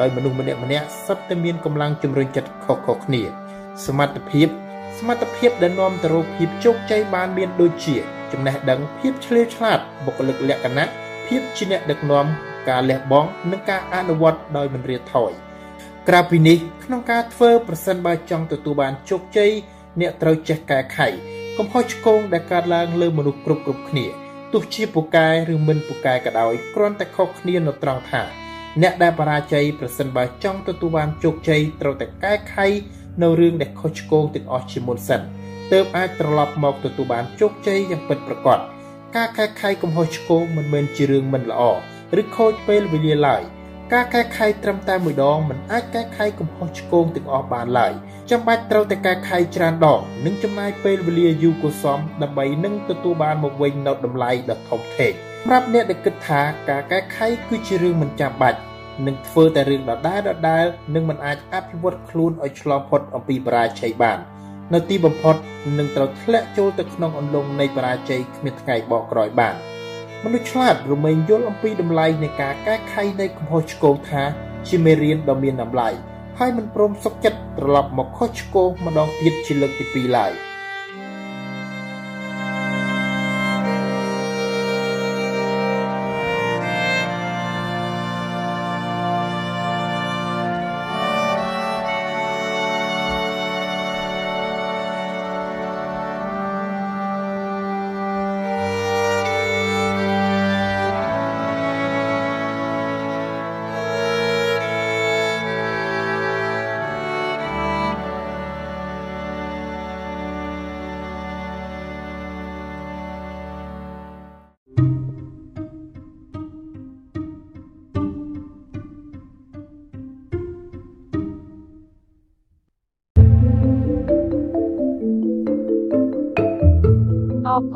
ដោយមនុស្សម្នាក់ម្នាក់សុទ្ធតែមានកម្លាំងជំរុញចិត្តខុសៗគ្នា សមត្ថភាព សមត្ថភាពដែលនាំទៅរកភាពជោគជ័យបានមានដូចជា ចំណេះដឹងភាពឆ្លៀវឆ្លាតបុគ្គលិកលក្ខណៈភាពជាអ្នកដឹកនាំការលះបង់និងការអនុវត្តដោយមិនរៀថយក្រៅពីនេះក្នុងការធ្វើប្រសិនបើចង់ទទួលបានជោគជ័យអ្នកត្រូវចេះកែខៃកំហុសឆ្គងដែលកើតឡើងលើមនុស្សគ្រប់គ្រប់គ្នាទោះជាពូកែឬមិនពូកែក៏ដោយគ្រាន់តែខុសគ្នានៅត្រង់ថា អ្នកដែលបរាជ័យប្រសិនបើចង់ទទួលបានជោគជ័យត្រូវតែកែខៃនៅរឿងដែលខុសឆ្គងទាំងអស់ជាមុនសិនទើបអាចត្រឡប់មកទទួលបានជោគជ័យយ៉ាងពិតប្រាកដការកែខៃកំហុសឆ្គងមិនមែនជារឿងមិនល្អឬខូចពេលវេលាឡើយការកែខៃត្រឹមតែមួយដងមិនអាចកែខៃកំហុសឆ្គងទាំងអស់បានឡើយចាំបាច់ត្រូវតែកែខៃច្រើនដងនិងចំណាយពេលវេលាយូរគួរសមដើម្បីនឹងទទួលបានមកវិញនូវតម្លៃដ៏ធំធេង សម្រាប់អ្នកដែលគិតថាការកែខៃគឺជារឿងមិនចាំបាច់នឹងធ្វើតែរឿងដដែលដដែលនឹងមិនអាចអភិវឌ្ឍខ្លួនឲ្យឆ្លងផុតអំពីបរាជ័យបាន នៅទីបំផុតនឹងត្រូវធ្លាក់ចូលទៅក្នុងអន្លង់នៃបរាជ័យគ្មានថ្ងៃបកក្រោយបានមនុស្សឆ្លាតរមែងយល់អំពីតម្លៃនៃការកែខៃនៃកំហុសឆ្គងថាជាមេរៀនដ៏មានតម្លៃហើយមិនព្រមសុខចិត្តត្រឡប់មកខុសឆ្គងម្ដងទៀតជាលើកទី2ឡើយ។